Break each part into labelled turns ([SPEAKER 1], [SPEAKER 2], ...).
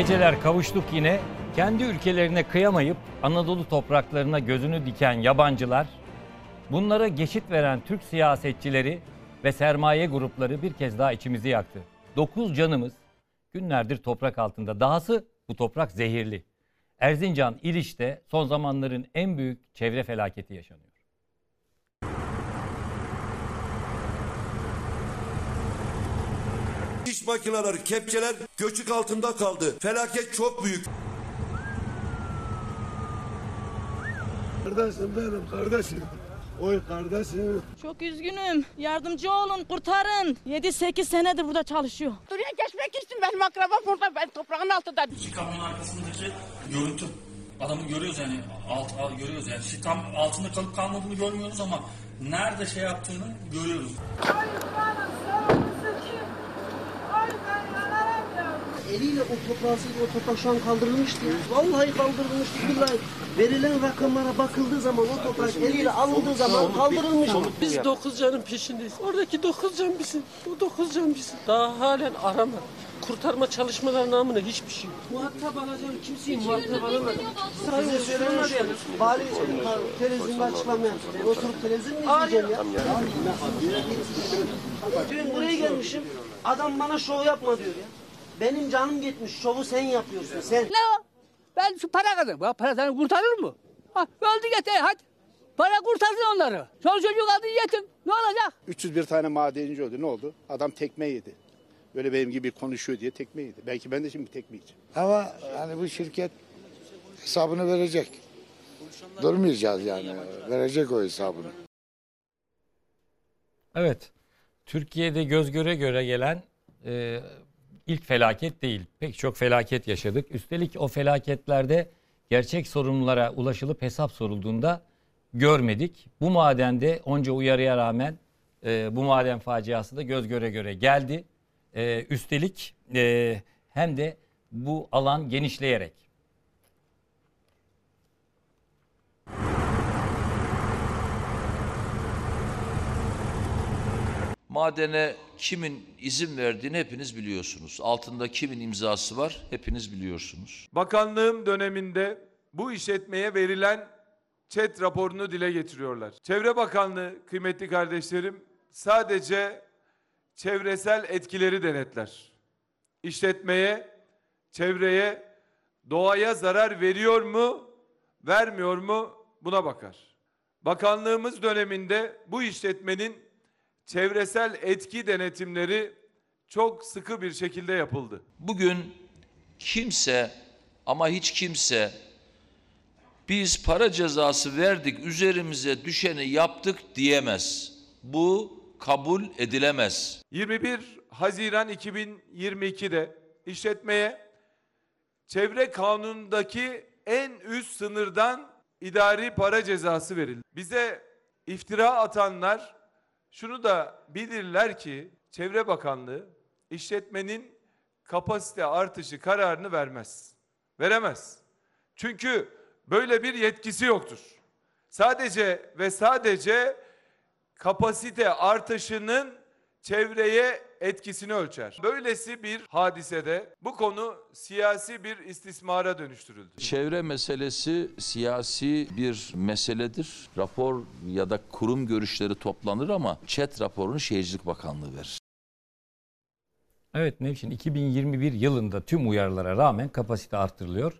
[SPEAKER 1] Geceler kavuştuk yine. Kendi ülkelerine kıyamayıp Anadolu topraklarına gözünü diken yabancılar, bunlara geçit veren Türk siyasetçileri ve sermaye grupları bir kez daha içimizi yaktı. Dokuz canımız günlerdir toprak altında. Dahası bu toprak zehirli. Erzincan İliç'te son zamanların en büyük çevre felaketi yaşanıyor.
[SPEAKER 2] İş makineleri, kepçeler göçük altında kaldı. Felaket çok büyük.
[SPEAKER 3] Kardeşim benim kardeşim. Oy kardeşim.
[SPEAKER 4] Çok üzgünüm. Yardımcı olun, kurtarın. 7-8 senedir burada çalışıyor.
[SPEAKER 5] Buraya geçmek için benim akrabam burada. Ben toprağın altında.
[SPEAKER 6] Şu kamyonun arkasındaki görüntü. Adamı görüyoruz yani alt, alt görüyoruz yani. Şu tam altında kalıp kalmadığını görmüyoruz ama nerede şey yaptığını görüyoruz.
[SPEAKER 7] Eliyle o toprağı o toprak şu an kaldırılmıştı. Vallahi kaldırılmıştı. Billahi verilen rakamlara bakıldığı zaman o toprak eliyle alındığı zaman kaldırılmış.
[SPEAKER 8] Biz dokuz canın peşindeyiz. Oradaki dokuz can bizim. Bu dokuz can bizim. Daha halen arama. Kurtarma çalışmaları namına hiçbir şey yok. Muhatap alacağım kimseyi muhatap alamadım.
[SPEAKER 7] Sayın söylemez ya. Bari televizyonda açıklama oturup televizyon mu izleyeceğim ya? Dün buraya gelmişim. Adam bana şov yapma diyor ya. Benim canım gitmiş. Şovu sen yapıyorsun sen.
[SPEAKER 5] Ne o? Ben şu para kazandım. Bu para seni kurtarır mı? Ha, öldü yeter hadi. Para kurtarsın onları. Çoluk çocuk aldı yetim. Ne olacak?
[SPEAKER 9] 301 tane madenci öldü. Ne oldu? Adam tekme yedi. Böyle benim gibi konuşuyor diye tekme yedi. Belki ben de şimdi tekme yiyeceğim.
[SPEAKER 3] Ama yani bu şirket hesabını verecek. Durmayacağız yani. Verecek o hesabını.
[SPEAKER 1] Evet, Türkiye'de göz göre göre gelen e, ilk felaket değil. Pek çok felaket yaşadık. Üstelik o felaketlerde gerçek sorumlulara ulaşılıp hesap sorulduğunda görmedik. Bu madende onca uyarıya rağmen e, bu maden faciası da göz göre göre geldi. E, üstelik e, hem de bu alan genişleyerek.
[SPEAKER 10] Madene kimin izin verdiğini hepiniz biliyorsunuz. Altında kimin imzası var hepiniz biliyorsunuz.
[SPEAKER 11] Bakanlığım döneminde bu işletmeye verilen ÇED raporunu dile getiriyorlar. Çevre Bakanlığı kıymetli kardeşlerim sadece çevresel etkileri denetler. İşletmeye, çevreye, doğaya zarar veriyor mu, vermiyor mu buna bakar. Bakanlığımız döneminde bu işletmenin çevresel etki denetimleri çok sıkı bir şekilde yapıldı.
[SPEAKER 10] Bugün kimse ama hiç kimse biz para cezası verdik üzerimize düşeni yaptık diyemez. Bu kabul edilemez.
[SPEAKER 11] 21 Haziran 2022'de işletmeye çevre kanunundaki en üst sınırdan idari para cezası verildi. Bize iftira atanlar şunu da bilirler ki Çevre Bakanlığı işletmenin kapasite artışı kararını vermez. Veremez. Çünkü böyle bir yetkisi yoktur. Sadece ve sadece kapasite artışının çevreye etkisini ölçer. Böylesi bir hadisede bu konu siyasi bir istismara dönüştürüldü.
[SPEAKER 10] Çevre meselesi siyasi bir meseledir. Rapor ya da kurum görüşleri toplanır ama ÇED raporunu Şehircilik Bakanlığı verir.
[SPEAKER 1] Evet Nevşin 2021 yılında tüm uyarılara rağmen kapasite artırılıyor.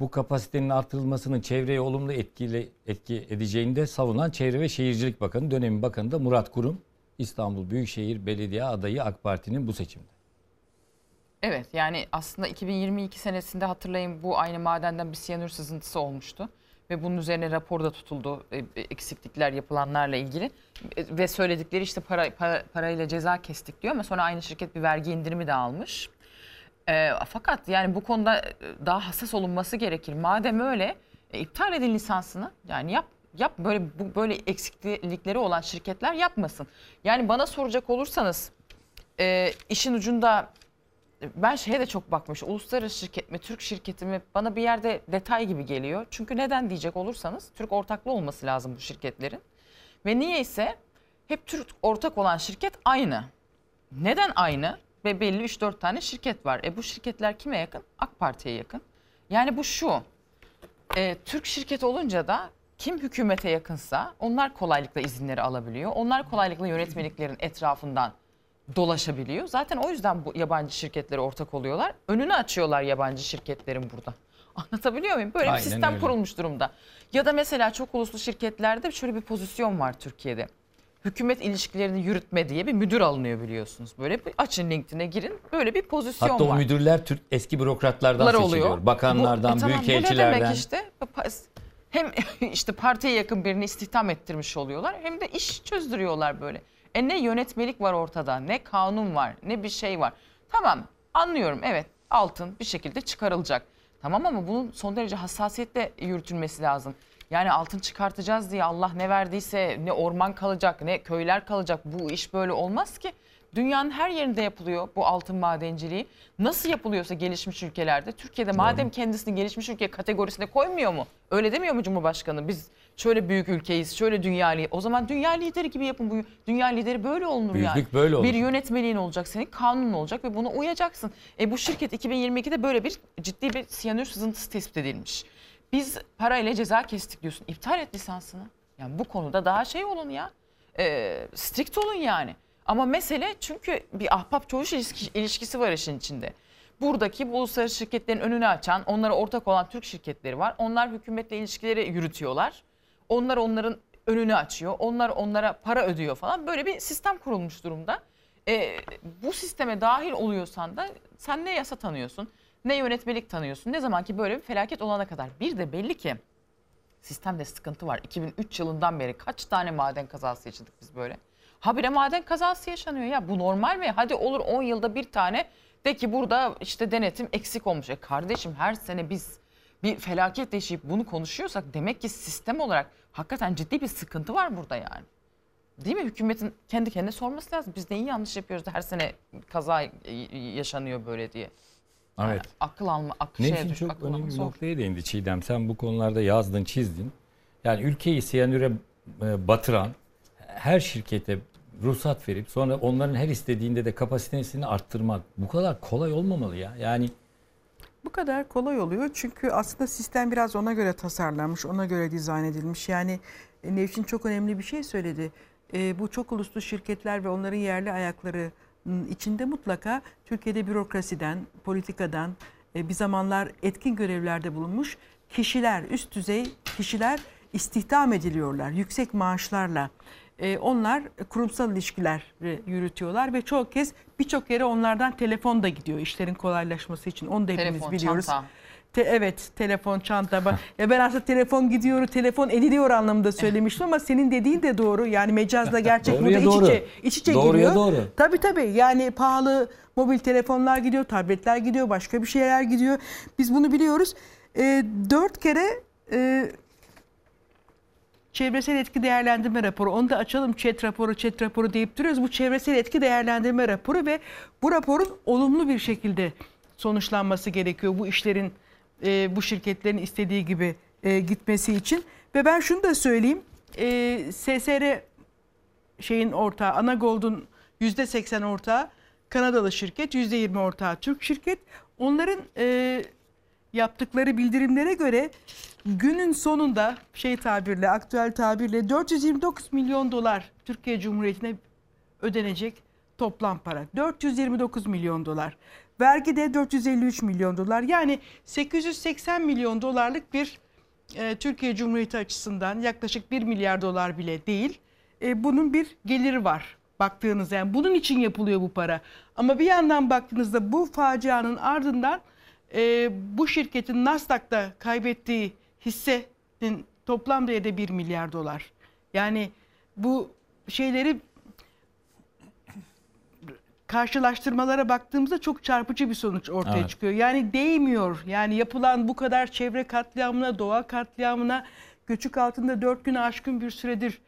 [SPEAKER 1] Bu kapasitenin artırılmasının çevreye olumlu etkili, etki edeceğini de savunan Çevre ve Şehircilik Bakanı, dönemin bakanı da Murat Kurum. İstanbul Büyükşehir Belediye adayı AK Parti'nin bu seçimde.
[SPEAKER 12] Evet yani aslında 2022 senesinde hatırlayın bu aynı madenden bir siyanür sızıntısı olmuştu. Ve bunun üzerine rapor da tutuldu e, eksiklikler yapılanlarla ilgili. E, Ve söyledikleri işte para, para parayla ceza kestik diyor ama sonra aynı şirket bir vergi indirimi de almış. E, fakat yani bu konuda e, daha hassas olunması gerekir. Madem öyle e, iptal edin lisansını. Yani yap yap böyle bu böyle eksiklikleri olan şirketler yapmasın. Yani bana soracak olursanız e, işin ucunda ben şeye de çok bakmış. Uluslararası şirket mi, Türk şirketi mi bana bir yerde detay gibi geliyor. Çünkü neden diyecek olursanız Türk ortaklı olması lazım bu şirketlerin. Ve niye ise hep Türk ortak olan şirket aynı. Neden aynı? ve belli 3-4 tane şirket var. E bu şirketler kime yakın? AK Parti'ye yakın. Yani bu şu. e, Türk şirketi olunca da kim hükümete yakınsa onlar kolaylıkla izinleri alabiliyor. Onlar kolaylıkla yönetmeliklerin etrafından dolaşabiliyor. Zaten o yüzden bu yabancı şirketlere ortak oluyorlar. Önünü açıyorlar yabancı şirketlerin burada. Anlatabiliyor muyum? Böyle
[SPEAKER 1] Aynen
[SPEAKER 12] bir sistem
[SPEAKER 1] öyle.
[SPEAKER 12] kurulmuş durumda. Ya da mesela çok uluslu şirketlerde şöyle bir pozisyon var Türkiye'de. Hükümet ilişkilerini yürütme diye bir müdür alınıyor biliyorsunuz. Böyle bir açın LinkedIn'e girin. Böyle bir pozisyon
[SPEAKER 1] Hatta
[SPEAKER 12] var.
[SPEAKER 1] o müdürler Türk eski bürokratlardan
[SPEAKER 12] Bunlar
[SPEAKER 1] seçiliyor.
[SPEAKER 12] oluyor.
[SPEAKER 1] Bakanlardan,
[SPEAKER 12] Bu- e tamam, Bu ne
[SPEAKER 1] büyükelçilerden.
[SPEAKER 12] demek işte? Hem işte partiye yakın birini istihdam ettirmiş oluyorlar hem de iş çözdürüyorlar böyle. E ne yönetmelik var ortada, ne kanun var, ne bir şey var. Tamam anlıyorum evet altın bir şekilde çıkarılacak. Tamam ama bunun son derece hassasiyetle yürütülmesi lazım. Yani altın çıkartacağız diye Allah ne verdiyse ne orman kalacak ne köyler kalacak. Bu iş böyle olmaz ki. Dünyanın her yerinde yapılıyor bu altın madenciliği. Nasıl yapılıyorsa gelişmiş ülkelerde. Türkiye'de madem kendisini gelişmiş ülke kategorisine koymuyor mu? Öyle demiyor mu Cumhurbaşkanı? Biz şöyle büyük ülkeyiz, şöyle dünya lideri. O zaman dünya lideri gibi yapın. Bu dünya lideri böyle olunur yani.
[SPEAKER 1] Büyüklük böyle olur.
[SPEAKER 12] Bir yönetmeliğin olacak senin, kanunun olacak ve buna uyacaksın. E bu şirket 2022'de böyle bir ciddi bir siyanür sızıntısı tespit edilmiş. Biz parayla ceza kestik diyorsun. İptal et lisansını. Yani bu konuda daha şey olun ya. E, strict olun yani. Ama mesele çünkü bir ahbap çavuş ilişki- ilişkisi var işin içinde. Buradaki bu uluslararası şirketlerin önünü açan, onlara ortak olan Türk şirketleri var. Onlar hükümetle ilişkileri yürütüyorlar. Onlar onların önünü açıyor. Onlar onlara para ödüyor falan. Böyle bir sistem kurulmuş durumda. E, bu sisteme dahil oluyorsan da sen ne yasa tanıyorsun, ne yönetmelik tanıyorsun. Ne zaman ki böyle bir felaket olana kadar. Bir de belli ki sistemde sıkıntı var. 2003 yılından beri kaç tane maden kazası yaşadık biz böyle. Habire maden kazası yaşanıyor ya bu normal mi? Hadi olur 10 yılda bir tane de ki burada işte denetim eksik olmuş. E kardeşim her sene biz bir felaket yaşayıp bunu konuşuyorsak demek ki sistem olarak hakikaten ciddi bir sıkıntı var burada yani. Değil mi? Hükümetin kendi kendine sorması lazım. Biz neyi yanlış yapıyoruz da her sene kaza yaşanıyor böyle diye.
[SPEAKER 1] Evet.
[SPEAKER 12] Akıl alma, akıl
[SPEAKER 1] Nevşin
[SPEAKER 12] şeye düş,
[SPEAKER 1] çok
[SPEAKER 12] akıl
[SPEAKER 1] önemli bir noktaya değindi Çiğdem. Sen bu konularda yazdın, çizdin. Yani ülkeyi siyanüre e, batıran her şirkete ruhsat verip sonra onların her istediğinde de kapasitesini arttırmak bu kadar kolay olmamalı ya. Yani
[SPEAKER 13] Bu kadar kolay oluyor çünkü aslında sistem biraz ona göre tasarlanmış, ona göre dizayn edilmiş. Yani e, Nevşin çok önemli bir şey söyledi. E, bu çok uluslu şirketler ve onların yerli ayaklarının içinde mutlaka Türkiye'de bürokrasiden, politikadan e, bir zamanlar etkin görevlerde bulunmuş kişiler, üst düzey kişiler istihdam ediliyorlar yüksek maaşlarla. E, onlar kurumsal ilişkiler e, yürütüyorlar ve çoğu kez birçok yere onlardan telefon da gidiyor işlerin kolaylaşması için. Onu da hepimiz
[SPEAKER 12] Telefon,
[SPEAKER 13] biliyoruz.
[SPEAKER 12] çanta.
[SPEAKER 13] Te- evet telefon, çanta. Ben, ya ben aslında telefon gidiyor, telefon ediliyor anlamında söylemiştim ama senin dediğin de doğru. Yani mecazla gerçek burada iç
[SPEAKER 1] doğru.
[SPEAKER 13] içe, iç içe
[SPEAKER 1] Doğruya
[SPEAKER 13] giriyor.
[SPEAKER 1] doğru.
[SPEAKER 13] Tabii tabii yani pahalı mobil telefonlar gidiyor, tabletler gidiyor, başka bir şeyler gidiyor. Biz bunu biliyoruz. E, dört kere e, çevresel etki değerlendirme raporu. Onu da açalım chat raporu, chat raporu deyip duruyoruz. Bu çevresel etki değerlendirme raporu ve bu raporun olumlu bir şekilde sonuçlanması gerekiyor. Bu işlerin, e, bu şirketlerin istediği gibi e, gitmesi için. Ve ben şunu da söyleyeyim. E, SSR şeyin ortağı, Anagold'un %80 ortağı Kanadalı şirket, %20 ortağı Türk şirket. Onların e, yaptıkları bildirimlere göre günün sonunda şey tabirle, aktüel tabirle 429 milyon dolar Türkiye Cumhuriyeti'ne ödenecek toplam para. 429 milyon dolar. Vergi de 453 milyon dolar. Yani 880 milyon dolarlık bir e, Türkiye Cumhuriyeti açısından yaklaşık 1 milyar dolar bile değil. E, bunun bir geliri var baktığınız yani bunun için yapılıyor bu para. Ama bir yandan baktığınızda bu facianın ardından e, bu şirketin Nasdaq'ta kaybettiği hissenin toplam değeri de 1 milyar dolar. Yani bu şeyleri karşılaştırmalara baktığımızda çok çarpıcı bir sonuç ortaya
[SPEAKER 1] Evet.
[SPEAKER 13] çıkıyor. Yani değmiyor. Yani yapılan bu kadar çevre katliamına, doğa katliamına, göçük altında dört günü aşkın bir süredir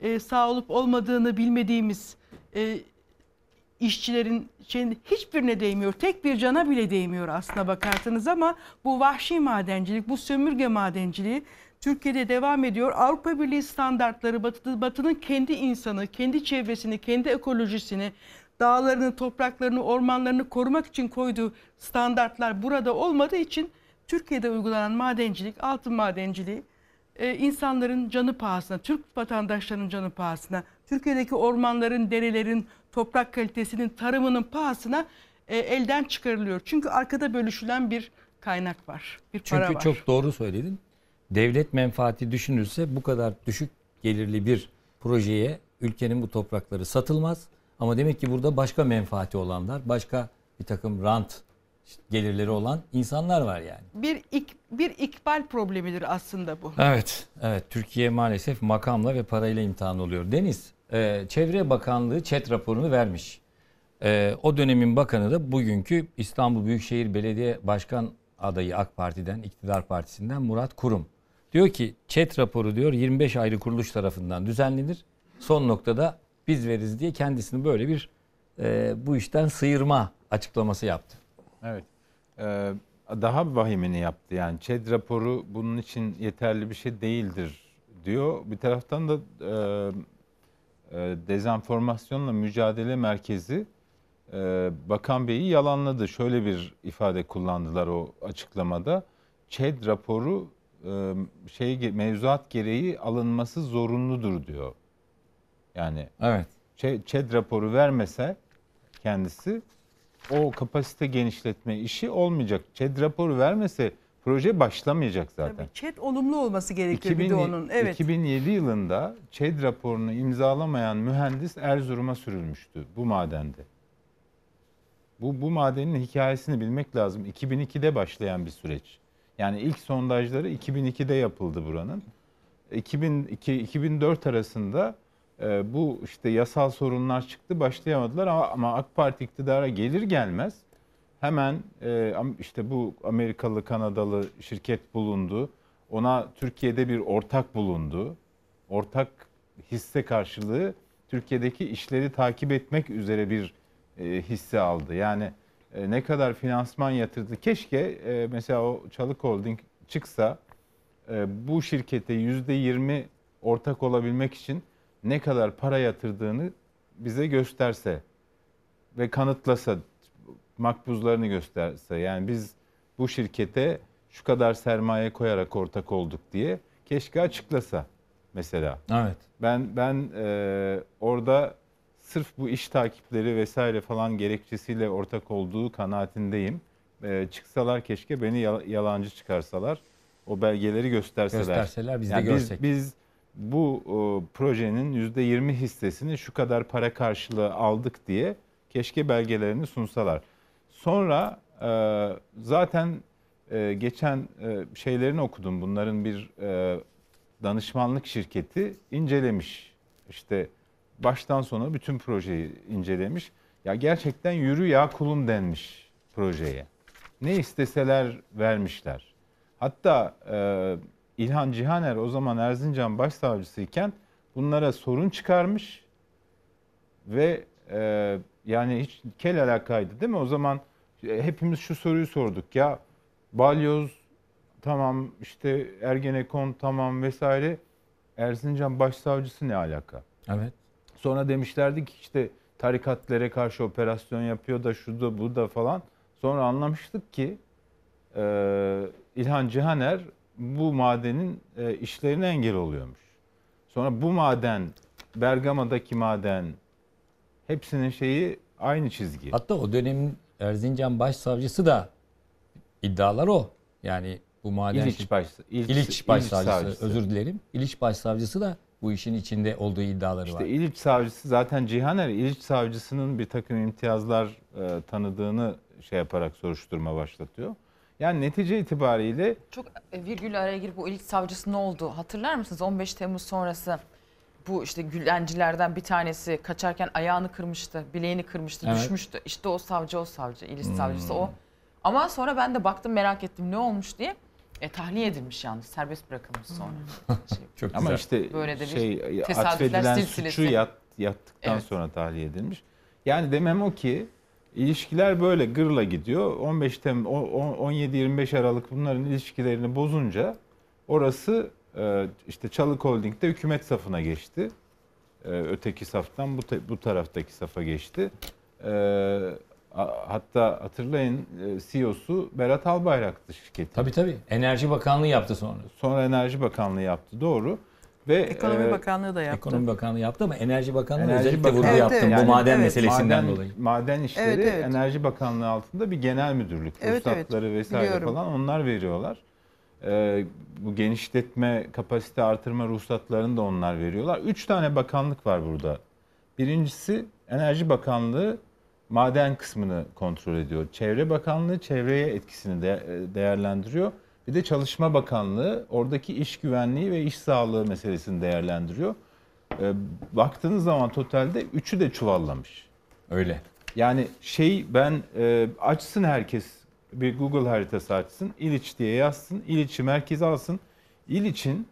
[SPEAKER 13] e, sağ olup olmadığını bilmediğimiz e, işçilerin şeyin hiçbirine değmiyor. Tek bir cana bile değmiyor aslına bakarsanız ama bu vahşi madencilik, bu sömürge madenciliği Türkiye'de devam ediyor. Avrupa Birliği standartları, Batı, Batı'nın kendi insanı, kendi çevresini, kendi ekolojisini dağlarını, topraklarını, ormanlarını korumak için koyduğu standartlar burada olmadığı için Türkiye'de uygulanan madencilik, altın madenciliği e, insanların canı pahasına, Türk vatandaşlarının canı pahasına, Türkiye'deki ormanların, derelerin, toprak kalitesinin, tarımının pahasına e, elden çıkarılıyor. Çünkü arkada bölüşülen bir kaynak var, bir para
[SPEAKER 1] Çünkü
[SPEAKER 13] var.
[SPEAKER 1] çok doğru söyledin. Devlet menfaati düşünülse bu kadar düşük gelirli bir projeye ülkenin bu toprakları satılmaz. Ama demek ki burada başka menfaati olanlar, başka bir takım rant gelirleri olan insanlar var yani.
[SPEAKER 13] bir ik, bir ikbal problemidir aslında bu.
[SPEAKER 1] Evet, evet. Türkiye maalesef makamla ve parayla imtihan oluyor. Deniz, e, Çevre Bakanlığı ÇED raporunu vermiş. E, o dönemin bakanı da bugünkü İstanbul Büyükşehir Belediye Başkan adayı AK Parti'den, İktidar Partisi'nden Murat Kurum. Diyor ki ÇED raporu diyor 25 ayrı kuruluş tarafından düzenlenir. Son noktada biz veririz diye kendisini böyle bir e, bu işten sıyırma açıklaması yaptı.
[SPEAKER 14] Evet. Ee, daha vahimini yaptı. Yani ÇED raporu bunun için yeterli bir şey değildir diyor. Bir taraftan da e, dezenformasyonla mücadele merkezi e, Bakan Bey'i yalanladı. Şöyle bir ifade kullandılar o açıklamada. ÇED raporu e, şey mevzuat gereği alınması zorunludur diyor. Yani
[SPEAKER 1] Evet.
[SPEAKER 14] ÇED raporu vermese kendisi o kapasite genişletme işi olmayacak. ÇED raporu vermese proje başlamayacak zaten.
[SPEAKER 13] Tabii chat olumlu olması gerekiyor bir de
[SPEAKER 14] 2000
[SPEAKER 13] onun. Evet.
[SPEAKER 14] 2007 yılında ÇED raporunu imzalamayan mühendis Erzurum'a sürülmüştü bu madende. Bu, bu madenin hikayesini bilmek lazım. 2002'de başlayan bir süreç. Yani ilk sondajları 2002'de yapıldı buranın. 2002-2004 arasında e, bu işte yasal sorunlar çıktı başlayamadılar ama, ama AK Parti iktidara gelir gelmez hemen e, işte bu Amerikalı Kanadalı şirket bulundu. Ona Türkiye'de bir ortak bulundu. Ortak hisse karşılığı Türkiye'deki işleri takip etmek üzere bir e, hisse aldı. Yani e, ne kadar finansman yatırdı. Keşke e, mesela o Çalık Holding çıksa e, bu şirkete yüzde yirmi ortak olabilmek için ne kadar para yatırdığını bize gösterse ve kanıtlasa, makbuzlarını gösterse. Yani biz bu şirkete şu kadar sermaye koyarak ortak olduk diye keşke açıklasa mesela.
[SPEAKER 1] Evet.
[SPEAKER 14] Ben ben e, orada sırf bu iş takipleri vesaire falan gerekçesiyle ortak olduğu kanaatindeyim. E, çıksalar keşke beni yal- yalancı çıkarsalar. O belgeleri gösterseler.
[SPEAKER 1] Gösterseler biz de
[SPEAKER 14] Yani
[SPEAKER 1] görsek.
[SPEAKER 14] Biz, biz bu o, projenin %20 hissesini şu kadar para karşılığı aldık diye keşke belgelerini sunsalar. Sonra e, zaten e, geçen e, şeylerini okudum. Bunların bir e, danışmanlık şirketi incelemiş. İşte baştan sona bütün projeyi incelemiş. Ya gerçekten yürü ya kulum denmiş projeye. Ne isteseler vermişler. Hatta e, İlhan Cihaner o zaman Erzincan Başsavcısıyken bunlara sorun çıkarmış ve e, yani hiç kel alakaydı değil mi? O zaman hepimiz şu soruyu sorduk ya balyoz tamam işte Ergenekon tamam vesaire Erzincan Başsavcısı ne alaka?
[SPEAKER 1] Evet.
[SPEAKER 14] Sonra demişlerdi ki işte tarikatlere karşı operasyon yapıyor da şu da bu da falan. Sonra anlamıştık ki e, İlhan Cihaner bu madenin e, işlerine engel oluyormuş. Sonra bu maden, Bergama'daki maden hepsinin şeyi aynı çizgi.
[SPEAKER 1] Hatta o dönemin Erzincan Başsavcısı da iddialar o. Yani bu maden
[SPEAKER 14] İliç baş- İliç-
[SPEAKER 1] İliç
[SPEAKER 14] İliç
[SPEAKER 1] Başsavcısı
[SPEAKER 14] savcısı.
[SPEAKER 1] özür dilerim. İliç Başsavcısı da bu işin içinde olduğu iddiaları var.
[SPEAKER 14] İşte İliç savcısı zaten Cihaner İliç savcısının bir takım imtiyazlar e, tanıdığını şey yaparak soruşturma başlatıyor. Yani netice itibariyle
[SPEAKER 12] Çok e, virgül araya girip bu ilk savcısı ne oldu? Hatırlar mısınız 15 Temmuz sonrası bu işte Gülencilerden bir tanesi kaçarken ayağını kırmıştı, bileğini kırmıştı,
[SPEAKER 1] Evet.
[SPEAKER 12] düşmüştü. İşte o savcı o savcı, İliç
[SPEAKER 1] Hmm.
[SPEAKER 12] savcısı o. Ama sonra ben de baktım merak ettim ne olmuş diye. E, tahliye edilmiş yalnız serbest bırakılmış sonra. Şey,
[SPEAKER 1] Çok
[SPEAKER 14] ama işte
[SPEAKER 12] Böyle de bir
[SPEAKER 14] şey
[SPEAKER 12] tesadüfler
[SPEAKER 14] atfedilen
[SPEAKER 12] silsilesi.
[SPEAKER 14] suçu yat, yattıktan
[SPEAKER 12] Evet.
[SPEAKER 14] sonra tahliye edilmiş. Yani demem o ki ilişkiler böyle gırla gidiyor. 15 Tem 17-25 Aralık bunların ilişkilerini bozunca orası işte Çalık Holding'de hükümet safına geçti. E, Öteki saftan bu, bu taraftaki safa geçti. e, a- hatta hatırlayın e, CEO'su Berat Albayrak'tı şirketin.
[SPEAKER 1] Tabii tabii. Enerji Bakanlığı yaptı sonra.
[SPEAKER 14] Sonra Enerji Bakanlığı yaptı doğru. Ve
[SPEAKER 13] Ekonomi
[SPEAKER 14] e,
[SPEAKER 13] Bakanlığı da yaptı.
[SPEAKER 1] Ekonomi Bakanlığı yaptı ama Enerji Bakanlığı
[SPEAKER 14] Enerji
[SPEAKER 1] özellikle
[SPEAKER 14] Bakanlığı-
[SPEAKER 1] vurgu
[SPEAKER 13] Evet,
[SPEAKER 1] yaptım
[SPEAKER 13] evet.
[SPEAKER 1] bu
[SPEAKER 13] Yani,
[SPEAKER 1] maden
[SPEAKER 13] evet.
[SPEAKER 1] meselesinden
[SPEAKER 14] maden,
[SPEAKER 1] dolayı.
[SPEAKER 14] Maden işleri
[SPEAKER 13] Evet, evet.
[SPEAKER 14] Enerji Bakanlığı altında bir genel müdürlük.
[SPEAKER 13] Evet, evet.
[SPEAKER 14] Ruhsatları vesaire
[SPEAKER 13] Biliyorum.
[SPEAKER 14] falan onlar veriyorlar. Ee, bu genişletme, kapasite artırma ruhsatlarını da onlar veriyorlar. Üç tane bakanlık var burada. Birincisi Enerji Bakanlığı maden kısmını kontrol ediyor. Çevre Bakanlığı çevreye etkisini de, e, değerlendiriyor. Bir de Çalışma Bakanlığı oradaki iş güvenliği ve iş sağlığı meselesini değerlendiriyor. Ee, baktığınız zaman totalde üçü de çuvallamış.
[SPEAKER 1] Öyle.
[SPEAKER 14] Yani şey ben e, açsın herkes bir Google haritası açsın. İliç diye yazsın. İliç'i merkeze alsın. İliç'in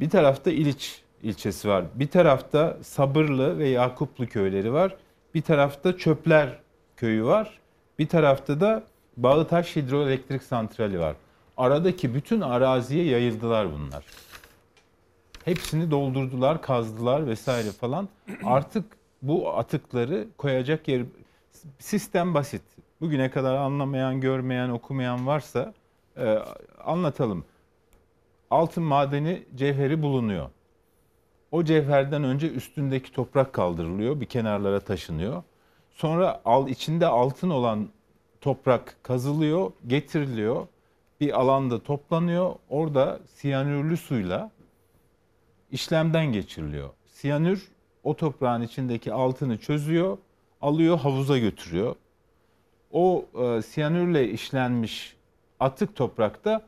[SPEAKER 14] bir tarafta İliç ilçesi var. Bir tarafta Sabırlı ve Yakuplu köyleri var. Bir tarafta Çöpler köyü var. Bir tarafta da Bağıtaş Hidroelektrik Santrali var. Aradaki bütün araziye yayıldılar bunlar. Hepsini doldurdular, kazdılar vesaire falan. Artık bu atıkları koyacak yer sistem basit. Bugüne kadar anlamayan, görmeyen, okumayan varsa e, anlatalım. Altın madeni cevheri bulunuyor. O cevherden önce üstündeki toprak kaldırılıyor, bir kenarlara taşınıyor. Sonra al içinde altın olan toprak kazılıyor, getiriliyor. Bir alanda toplanıyor. Orada siyanürlü suyla işlemden geçiriliyor. Siyanür o toprağın içindeki altını çözüyor, alıyor havuza götürüyor. O e, siyanürle işlenmiş atık toprakta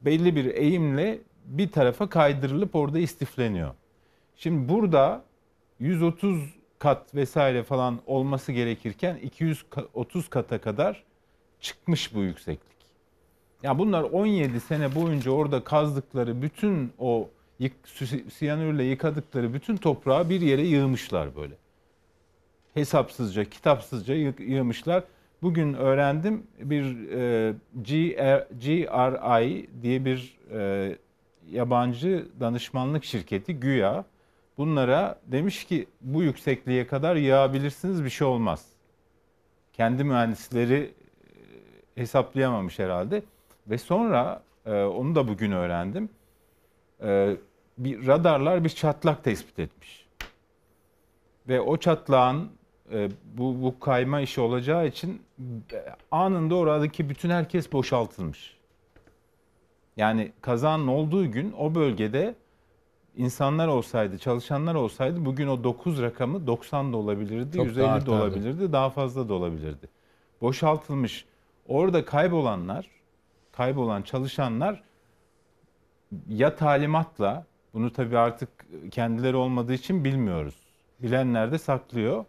[SPEAKER 14] belli bir eğimle bir tarafa kaydırılıp orada istifleniyor. Şimdi burada 130 kat vesaire falan olması gerekirken 230 kata kadar çıkmış bu yükseklik. Ya bunlar 17 sene boyunca orada kazdıkları bütün o yık, si- siyanürle yıkadıkları bütün toprağı bir yere yığmışlar böyle. Hesapsızca, kitapsızca yı- yığmışlar. Bugün öğrendim bir e, GR, GRI diye bir e, yabancı danışmanlık şirketi güya bunlara demiş ki bu yüksekliğe kadar yığabilirsiniz bir şey olmaz. Kendi mühendisleri e, hesaplayamamış herhalde. Ve sonra e, onu da bugün öğrendim. E, bir radarlar bir çatlak tespit etmiş. Ve o çatlağın e, bu, bu kayma işi olacağı için e, anında oradaki bütün herkes boşaltılmış. Yani kazanın olduğu gün o bölgede insanlar olsaydı, çalışanlar olsaydı bugün o 9 rakamı 90 da olabilirdi,
[SPEAKER 1] Çok daha
[SPEAKER 14] 150 de
[SPEAKER 1] artardı.
[SPEAKER 14] olabilirdi, daha fazla da olabilirdi. Boşaltılmış. Orada kaybolanlar, kaybolan çalışanlar ya talimatla, bunu tabii artık kendileri olmadığı için bilmiyoruz. Bilenler de saklıyor.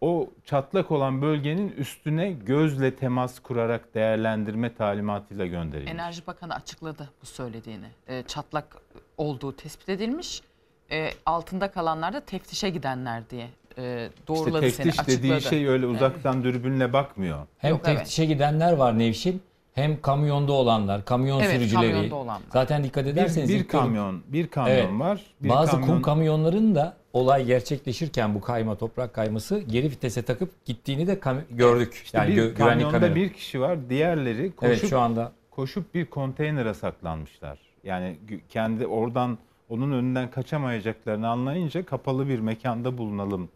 [SPEAKER 14] O çatlak olan bölgenin üstüne gözle temas kurarak değerlendirme talimatıyla gönderilmiş.
[SPEAKER 12] Enerji Bakanı açıkladı bu söylediğini. E, çatlak olduğu tespit edilmiş. E, altında kalanlar da teftişe gidenler diye e, doğruladı
[SPEAKER 14] işte
[SPEAKER 12] seni
[SPEAKER 14] teftiş
[SPEAKER 12] açıkladı.
[SPEAKER 14] dediği şey öyle
[SPEAKER 12] Evet.
[SPEAKER 14] uzaktan dürbünle bakmıyor.
[SPEAKER 1] Hem
[SPEAKER 12] Yok, evet.
[SPEAKER 1] teftişe gidenler var Nevşin hem kamyonda olanlar, kamyon
[SPEAKER 12] Evet,
[SPEAKER 1] sürücüleri.
[SPEAKER 12] kamyonda olanlar.
[SPEAKER 1] Zaten dikkat
[SPEAKER 14] Bir,
[SPEAKER 1] ederseniz
[SPEAKER 14] bir
[SPEAKER 1] görüp-
[SPEAKER 14] kamyon, bir kamyon
[SPEAKER 1] Evet.
[SPEAKER 14] var. Bir
[SPEAKER 1] Bazı
[SPEAKER 14] kamyon,
[SPEAKER 1] kum kamyonların da olay gerçekleşirken bu kayma toprak kayması geri vitese takıp gittiğini de gördük.
[SPEAKER 14] İşte
[SPEAKER 1] yani
[SPEAKER 14] bir
[SPEAKER 1] gö- güvenlik kamera.
[SPEAKER 14] bir kişi var. Diğerleri koşup
[SPEAKER 1] Evet şu anda
[SPEAKER 14] koşup bir konteynere saklanmışlar. Yani kendi oradan onun önünden kaçamayacaklarını anlayınca kapalı bir mekanda bulunalım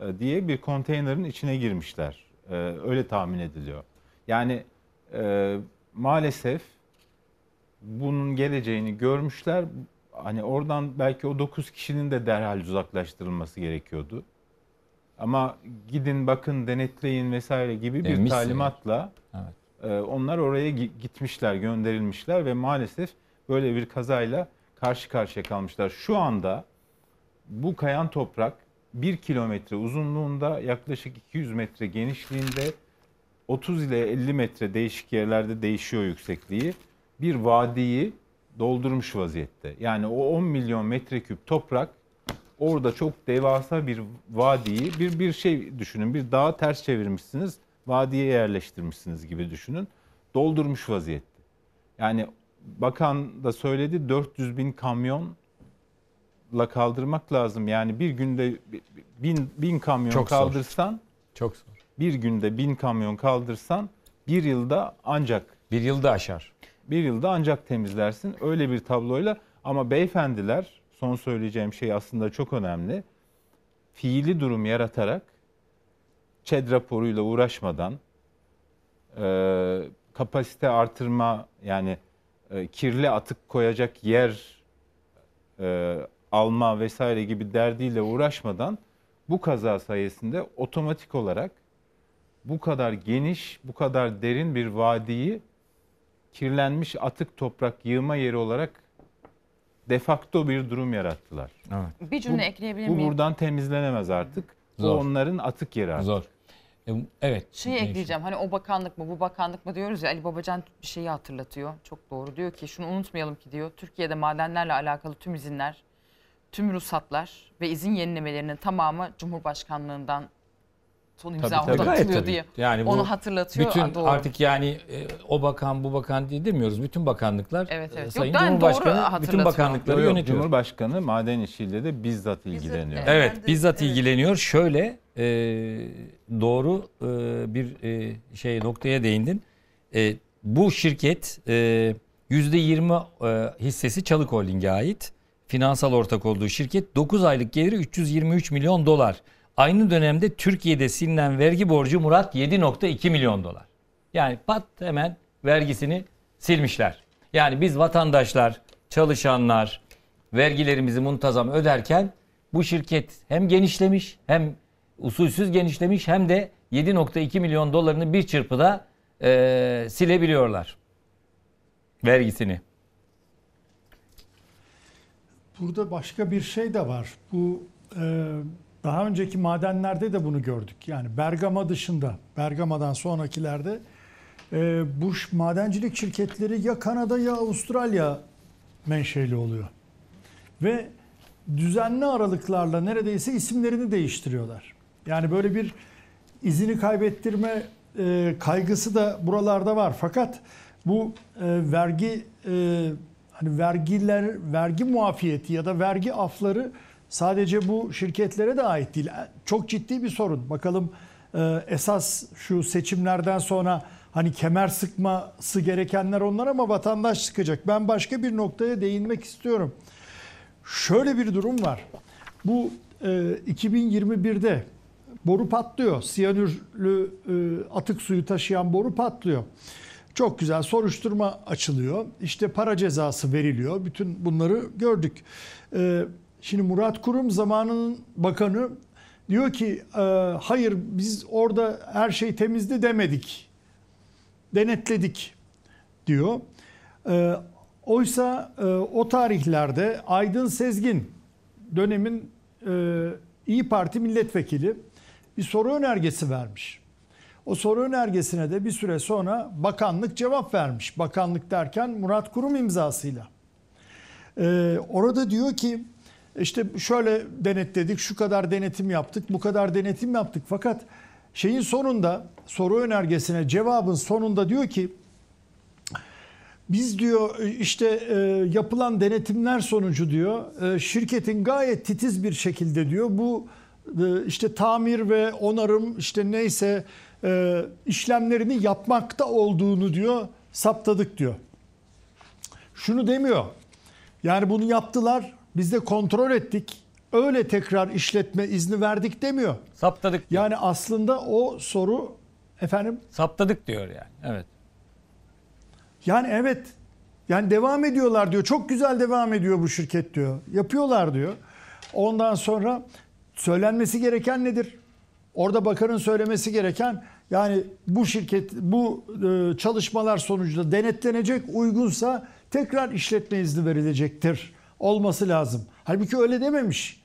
[SPEAKER 14] e, diye bir konteynerin içine girmişler. E, Öyle tahmin ediliyor. Yani e, maalesef bunun geleceğini görmüşler. Hani oradan belki o 9 kişinin de derhal uzaklaştırılması gerekiyordu. Ama gidin bakın denetleyin vesaire gibi bir
[SPEAKER 1] Demişsin.
[SPEAKER 14] talimatla
[SPEAKER 1] Evet.
[SPEAKER 14] e, onlar oraya gi- gitmişler, gönderilmişler ve maalesef böyle bir kazayla karşı karşıya kalmışlar. Şu anda bu kayan toprak 1 kilometre uzunluğunda yaklaşık 200 metre genişliğinde 30 ile 50 metre değişik yerlerde değişiyor yüksekliği. Bir vadiyi doldurmuş vaziyette. Yani o 10 milyon metreküp toprak orada çok devasa bir vadiyi bir bir şey düşünün. Bir dağı ters çevirmişsiniz, vadiye yerleştirmişsiniz gibi düşünün. Doldurmuş vaziyette. Yani bakan da söyledi 400 bin kamyonla kaldırmak lazım. Yani bir günde bin, bin kamyon
[SPEAKER 1] Çok zor.
[SPEAKER 14] kaldırsan
[SPEAKER 1] Çok zor.
[SPEAKER 14] Bir günde bin kamyon kaldırsan bir yılda ancak
[SPEAKER 1] Bir yılda aşar.
[SPEAKER 14] Bir yılda ancak temizlersin. Öyle bir tabloyla ama beyefendiler son söyleyeceğim şey aslında çok önemli. Fiili durum yaratarak ÇED raporuyla uğraşmadan e, kapasite artırma yani e, kirli atık koyacak yer e, alma vesaire gibi derdiyle uğraşmadan bu kaza sayesinde otomatik olarak bu kadar geniş, bu kadar derin bir vadiyi kirlenmiş atık toprak yığma yeri olarak defakto bir durum yarattılar.
[SPEAKER 1] Evet.
[SPEAKER 12] Bir cümle
[SPEAKER 14] Bu-
[SPEAKER 12] ekleyebilir
[SPEAKER 14] Bu
[SPEAKER 12] miyim?
[SPEAKER 14] buradan temizlenemez artık. Bu
[SPEAKER 1] Zor.
[SPEAKER 14] onların atık yeri artık.
[SPEAKER 1] Zor. E, Evet.
[SPEAKER 12] Şeyi ekleyeceğim hani o bakanlık mı bu bakanlık mı diyoruz ya Ali Babacan bir şeyi hatırlatıyor. Çok doğru diyor ki şunu unutmayalım ki diyor Türkiye'de madenlerle alakalı tüm izinler, tüm ruhsatlar ve izin yenilemelerinin tamamı Cumhurbaşkanlığından son imza
[SPEAKER 1] Tabii, tabii.
[SPEAKER 12] atılıyor
[SPEAKER 1] tabii.
[SPEAKER 12] diye.
[SPEAKER 1] Yani bu
[SPEAKER 12] Onu hatırlatıyor.
[SPEAKER 1] Bütün
[SPEAKER 12] Aa, doğru.
[SPEAKER 1] artık yani e, o bakan bu bakan diye demiyoruz. Bütün bakanlıklar
[SPEAKER 12] Evet, evet.
[SPEAKER 1] e,
[SPEAKER 12] Yok,
[SPEAKER 1] Sayın
[SPEAKER 12] doğru
[SPEAKER 1] Cumhurbaşkanı bütün bakanlıkları
[SPEAKER 14] Yok, yok,
[SPEAKER 1] yönetiyor.
[SPEAKER 14] Cumhurbaşkanı maden işiyle de bizzat ilgileniyor.
[SPEAKER 1] Evet, bizzat ilgileniyor. Şöyle e, doğru e, bir e, şey noktaya değindin. E, bu şirket e, %20 e, hissesi Çalık Holding'e ait. Finansal ortak olduğu şirket 9 aylık geliri 323 milyon dolar. Aynı dönemde Türkiye'de silinen vergi borcu Murat 7.2 milyon dolar. Yani pat hemen vergisini silmişler. Yani biz vatandaşlar, çalışanlar vergilerimizi muntazam öderken bu şirket hem genişlemiş hem usulsüz genişlemiş hem de 7.2 milyon dolarını bir çırpıda eee, silebiliyorlar vergisini.
[SPEAKER 15] Burada başka bir şey de var. Bu e, daha önceki madenlerde de bunu gördük. Yani Bergama dışında, Bergama'dan sonrakilerde e, bu madencilik şirketleri ya Kanada ya Avustralya menşeli oluyor. Ve düzenli aralıklarla neredeyse isimlerini değiştiriyorlar. Yani böyle bir izini kaybettirme e, kaygısı da buralarda var. Fakat bu e, vergi e, hani vergiler vergi muafiyeti ya da vergi afları sadece bu şirketlere de ait değil. Çok ciddi bir sorun. Bakalım e, esas şu seçimlerden sonra hani kemer sıkması gerekenler onlar ama vatandaş sıkacak. Ben başka bir noktaya değinmek istiyorum. Şöyle bir durum var. Bu e, 2021'de boru patlıyor. Siyanürlü e, atık suyu taşıyan boru patlıyor. Çok güzel soruşturma açılıyor. İşte para cezası veriliyor. Bütün bunları gördük. Şimdi Murat Kurum zamanının bakanı diyor ki e, hayır biz orada her şey temizdi demedik. Denetledik diyor. E, oysa e, o tarihlerde Aydın Sezgin dönemin e, İyi Parti milletvekili bir soru önergesi vermiş. O soru önergesine de bir süre sonra bakanlık cevap vermiş. Bakanlık derken Murat Kurum imzasıyla. Ee, orada diyor ki işte şöyle denetledik, şu kadar denetim yaptık, bu kadar denetim yaptık. Fakat şeyin sonunda soru önergesine cevabın sonunda diyor ki biz diyor işte e, yapılan denetimler sonucu diyor e, şirketin gayet titiz bir şekilde diyor bu e, işte tamir ve onarım işte neyse e, işlemlerini yapmakta olduğunu diyor saptadık diyor. Şunu demiyor. Yani bunu yaptılar biz de kontrol ettik. Öyle tekrar işletme izni verdik demiyor.
[SPEAKER 1] Saptadık.
[SPEAKER 15] Yani aslında o soru efendim
[SPEAKER 1] Saptadık diyor yani. Evet.
[SPEAKER 15] Yani evet. Yani devam ediyorlar diyor. Çok güzel devam ediyor bu şirket diyor. Yapıyorlar diyor. Ondan sonra söylenmesi gereken nedir? Orada bakanın söylemesi gereken yani bu şirket bu e, çalışmalar sonucunda denetlenecek uygunsa tekrar işletme izni verilecektir olması lazım. Halbuki öyle dememiş.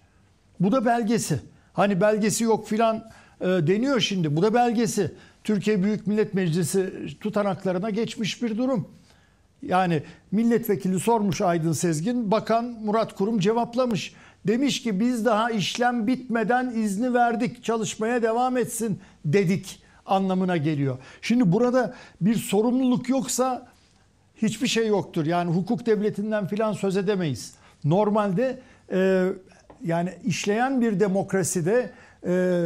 [SPEAKER 15] Bu da belgesi. Hani belgesi yok filan e, deniyor şimdi. Bu da belgesi. Türkiye Büyük Millet Meclisi tutanaklarına geçmiş bir durum. Yani milletvekili sormuş Aydın Sezgin, bakan Murat Kurum cevaplamış. Demiş ki biz daha işlem bitmeden izni verdik, çalışmaya devam etsin dedik anlamına geliyor. Şimdi burada bir sorumluluk yoksa hiçbir şey yoktur. Yani hukuk devletinden filan söz edemeyiz. Normalde e, yani işleyen bir demokraside e,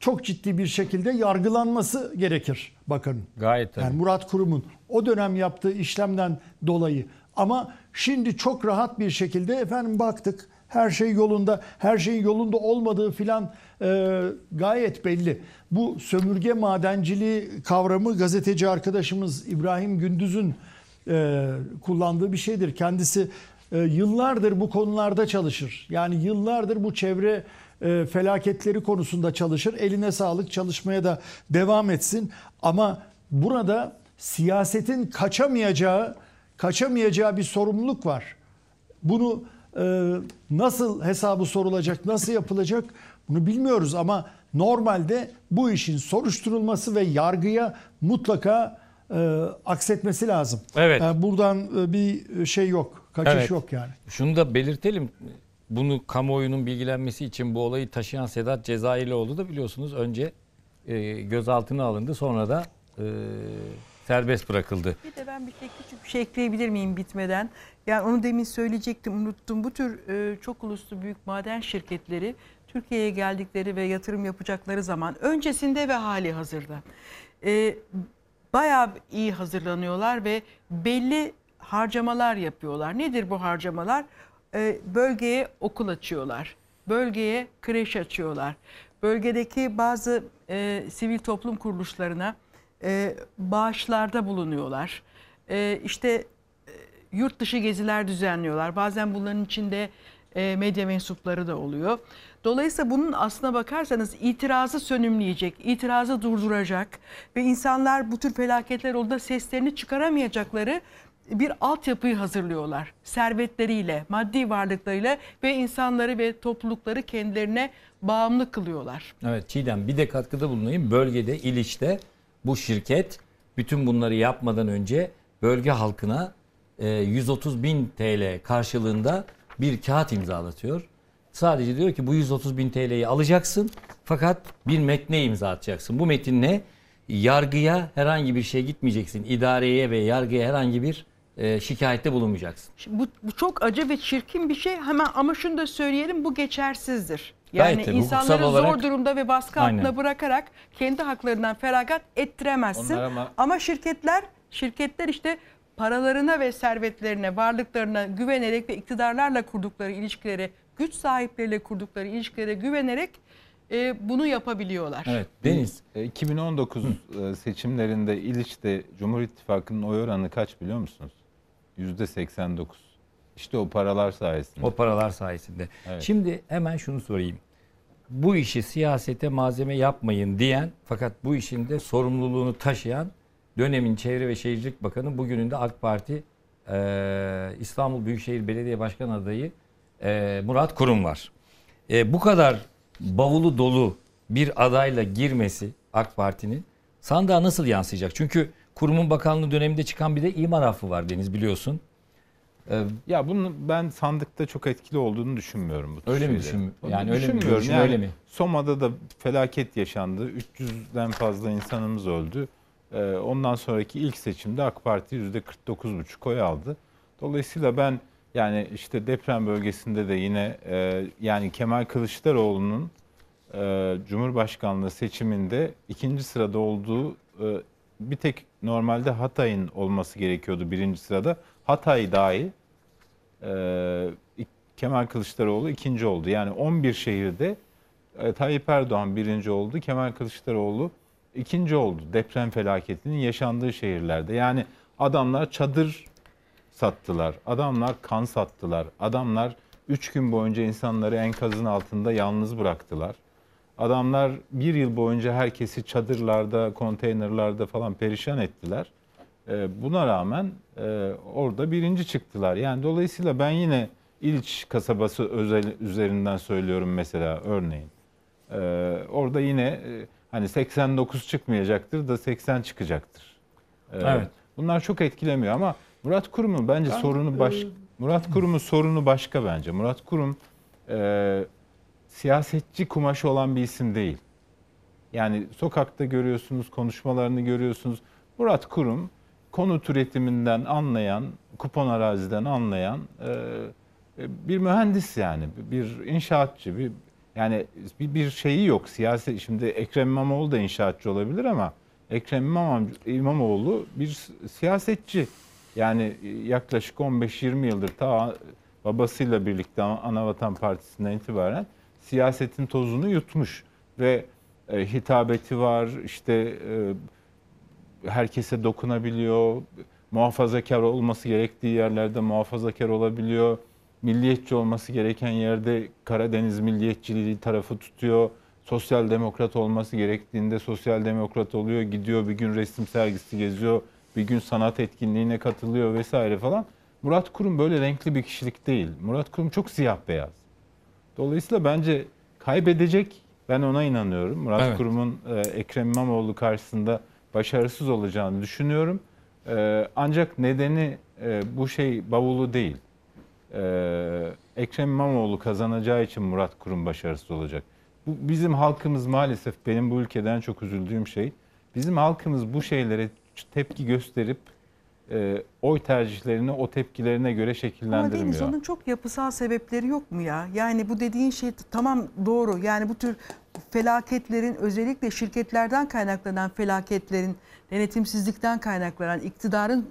[SPEAKER 15] çok ciddi bir şekilde yargılanması gerekir bakanın.
[SPEAKER 1] Gayet tabii.
[SPEAKER 15] Yani Murat Kurum'un o dönem yaptığı işlemden dolayı. Ama şimdi çok rahat bir şekilde efendim baktık her şey yolunda, her şeyin yolunda olmadığı filan e, gayet belli. Bu sömürge madenciliği kavramı gazeteci arkadaşımız İbrahim Gündüz'ün e, kullandığı bir şeydir. Kendisi yıllardır bu konularda çalışır. Yani yıllardır bu çevre e, felaketleri konusunda çalışır. Eline sağlık çalışmaya da devam etsin. Ama burada siyasetin kaçamayacağı, kaçamayacağı bir sorumluluk var. Bunu e, nasıl hesabı sorulacak, nasıl yapılacak bunu bilmiyoruz ama normalde bu işin soruşturulması ve yargıya mutlaka e, aksetmesi lazım.
[SPEAKER 1] Evet.
[SPEAKER 15] Yani buradan e, bir şey yok, kaçış
[SPEAKER 1] Evet.
[SPEAKER 15] yok yani.
[SPEAKER 1] Şunu da belirtelim. Bunu kamuoyunun bilgilenmesi için bu olayı taşıyan Sedat Cezayirlioğlu da biliyorsunuz önce e, gözaltına alındı sonra da e, serbest bırakıldı.
[SPEAKER 13] Bir de ben bir şey küçük bir şey ekleyebilir miyim bitmeden? Yani onu demin söyleyecektim unuttum. Bu tür e, çok uluslu büyük maden şirketleri Türkiye'ye geldikleri ve yatırım yapacakları zaman öncesinde ve hali hazırda e, bayağı iyi hazırlanıyorlar ve belli harcamalar yapıyorlar. Nedir bu harcamalar? E, bölgeye okul açıyorlar. Bölgeye kreş açıyorlar. Bölgedeki bazı e, sivil toplum kuruluşlarına e, bağışlarda bulunuyorlar. E, işte e, yurt dışı geziler düzenliyorlar. Bazen bunların içinde e, medya mensupları da oluyor. Dolayısıyla bunun aslına bakarsanız itirazı sönümleyecek, itirazı durduracak ve insanlar bu tür felaketler olduğunda seslerini çıkaramayacakları bir altyapıyı hazırlıyorlar. Servetleriyle, maddi varlıklarıyla ve insanları ve toplulukları kendilerine bağımlı kılıyorlar.
[SPEAKER 1] Evet Çiğdem bir de katkıda bulunayım. Bölgede İliç'te bu şirket bütün bunları yapmadan önce bölge halkına e, 130 bin TL karşılığında bir kağıt imzalatıyor. Sadece diyor ki bu 130 bin TL'yi alacaksın fakat bir metne imza atacaksın. Bu metinle yargıya herhangi bir şey gitmeyeceksin. İdareye ve yargıya herhangi bir e, şikayette bulunmayacaksın.
[SPEAKER 13] Şimdi bu, bu çok acı ve çirkin bir şey. Hemen ama şunu da söyleyelim bu geçersizdir. Yani
[SPEAKER 1] Gayet tabii, hukuksal
[SPEAKER 13] insanları
[SPEAKER 1] olarak-
[SPEAKER 13] zor durumda ve baskı altında
[SPEAKER 1] Aynen.
[SPEAKER 13] bırakarak kendi haklarından feragat ettiremezsin.
[SPEAKER 14] Onlar ama-
[SPEAKER 13] Ama şirketler şirketler işte paralarına ve servetlerine, varlıklarına güvenerek ve iktidarlarla kurdukları ilişkilere, güç sahipleriyle kurdukları ilişkilere güvenerek e, bunu yapabiliyorlar.
[SPEAKER 1] Evet Deniz.
[SPEAKER 14] E, 2019 e, seçimlerinde İliç'te Cumhur İttifakı'nın oy oranı kaç biliyor musunuz? %89. İşte o paralar sayesinde.
[SPEAKER 1] O paralar sayesinde.
[SPEAKER 14] Evet.
[SPEAKER 1] Şimdi hemen şunu sorayım. Bu işi siyasete malzeme yapmayın diyen fakat bu işin de sorumluluğunu taşıyan dönemin Çevre ve Şehircilik Bakanı bugünün de AK Parti e, İstanbul Büyükşehir Belediye Başkan adayı e, Murat Kurum var. E, bu kadar bavulu dolu bir adayla girmesi AK Parti'nin sandığa nasıl yansıyacak? Çünkü kurumun bakanlığı döneminde çıkan bir de imar affı var Deniz biliyorsun. E,
[SPEAKER 14] Ya bunu ben sandıkta çok etkili olduğunu düşünmüyorum bu
[SPEAKER 1] Öyle mi düşün- yani öyle mi
[SPEAKER 14] Yani
[SPEAKER 1] öyle mi?
[SPEAKER 14] Soma'da da felaket yaşandı. 300'den fazla insanımız öldü. Ee, ondan sonraki ilk seçimde AK Parti %49,5 oy aldı. Dolayısıyla ben yani işte deprem bölgesinde de yine e, yani Kemal Kılıçdaroğlu'nun e, Cumhurbaşkanlığı seçiminde ikinci sırada olduğu e, bir tek normalde Hatay'ın olması gerekiyordu birinci sırada. Hatay dahi e, Kemal Kılıçdaroğlu ikinci oldu. Yani 11 şehirde e, Tayyip Erdoğan birinci oldu. Kemal Kılıçdaroğlu ikinci oldu. Deprem felaketinin yaşandığı şehirlerde. Yani adamlar çadır sattılar. Adamlar kan sattılar. Adamlar 3 gün boyunca insanları enkazın altında yalnız bıraktılar. Adamlar bir yıl boyunca herkesi çadırlarda, konteynerlarda falan perişan ettiler. Ee, Buna rağmen e, orada birinci çıktılar. Yani dolayısıyla ben yine İliç kasabası özel üzerinden söylüyorum mesela örneğin. Ee, Orada yine e, hani 89 çıkmayacaktır da 80 çıkacaktır.
[SPEAKER 1] Evet.
[SPEAKER 14] Bunlar çok etkilemiyor ama Murat Kurum'un bence
[SPEAKER 15] Ben,
[SPEAKER 14] sorunu baş
[SPEAKER 15] e,
[SPEAKER 14] Murat Kurum'un sorunu başka bence. Murat Kurum e, siyasetçi kumaşı olan bir isim değil. Yani sokakta görüyorsunuz, konuşmalarını görüyorsunuz. Murat Kurum konut üretiminden anlayan, kupon araziden anlayan e, e, bir mühendis yani, bir inşaatçı, bir Yani bir, şeyi yok. Siyasi şimdi Ekrem İmamoğlu da inşaatçı olabilir ama Ekrem İmam, İmamoğlu bir siyasetçi. Yani yaklaşık 15-20 yıldır ta babasıyla birlikte Anavatan Partisi'nden itibaren siyasetin tozunu yutmuş ve e, hitabeti var, işte e, herkese dokunabiliyor, muhafazakar olması gerektiği yerlerde muhafazakar olabiliyor, milliyetçi olması gereken yerde Karadeniz milliyetçiliği tarafı tutuyor, sosyal demokrat olması gerektiğinde sosyal demokrat oluyor, gidiyor bir gün resim sergisi geziyor, bir gün sanat etkinliğine katılıyor vesaire falan. Murat Kurum böyle renkli bir kişilik değil. Murat Kurum çok siyah beyaz. Dolayısıyla bence kaybedecek ben ona inanıyorum. Murat
[SPEAKER 1] Evet.
[SPEAKER 14] Kurum'un e, Ekrem İmamoğlu karşısında başarısız olacağını düşünüyorum. E, ancak nedeni e, bu şey bavulu değil. E, Ekrem İmamoğlu kazanacağı için Murat Kurum başarısız olacak. Bu bizim halkımız maalesef benim bu ülkeden çok üzüldüğüm şey. Bizim halkımız bu şeylere tepki gösterip e, oy tercihlerini o tepkilerine göre
[SPEAKER 13] Ama
[SPEAKER 14] şekillendirmiyor.
[SPEAKER 13] Deniz onun çok yapısal sebepleri yok mu ya? Yani bu dediğin şey tamam doğru. Yani bu tür felaketlerin özellikle şirketlerden kaynaklanan felaketlerin denetimsizlikten kaynaklanan iktidarın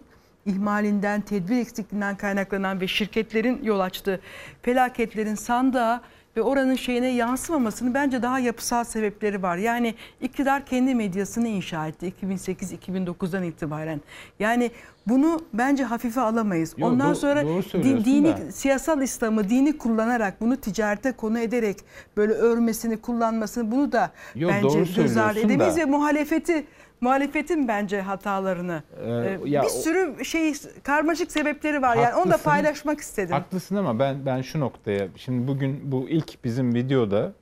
[SPEAKER 13] ihmalinden, tedbir eksikliğinden kaynaklanan ve şirketlerin yol açtığı felaketlerin sandığa ve oranın şeyine yansımamasının bence daha yapısal sebepleri var. Yani iktidar kendi medyasını inşa etti 2008-2009'dan itibaren. Yani bunu bence hafife alamayız.
[SPEAKER 14] Yo,
[SPEAKER 13] Ondan
[SPEAKER 14] do-
[SPEAKER 13] sonra
[SPEAKER 14] doğru
[SPEAKER 13] di-
[SPEAKER 14] söylüyorsun
[SPEAKER 13] dini
[SPEAKER 14] da.
[SPEAKER 13] siyasal İslam'ı dini kullanarak bunu ticarete konu ederek böyle örmesini kullanmasını bunu da
[SPEAKER 14] Yo,
[SPEAKER 13] bence göz ardı edemeyiz
[SPEAKER 14] da.
[SPEAKER 13] ve muhalefeti muhalefetin bence hatalarını
[SPEAKER 14] Ee,
[SPEAKER 13] e,
[SPEAKER 14] ya
[SPEAKER 13] bir sürü şey karmaşık sebepleri var. Yani onu da
[SPEAKER 14] Haklısın.
[SPEAKER 13] paylaşmak istedim.
[SPEAKER 14] Haklısın ama ben ben şu noktaya şimdi bugün bu ilk bizim videoda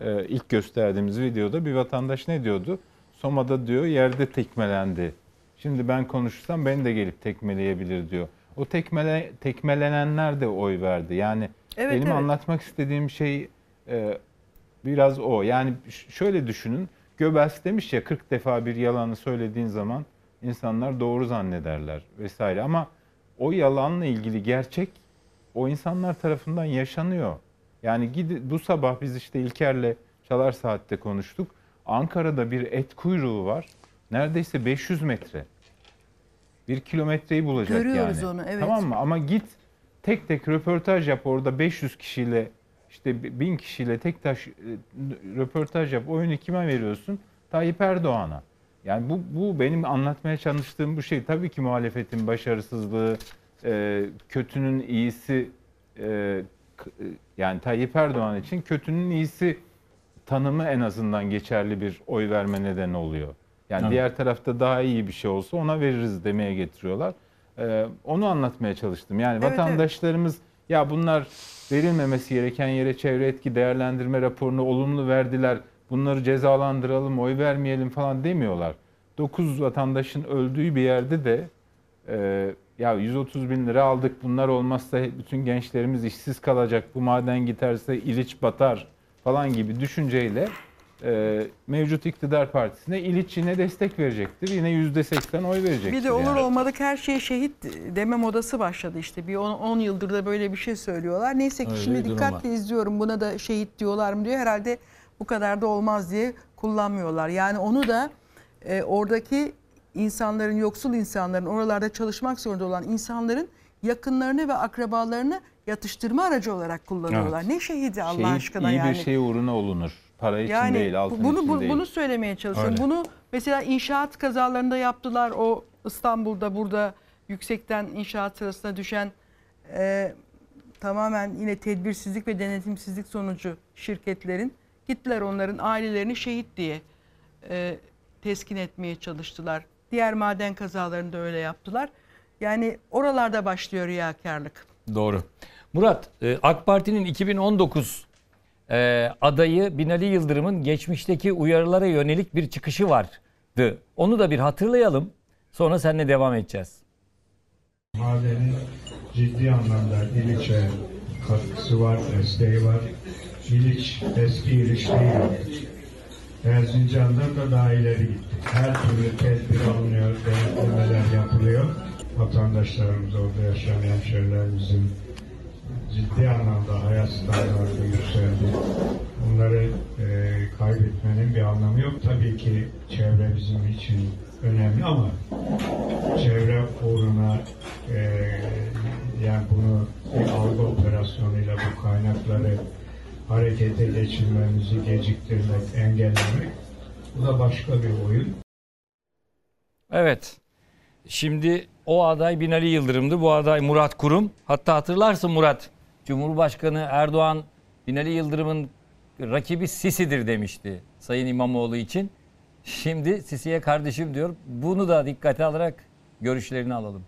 [SPEAKER 14] e, ilk gösterdiğimiz videoda bir vatandaş ne diyordu? Soma'da diyor yerde tekmelendi. Şimdi ben konuşursam beni de gelip tekmeleyebilir diyor. O tekmele tekmelenenler de oy verdi. Yani
[SPEAKER 13] Evet,
[SPEAKER 14] benim
[SPEAKER 13] evet.
[SPEAKER 14] anlatmak istediğim şey e, biraz o. Yani şöyle düşünün. Göbels demiş ya 40 defa bir yalanı söylediğin zaman insanlar doğru zannederler vesaire ama o yalanla ilgili gerçek o insanlar tarafından yaşanıyor. Yani gidi, bu sabah biz işte İlker'le Çalar Saat'te konuştuk. Ankara'da bir et kuyruğu var. Neredeyse 500 metre. Bir kilometreyi bulacak
[SPEAKER 13] Görüyoruz
[SPEAKER 14] yani.
[SPEAKER 13] onu, evet.
[SPEAKER 14] Tamam mı? Ama git tek tek röportaj yap orada 500 kişiyle işte 1000 kişiyle tek taş e, röportaj yap. Oyunu kime veriyorsun? Tayyip Erdoğan'a. Yani bu, bu benim anlatmaya çalıştığım bu şey. Tabii ki muhalefetin başarısızlığı, e, kötünün iyisi e, e, yani Tayyip Erdoğan için kötünün iyisi tanımı en azından geçerli bir oy verme nedeni oluyor. Yani
[SPEAKER 1] Evet.
[SPEAKER 14] diğer tarafta daha iyi bir şey olsa ona veririz demeye getiriyorlar. Ee, onu anlatmaya çalıştım. Yani
[SPEAKER 13] Evet,
[SPEAKER 14] vatandaşlarımız ya bunlar verilmemesi gereken yere çevre etki değerlendirme raporunu olumlu verdiler. Bunları cezalandıralım, oy vermeyelim falan demiyorlar. 9 vatandaşın öldüğü bir yerde de e, ya 130 bin lira aldık bunlar olmazsa bütün gençlerimiz işsiz kalacak. Bu maden giderse İliç batar falan gibi düşünceyle e, mevcut iktidar partisine İliç yine destek verecektir. Yine %80 oy verecektir.
[SPEAKER 13] Bir de olur
[SPEAKER 14] yani.
[SPEAKER 13] olmadık her şeye şehit deme modası başladı işte. Bir 10 yıldır da böyle bir şey söylüyorlar. Neyse ki
[SPEAKER 1] Öyle
[SPEAKER 13] şimdi dikkatle
[SPEAKER 1] var.
[SPEAKER 13] izliyorum. Buna da şehit diyorlar mı diyor. Herhalde bu kadar da olmaz diye kullanmıyorlar. Yani onu da e, oradaki insanların, yoksul insanların, oralarda çalışmak zorunda olan insanların yakınlarını ve akrabalarını yatıştırma aracı olarak kullanıyorlar. Ne şehidi Allah
[SPEAKER 14] Şehit
[SPEAKER 13] aşkına
[SPEAKER 14] iyi
[SPEAKER 13] yani.
[SPEAKER 14] bir şey uğruna olunur. Para için
[SPEAKER 13] Yani
[SPEAKER 14] değil, altın
[SPEAKER 13] bunu
[SPEAKER 14] için
[SPEAKER 13] bu-
[SPEAKER 14] değil.
[SPEAKER 13] bunu söylemeye çalışıyorum.
[SPEAKER 14] Öyle.
[SPEAKER 13] Bunu mesela inşaat kazalarında yaptılar. O İstanbul'da burada yüksekten inşaat sırasında düşen e, tamamen yine tedbirsizlik ve denetimsizlik sonucu şirketlerin gittiler onların ailelerini şehit diye e, teskin etmeye çalıştılar. Diğer maden kazalarında öyle yaptılar. Yani oralarda başlıyor riyakarlık.
[SPEAKER 1] Doğru. Murat, e, AK Parti'nin 2019 e, adayı Binali Yıldırım'ın geçmişteki uyarılara yönelik bir çıkışı vardı. Onu da bir hatırlayalım. Sonra seninle devam edeceğiz.
[SPEAKER 16] Madenin ciddi anlamda İliç'e katkısı var, desteği var. İliç eski İliç değil. Erzincan'dan da daha ileri gitti. Her türlü tedbir alınıyor, denetlemeler yapılıyor. Vatandaşlarımız, orada yaşayan hemşehrilerimizin ciddi anlamda hayat standartı yükseldi. Bunları e, kaybetmenin bir anlamı yok. Tabii ki çevre bizim için önemli ama çevre uğruna e, yani bunu bir algı operasyonuyla bu kaynakları harekete geçirmemizi geciktirmek, engellemek bu da başka bir oyun.
[SPEAKER 1] Evet. Şimdi o aday Binali Yıldırım'dı. Bu aday Murat Kurum. Hatta hatırlarsın Murat. Cumhurbaşkanı Erdoğan Binali Yıldırım'ın rakibi Sisi'dir demişti Sayın İmamoğlu için. Şimdi Sisi'ye kardeşim diyor. Bunu da dikkate alarak görüşlerini alalım.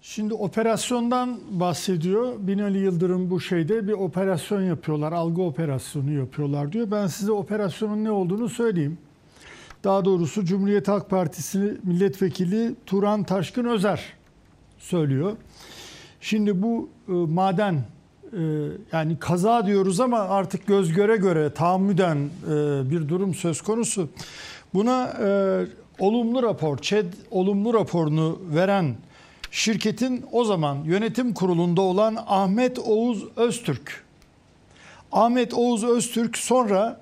[SPEAKER 15] Şimdi operasyondan bahsediyor. Binali Yıldırım bu şeyde bir operasyon yapıyorlar. Algı operasyonu yapıyorlar diyor. Ben size operasyonun ne olduğunu söyleyeyim. Daha doğrusu Cumhuriyet Halk Partisi milletvekili Turan Taşkın Özer söylüyor. Şimdi bu e, maden e, yani kaza diyoruz ama artık göz göre göre tahammüden e, bir durum söz konusu. Buna e, olumlu rapor, ÇED olumlu raporunu veren şirketin o zaman yönetim kurulunda olan Ahmet Oğuz Öztürk. Ahmet Oğuz Öztürk sonra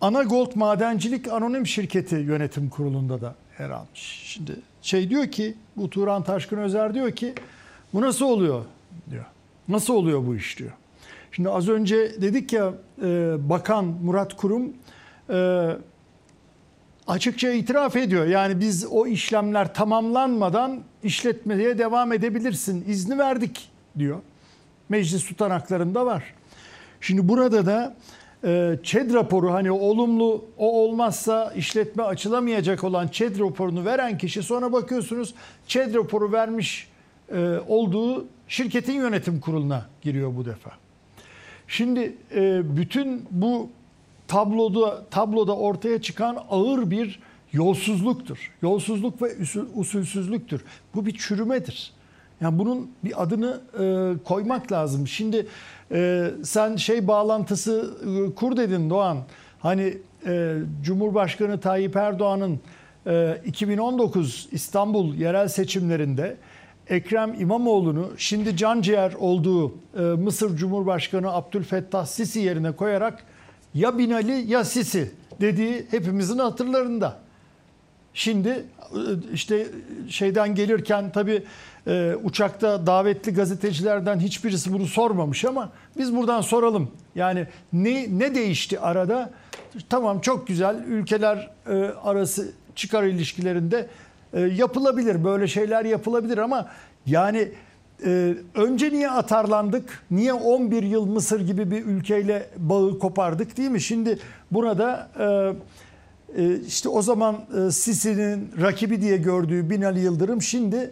[SPEAKER 15] Anagold Madencilik Anonim Şirketi yönetim kurulunda da yer almış. Şimdi şey diyor ki bu Turan Taşkın Özer diyor ki bu nasıl oluyor diyor. Nasıl oluyor bu iş diyor. Şimdi az önce dedik ya e, Bakan Murat Kurum e, açıkça itiraf ediyor. Yani biz o işlemler tamamlanmadan işletmeye devam edebilirsin. izni verdik diyor. Meclis tutanaklarında var. Şimdi burada da e, ÇED raporu hani olumlu o olmazsa işletme açılamayacak olan ÇED raporunu veren kişi sonra bakıyorsunuz ÇED raporu vermiş e, olduğu şirketin yönetim kuruluna giriyor bu defa. Şimdi e, bütün bu tabloda tabloda ortaya çıkan ağır bir yolsuzluktur. Yolsuzluk ve usulsüzlüktür. Bu bir çürümedir. Yani bunun bir adını e, koymak lazım. Şimdi e, sen şey bağlantısı e, kur dedin Doğan. Hani e, Cumhurbaşkanı Tayyip Erdoğan'ın e, 2019 İstanbul yerel seçimlerinde Ekrem İmamoğlu'nu şimdi canciğer olduğu e, Mısır Cumhurbaşkanı Abdülfettah Sisi yerine koyarak ya Binali ya Sisi dediği hepimizin hatırlarında. Şimdi e, işte şeyden gelirken tabii e, uçakta davetli gazetecilerden hiçbirisi bunu sormamış ama biz buradan soralım. Yani ne ne değişti arada? Tamam çok güzel ülkeler arası çıkar ilişkilerinde e, yapılabilir böyle şeyler yapılabilir ama yani e, önce niye atarlandık? Niye 11 yıl Mısır gibi bir ülkeyle bağı kopardık değil mi? Şimdi burada e, işte o zaman e, Sisi'nin rakibi diye gördüğü Binali Yıldırım şimdi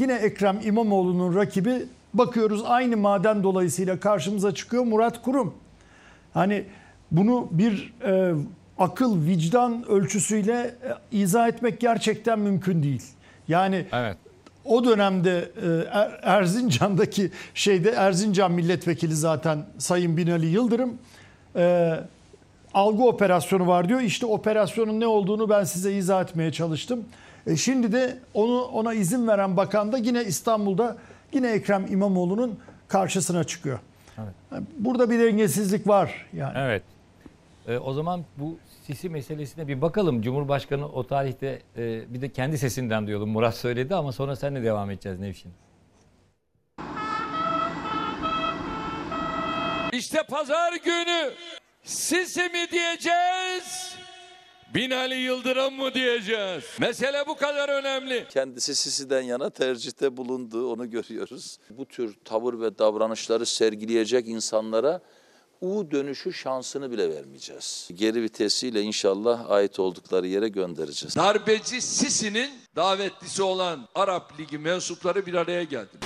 [SPEAKER 15] yine Ekrem İmamoğlu'nun rakibi bakıyoruz aynı maden dolayısıyla karşımıza çıkıyor Murat Kurum. Hani bunu bir akıl, vicdan ölçüsüyle e, izah etmek gerçekten mümkün değil. Yani
[SPEAKER 1] Evet.
[SPEAKER 15] o dönemde e, Er- Erzincan'daki şeyde Erzincan milletvekili zaten Sayın Binali Yıldırım e, algı operasyonu var diyor. İşte operasyonun ne olduğunu ben size izah etmeye çalıştım. E, şimdi de onu ona izin veren bakan da yine İstanbul'da yine Ekrem İmamoğlu'nun karşısına çıkıyor. Burada bir dengesizlik var yani.
[SPEAKER 1] Evet. E, o zaman bu Sisi meselesine bir bakalım. Cumhurbaşkanı o tarihte e, bir de kendi sesinden duyalım. Murat söyledi ama sonra seninle devam edeceğiz Nevşin.
[SPEAKER 17] İşte pazar günü Sisi mi diyeceğiz? Binali Yıldırım mı diyeceğiz? Mesele bu kadar önemli.
[SPEAKER 10] Kendisi Sisi'den yana tercihte bulundu onu görüyoruz. Bu tür tavır ve davranışları sergileyecek insanlara U dönüşü şansını bile vermeyeceğiz. Geri vitesiyle inşallah ait oldukları yere göndereceğiz.
[SPEAKER 17] Darbeci Sisi'nin davetlisi olan Arap Ligi mensupları bir araya geldi.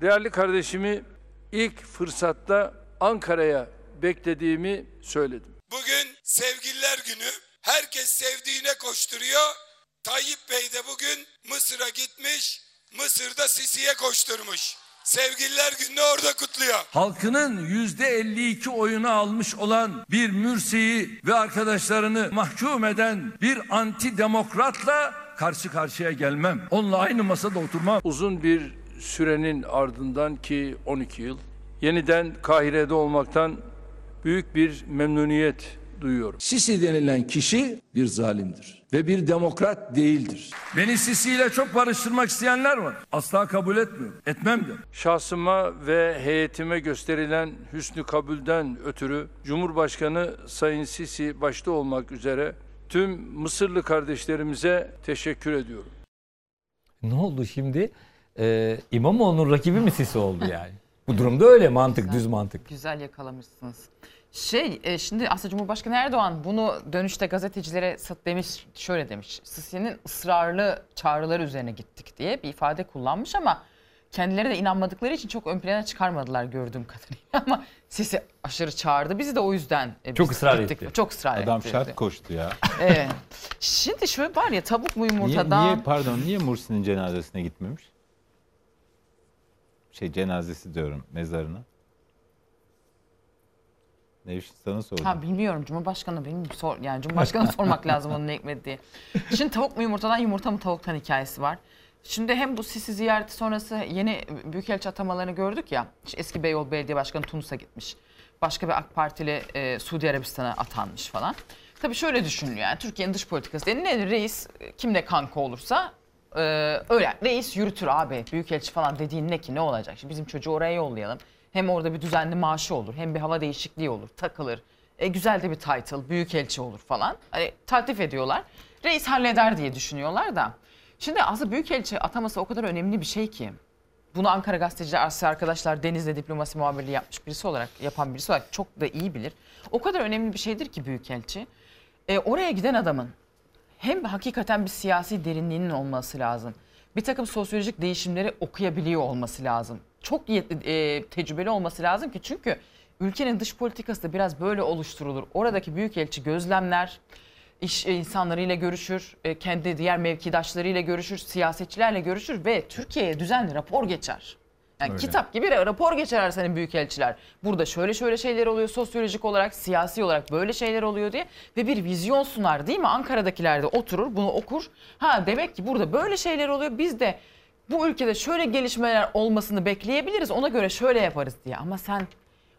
[SPEAKER 17] Değerli kardeşimi ilk fırsatta Ankara'ya beklediğimi söyledim.
[SPEAKER 18] Bugün sevgililer günü. Herkes sevdiğine koşturuyor. Tayyip Bey de bugün Mısır'a gitmiş. Mısır'da Sisi'ye koşturmuş. Sevgililer gününü orada kutluyor.
[SPEAKER 17] Halkının yüzde 52 oyunu almış olan bir Mürsi'yi ve arkadaşlarını mahkum eden bir antidemokratla karşı karşıya gelmem. Onunla aynı masada oturmam. Uzun bir sürenin ardından ki 12 yıl yeniden Kahire'de olmaktan büyük bir memnuniyet duyuyorum.
[SPEAKER 19] Sisi denilen kişi bir zalimdir ve bir demokrat değildir.
[SPEAKER 17] Beni Sisi ile çok barıştırmak isteyenler var. Asla kabul etmiyorum. Etmem de. Şahsıma ve heyetime gösterilen hüsnü kabulden ötürü Cumhurbaşkanı Sayın Sisi başta olmak üzere tüm Mısırlı kardeşlerimize teşekkür ediyorum.
[SPEAKER 1] Ne oldu şimdi? Ee, İmamoğlu'nun rakibi mi Sisi oldu yani? Bu durumda öyle mantık, düz mantık.
[SPEAKER 12] Güzel yakalamışsınız. Şey e, şimdi aslında Cumhurbaşkanı Erdoğan bunu dönüşte gazetecilere sat demiş şöyle demiş. Sisi'nin ısrarlı çağrıları üzerine gittik diye bir ifade kullanmış ama kendileri de inanmadıkları için çok ön plana çıkarmadılar gördüğüm kadarıyla ama Sisi aşırı çağırdı bizi de o yüzden e,
[SPEAKER 14] Çok ısrar
[SPEAKER 12] gittik.
[SPEAKER 14] etti.
[SPEAKER 12] Çok ısrar
[SPEAKER 14] Adam
[SPEAKER 12] etti.
[SPEAKER 14] şart koştu ya.
[SPEAKER 12] Evet. Şimdi şöyle var ya tavuk mu
[SPEAKER 14] Niye,
[SPEAKER 12] yumurtadan
[SPEAKER 14] niye pardon niye Mursi'nin cenazesine gitmemiş? Şey cenazesi diyorum mezarına. Nevşin sana sordum.
[SPEAKER 12] Ha bilmiyorum Cumhurbaşkanı bilmiyorum. Sor, yani Cumhurbaşkanı sormak lazım onun ne hikmet diye. Şimdi tavuk mu yumurtadan yumurta mı tavuktan hikayesi var. Şimdi hem bu Sisi ziyareti sonrası yeni büyükelçi atamalarını gördük ya. İşte eski Beyoğlu Belediye Başkanı Tunus'a gitmiş. Başka bir AK Partili e, Suudi Arabistan'a atanmış falan. Tabii şöyle düşünülüyor yani Türkiye'nin dış politikası. Yani ne reis kimle kanka olursa e, öyle. Reis yürütür abi. Büyükelçi falan dediğin ne ki ne olacak? Şimdi bizim çocuğu oraya yollayalım. Hem orada bir düzenli maaşı olur. Hem bir hava değişikliği olur. Takılır. E, güzel de bir title. Büyükelçi olur falan. Hani taltif ediyorlar. Reis halleder diye düşünüyorlar da. Şimdi aslında büyükelçi ataması o kadar önemli bir şey ki. Bunu Ankara Gazeteciler arkadaşlar Deniz'de diplomasi muhabirliği yapmış birisi olarak, yapan birisi olarak çok da iyi bilir. O kadar önemli bir şeydir ki büyükelçi. E, oraya giden adamın hem hakikaten bir siyasi derinliğinin olması lazım. Bir takım sosyolojik değişimleri okuyabiliyor olması lazım. Çok e, tecrübeli olması lazım ki çünkü ülkenin dış politikası da biraz böyle oluşturulur. Oradaki büyükelçi gözlemler, iş insanlarıyla görüşür, e, kendi diğer mevkidaşlarıyla görüşür, siyasetçilerle görüşür ve Türkiye'ye düzenli rapor geçer. Yani
[SPEAKER 14] Öyle.
[SPEAKER 12] kitap gibi rapor geçer senin büyükelçiler. Burada şöyle şöyle şeyler oluyor sosyolojik olarak, siyasi olarak böyle şeyler oluyor diye ve bir vizyon sunar değil mi? Ankara'dakiler de oturur, bunu okur. Ha demek ki burada böyle şeyler oluyor. Biz de bu ülkede şöyle gelişmeler olmasını bekleyebiliriz. Ona göre şöyle yaparız diye. Ama sen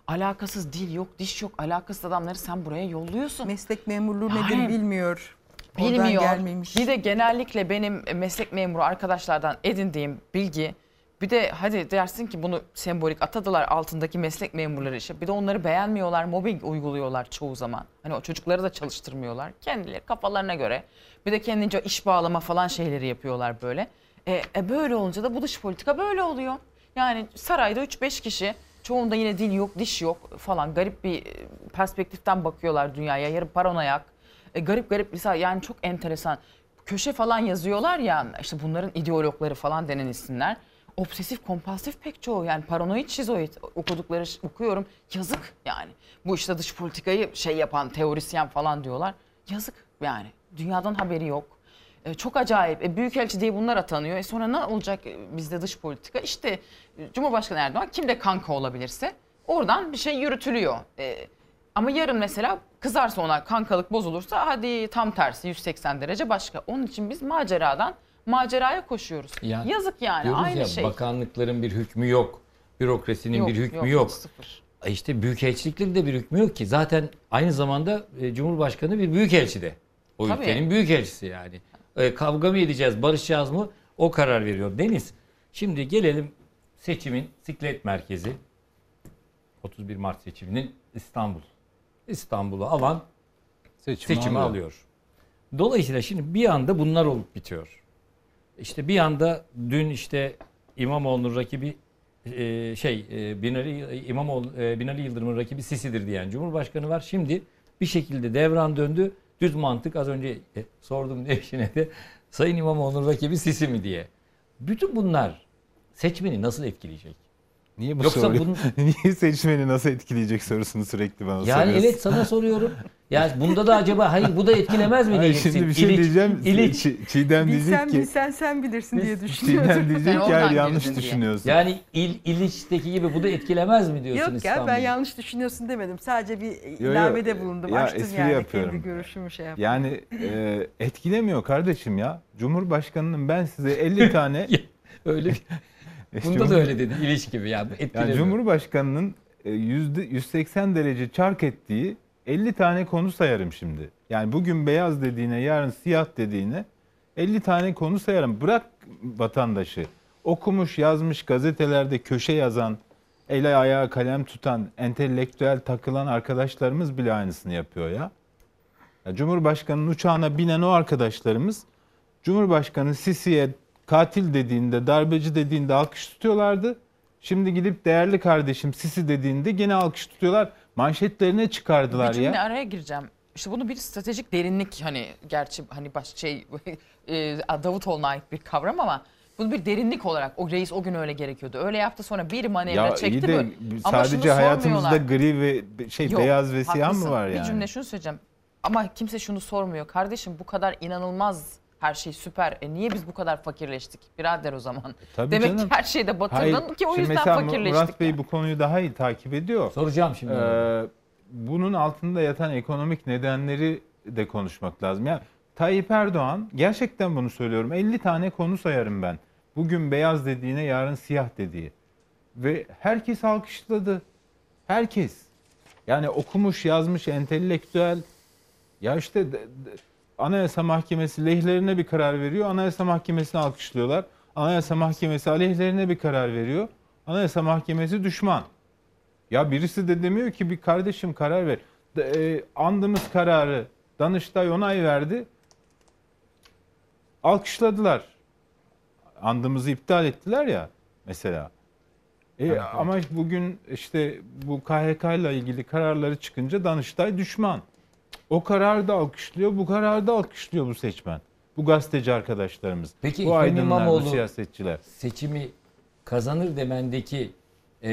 [SPEAKER 12] alakasız dil yok, diş yok, alakasız adamları sen buraya yolluyorsun.
[SPEAKER 13] Meslek memurluğu nedir bilmiyor. Oradan
[SPEAKER 12] Bilmiyor.
[SPEAKER 13] gelmemiş.
[SPEAKER 12] Bir de genellikle benim meslek memuru arkadaşlardan edindiğim bilgi bir de hadi dersin ki bunu sembolik atadılar altındaki meslek memurları işe. Bir de onları beğenmiyorlar, mobbing uyguluyorlar çoğu zaman. Hani o çocukları da çalıştırmıyorlar. Kendileri kafalarına göre. Bir de kendince iş bağlama falan şeyleri yapıyorlar böyle. E, e böyle olunca da bu dış politika böyle oluyor. Yani sarayda 3-5 kişi çoğunda yine dil yok, diş yok falan garip bir e, perspektiften bakıyorlar dünyaya. Yarı paranoyak. E, garip garip mesela yani çok enteresan. Köşe falan yazıyorlar ya işte bunların ideologları falan denen isimler. Obsesif kompulsif pek çoğu yani paranoid şizoid okudukları okuyorum yazık yani. Bu işte dış politikayı şey yapan teorisyen falan diyorlar. Yazık yani dünyadan haberi yok. E, çok acayip. E, Büyükelçi diye bunlar atanıyor. E, sonra ne olacak e, bizde dış politika? İşte e, Cumhurbaşkanı Erdoğan kimde kanka olabilirse oradan bir şey yürütülüyor. E, ama yarın mesela kızarsa ona kankalık bozulursa hadi tam tersi 180 derece başka. Onun için biz maceradan maceraya koşuyoruz.
[SPEAKER 1] Yani
[SPEAKER 12] Yazık yani aynı
[SPEAKER 1] ya,
[SPEAKER 12] şey.
[SPEAKER 1] Bakanlıkların bir hükmü yok. Bürokrasinin
[SPEAKER 12] Yok,
[SPEAKER 1] bir hükmü
[SPEAKER 12] yok,
[SPEAKER 1] yok.
[SPEAKER 12] sıfır.
[SPEAKER 1] E İşte büyükelçiliklerin de bir hükmü yok ki. Zaten aynı zamanda e, Cumhurbaşkanı bir büyükelçi de. O
[SPEAKER 12] Tabii.
[SPEAKER 1] ülkenin büyükelçisi yani. E, kavga mı edeceğiz, barışacağız mı? O karar veriyor. Deniz, şimdi gelelim seçimin siklet merkezi. 31 Mart seçiminin İstanbul. İstanbul'u alan
[SPEAKER 14] Seçimi
[SPEAKER 1] seçimi,
[SPEAKER 14] alıyor.
[SPEAKER 1] alıyor. Dolayısıyla şimdi bir anda bunlar olup bitiyor. İşte bir anda dün işte İmamoğlu'nun rakibi e, şey e, Binali İmamoğlu e, Binali Yıldırım'ın rakibi Sisi'dir diyen Cumhurbaşkanı var. Şimdi bir şekilde devran döndü. Düz mantık az önce e, sordum eşine de Sayın İmamoğlu'nun rakibi Sisi mi diye. Bütün bunlar seçmeni nasıl etkileyecek?
[SPEAKER 14] Niye bu
[SPEAKER 1] Yoksa
[SPEAKER 14] soruyu,
[SPEAKER 1] bunun-
[SPEAKER 14] niye seçmeni nasıl etkileyecek sorusunu sürekli bana
[SPEAKER 1] Yani
[SPEAKER 14] soruyorsun?
[SPEAKER 1] evet sana soruyorum. Ya bunda da acaba hayır bu da etkilemez mi
[SPEAKER 14] Hayır,
[SPEAKER 1] diyeceksin?
[SPEAKER 14] şimdi bir şey
[SPEAKER 1] İliç-
[SPEAKER 14] diyeceğim.
[SPEAKER 1] İliç.
[SPEAKER 14] Çi- Çiğdem diyecek ki
[SPEAKER 13] bilsen sen bilirsin diye düşünüyordum.
[SPEAKER 14] Çiğdem diyecek ki hayır yanlış düşünüyorsun.
[SPEAKER 1] Yani il, İliç'teki gibi bu da etkilemez mi diyorsun
[SPEAKER 13] Yok ya ben yanlış düşünüyorsun demedim. Sadece bir
[SPEAKER 14] Yo, yo,
[SPEAKER 13] ilavede bulundum.
[SPEAKER 14] ya
[SPEAKER 13] Açtım
[SPEAKER 14] espri
[SPEAKER 13] yani
[SPEAKER 14] yapıyorum.
[SPEAKER 13] kendi görüşümü şey yaptım.
[SPEAKER 14] Yani e, etkilemiyor kardeşim ya. Cumhurbaşkanının ben size 50 tane
[SPEAKER 1] öyle Bunda da öyle dedi. İliç gibi ya. Etkilemiyor.
[SPEAKER 14] Yani Cumhurbaşkanının e, yüzde 180 derece çark ettiği 50 tane konu sayarım şimdi. Yani bugün beyaz dediğine, yarın siyah dediğine 50 tane konu sayarım. Bırak vatandaşı. Okumuş, yazmış, gazetelerde köşe yazan, ele ayağa kalem tutan, entelektüel takılan arkadaşlarımız bile aynısını yapıyor ya. ya Cumhurbaşkanının uçağına binen o arkadaşlarımız Cumhurbaşkanı Sisi'ye katil dediğinde, darbeci dediğinde alkış tutuyorlardı. Şimdi gidip değerli kardeşim Sisi dediğinde gene alkış tutuyorlar. Manşetlerine çıkardılar
[SPEAKER 12] Bir cümle
[SPEAKER 14] ya.
[SPEAKER 12] araya gireceğim. İşte bunu bir stratejik derinlik hani gerçi hani baş şey e, Davutoğlu'na ait bir kavram ama bunu bir derinlik olarak o reis o gün öyle gerekiyordu. Öyle yaptı sonra bir manevra
[SPEAKER 14] Ya
[SPEAKER 12] çekti
[SPEAKER 14] iyi de
[SPEAKER 12] mi?
[SPEAKER 14] Sadece hayatımızda gri ve şey
[SPEAKER 12] Yok,
[SPEAKER 14] beyaz ve siyah
[SPEAKER 12] haklısın.
[SPEAKER 14] mı var yani?
[SPEAKER 12] Bir cümle şunu söyleyeceğim. Ama kimse şunu sormuyor. Kardeşim bu kadar inanılmaz her şey süper. E niye biz bu kadar fakirleştik? Birader o zaman.
[SPEAKER 14] Tabii
[SPEAKER 12] Demek
[SPEAKER 14] canım.
[SPEAKER 12] ki her şeyde batırdın
[SPEAKER 14] Hayır,
[SPEAKER 12] ki o yüzden
[SPEAKER 14] mesela
[SPEAKER 12] fakirleştik.
[SPEAKER 14] Murat Bey bu konuyu daha iyi takip ediyor.
[SPEAKER 1] Soracağım şimdi.
[SPEAKER 14] Ee, bunun altında yatan ekonomik nedenleri de konuşmak lazım. Ya Tayyip Erdoğan gerçekten bunu söylüyorum. 50 tane konu sayarım ben. Bugün beyaz dediğine yarın siyah dediği. Ve herkes alkışladı. Herkes. Yani okumuş, yazmış, entelektüel. Ya işte de- de- Anayasa Mahkemesi lehlerine bir karar veriyor. Anayasa Mahkemesi'ni alkışlıyorlar. Anayasa Mahkemesi aleyhlerine bir karar veriyor. Anayasa Mahkemesi düşman. Ya birisi de demiyor ki bir kardeşim karar ver. De- e, andımız kararı Danıştay onay verdi. Alkışladılar. Andımızı iptal ettiler ya mesela. E, Ama bugün işte bu KHK ile ilgili kararları çıkınca Danıştay düşman. O kararı da alkışlıyor, bu kararı da alkışlıyor bu seçmen. Bu gazeteci arkadaşlarımız.
[SPEAKER 1] Peki
[SPEAKER 14] bu aydınlar, bu
[SPEAKER 1] İmamoğlu
[SPEAKER 14] siyasetçiler.
[SPEAKER 1] seçimi kazanır demendeki e,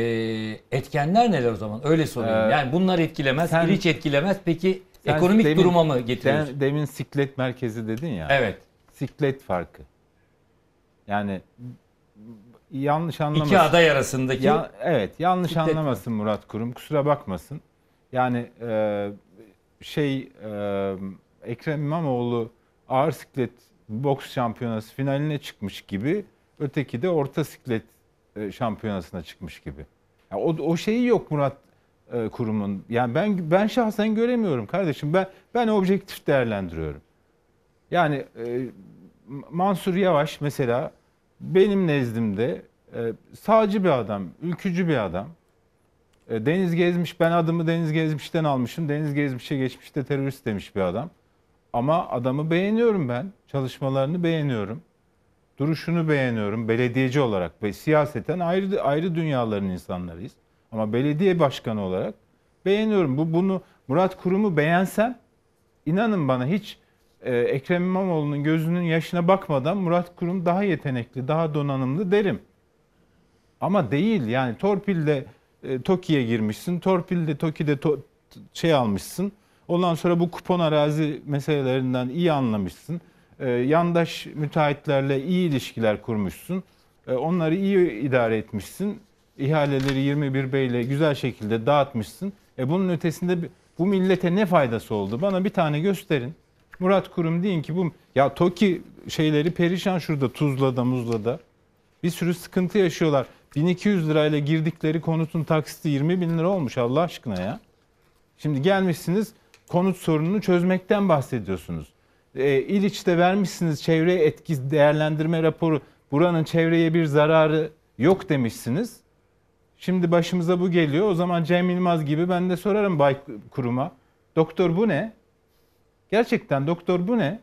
[SPEAKER 1] etkenler neler o zaman? Öyle sorayım.
[SPEAKER 14] Ee,
[SPEAKER 1] yani bunlar etkilemez,
[SPEAKER 14] sen-
[SPEAKER 1] İliç etkilemez. Peki ekonomik
[SPEAKER 14] demin-
[SPEAKER 1] duruma mı getiriyorsun?
[SPEAKER 14] Sen demin siklet merkezi dedin ya.
[SPEAKER 1] Evet.
[SPEAKER 14] Siklet farkı. Yani yanlış anlamasın.
[SPEAKER 1] İki aday arasındaki
[SPEAKER 14] Ya- evet yanlış
[SPEAKER 1] siklet
[SPEAKER 14] anlamasın Murat Kurum. Kusura bakmasın. Yani e, şey e, Ekrem İmamoğlu ağır siklet boks şampiyonası finaline çıkmış gibi öteki de orta siklet e, şampiyonasına çıkmış gibi. Ya o, o şeyi yok Murat e, Kurum'un. Yani ben ben şahsen göremiyorum kardeşim. Ben ben objektif değerlendiriyorum. Yani e, Mansur Yavaş mesela benim nezdimde e, sağcı bir adam, ülkücü bir adam. E, Deniz Gezmiş, ben adımı Deniz Gezmiş'ten almışım. Deniz Gezmiş'e geçmişte terörist demiş bir adam. Ama adamı beğeniyorum ben. Çalışmalarını beğeniyorum. Duruşunu beğeniyorum belediyeci olarak ve siyaseten ayrı ayrı dünyaların insanlarıyız. Ama belediye başkanı olarak beğeniyorum. Bu bunu Murat Kurum'u beğensem inanın bana hiç e, Ekrem İmamoğlu'nun gözünün yaşına bakmadan Murat Kurum daha yetenekli, daha donanımlı derim. Ama değil yani torpilde e, TOKİ'ye girmişsin, torpilde TOKİ'de to- şey almışsın. Ondan sonra bu kupon arazi meselelerinden iyi anlamışsın. E, yandaş müteahhitlerle iyi ilişkiler kurmuşsun. E, onları iyi idare etmişsin. İhaleleri 21 Bey'le güzel şekilde dağıtmışsın. E bunun ötesinde bu millete ne faydası oldu? Bana bir tane gösterin. Murat Kurum deyin ki bu ya TOKİ şeyleri perişan şurada Tuzla'da, Muzla'da. Bir sürü sıkıntı yaşıyorlar. 1200 lirayla girdikleri konutun taksiti 20 bin lira olmuş Allah aşkına ya. Şimdi gelmişsiniz konut sorununu çözmekten bahsediyorsunuz. E, İliç'te vermişsiniz çevre etki değerlendirme raporu. Buranın çevreye bir zararı yok demişsiniz. Şimdi başımıza bu geliyor. O zaman Cem Yılmaz gibi ben de sorarım Bay Kurum'a. Doktor bu ne? Gerçekten doktor bu ne?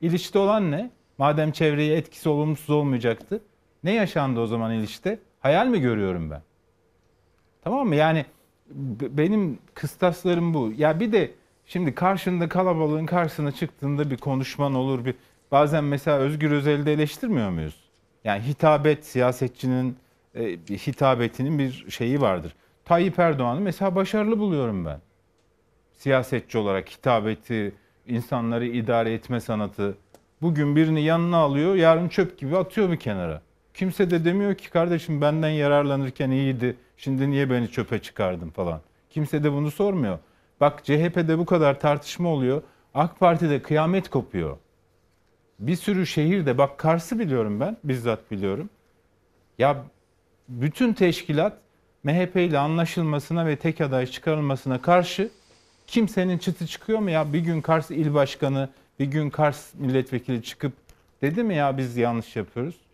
[SPEAKER 14] İliç'te olan ne? Madem çevreye etkisi olumsuz olmayacaktı. Ne yaşandı o zaman İliç'te? Hayal mi görüyorum ben? Tamam mı? Yani benim kıstaslarım bu. Ya bir de şimdi karşında kalabalığın karşısına çıktığında bir konuşman olur. bir Bazen mesela Özgür Özel'i de eleştirmiyor muyuz? Yani hitabet siyasetçinin e, hitabetinin bir şeyi vardır. Tayyip Erdoğan'ı mesela başarılı buluyorum ben. Siyasetçi olarak hitabeti, insanları idare etme sanatı. Bugün birini yanına alıyor, yarın çöp gibi atıyor bir kenara. Kimse de demiyor ki kardeşim benden yararlanırken iyiydi. Şimdi niye beni çöpe çıkardın falan. Kimse de bunu sormuyor. Bak CHP'de bu kadar tartışma oluyor. AK Parti'de kıyamet kopuyor. Bir sürü şehirde bak Kars'ı biliyorum ben, bizzat biliyorum. Ya bütün teşkilat MHP ile anlaşılmasına ve tek aday çıkarılmasına karşı kimsenin çıtı çıkıyor mu ya? Bir gün Kars il başkanı, bir gün Kars milletvekili çıkıp dedi mi ya biz yanlış yapıyoruz?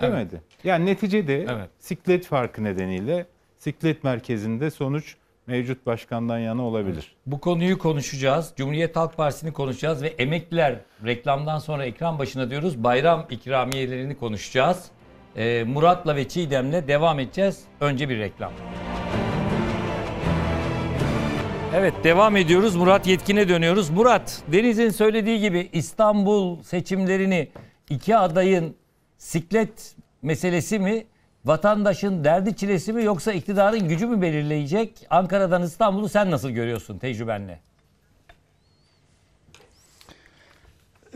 [SPEAKER 14] Demedi. Yani neticede siklet farkı nedeniyle siklet merkezinde sonuç mevcut başkandan yana olabilir.
[SPEAKER 1] Bu konuyu konuşacağız. Cumhuriyet Halk Partisi'ni konuşacağız ve emekliler reklamdan sonra ekran başına diyoruz. Bayram ikramiyelerini konuşacağız. Ee, Murat'la ve Çiğdem'le devam edeceğiz. Önce bir reklam. Evet devam ediyoruz. Murat Yetkin'e dönüyoruz. Murat, Deniz'in söylediği gibi İstanbul seçimlerini iki adayın siklet meselesi mi, vatandaşın derdi çilesi mi yoksa iktidarın gücü mü belirleyecek? Ankara'dan İstanbul'u sen nasıl görüyorsun tecrübenle?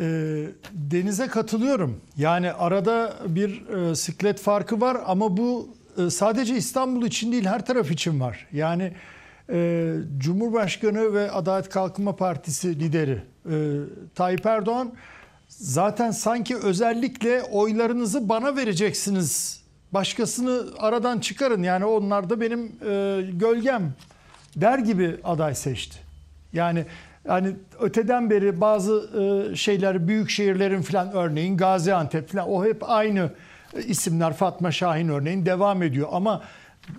[SPEAKER 15] E, Denize katılıyorum. Yani arada bir e, siklet farkı var ama bu e, sadece İstanbul için değil her taraf için var. Yani e, Cumhurbaşkanı ve Adalet Kalkınma Partisi lideri e, Tayyip Erdoğan zaten sanki özellikle oylarınızı bana vereceksiniz. Başkasını aradan çıkarın yani onlar da benim e, gölgem der gibi aday seçti. Yani yani öteden beri bazı e, şeyler büyük şehirlerin falan örneğin Gaziantep falan o hep aynı isimler Fatma Şahin örneğin devam ediyor ama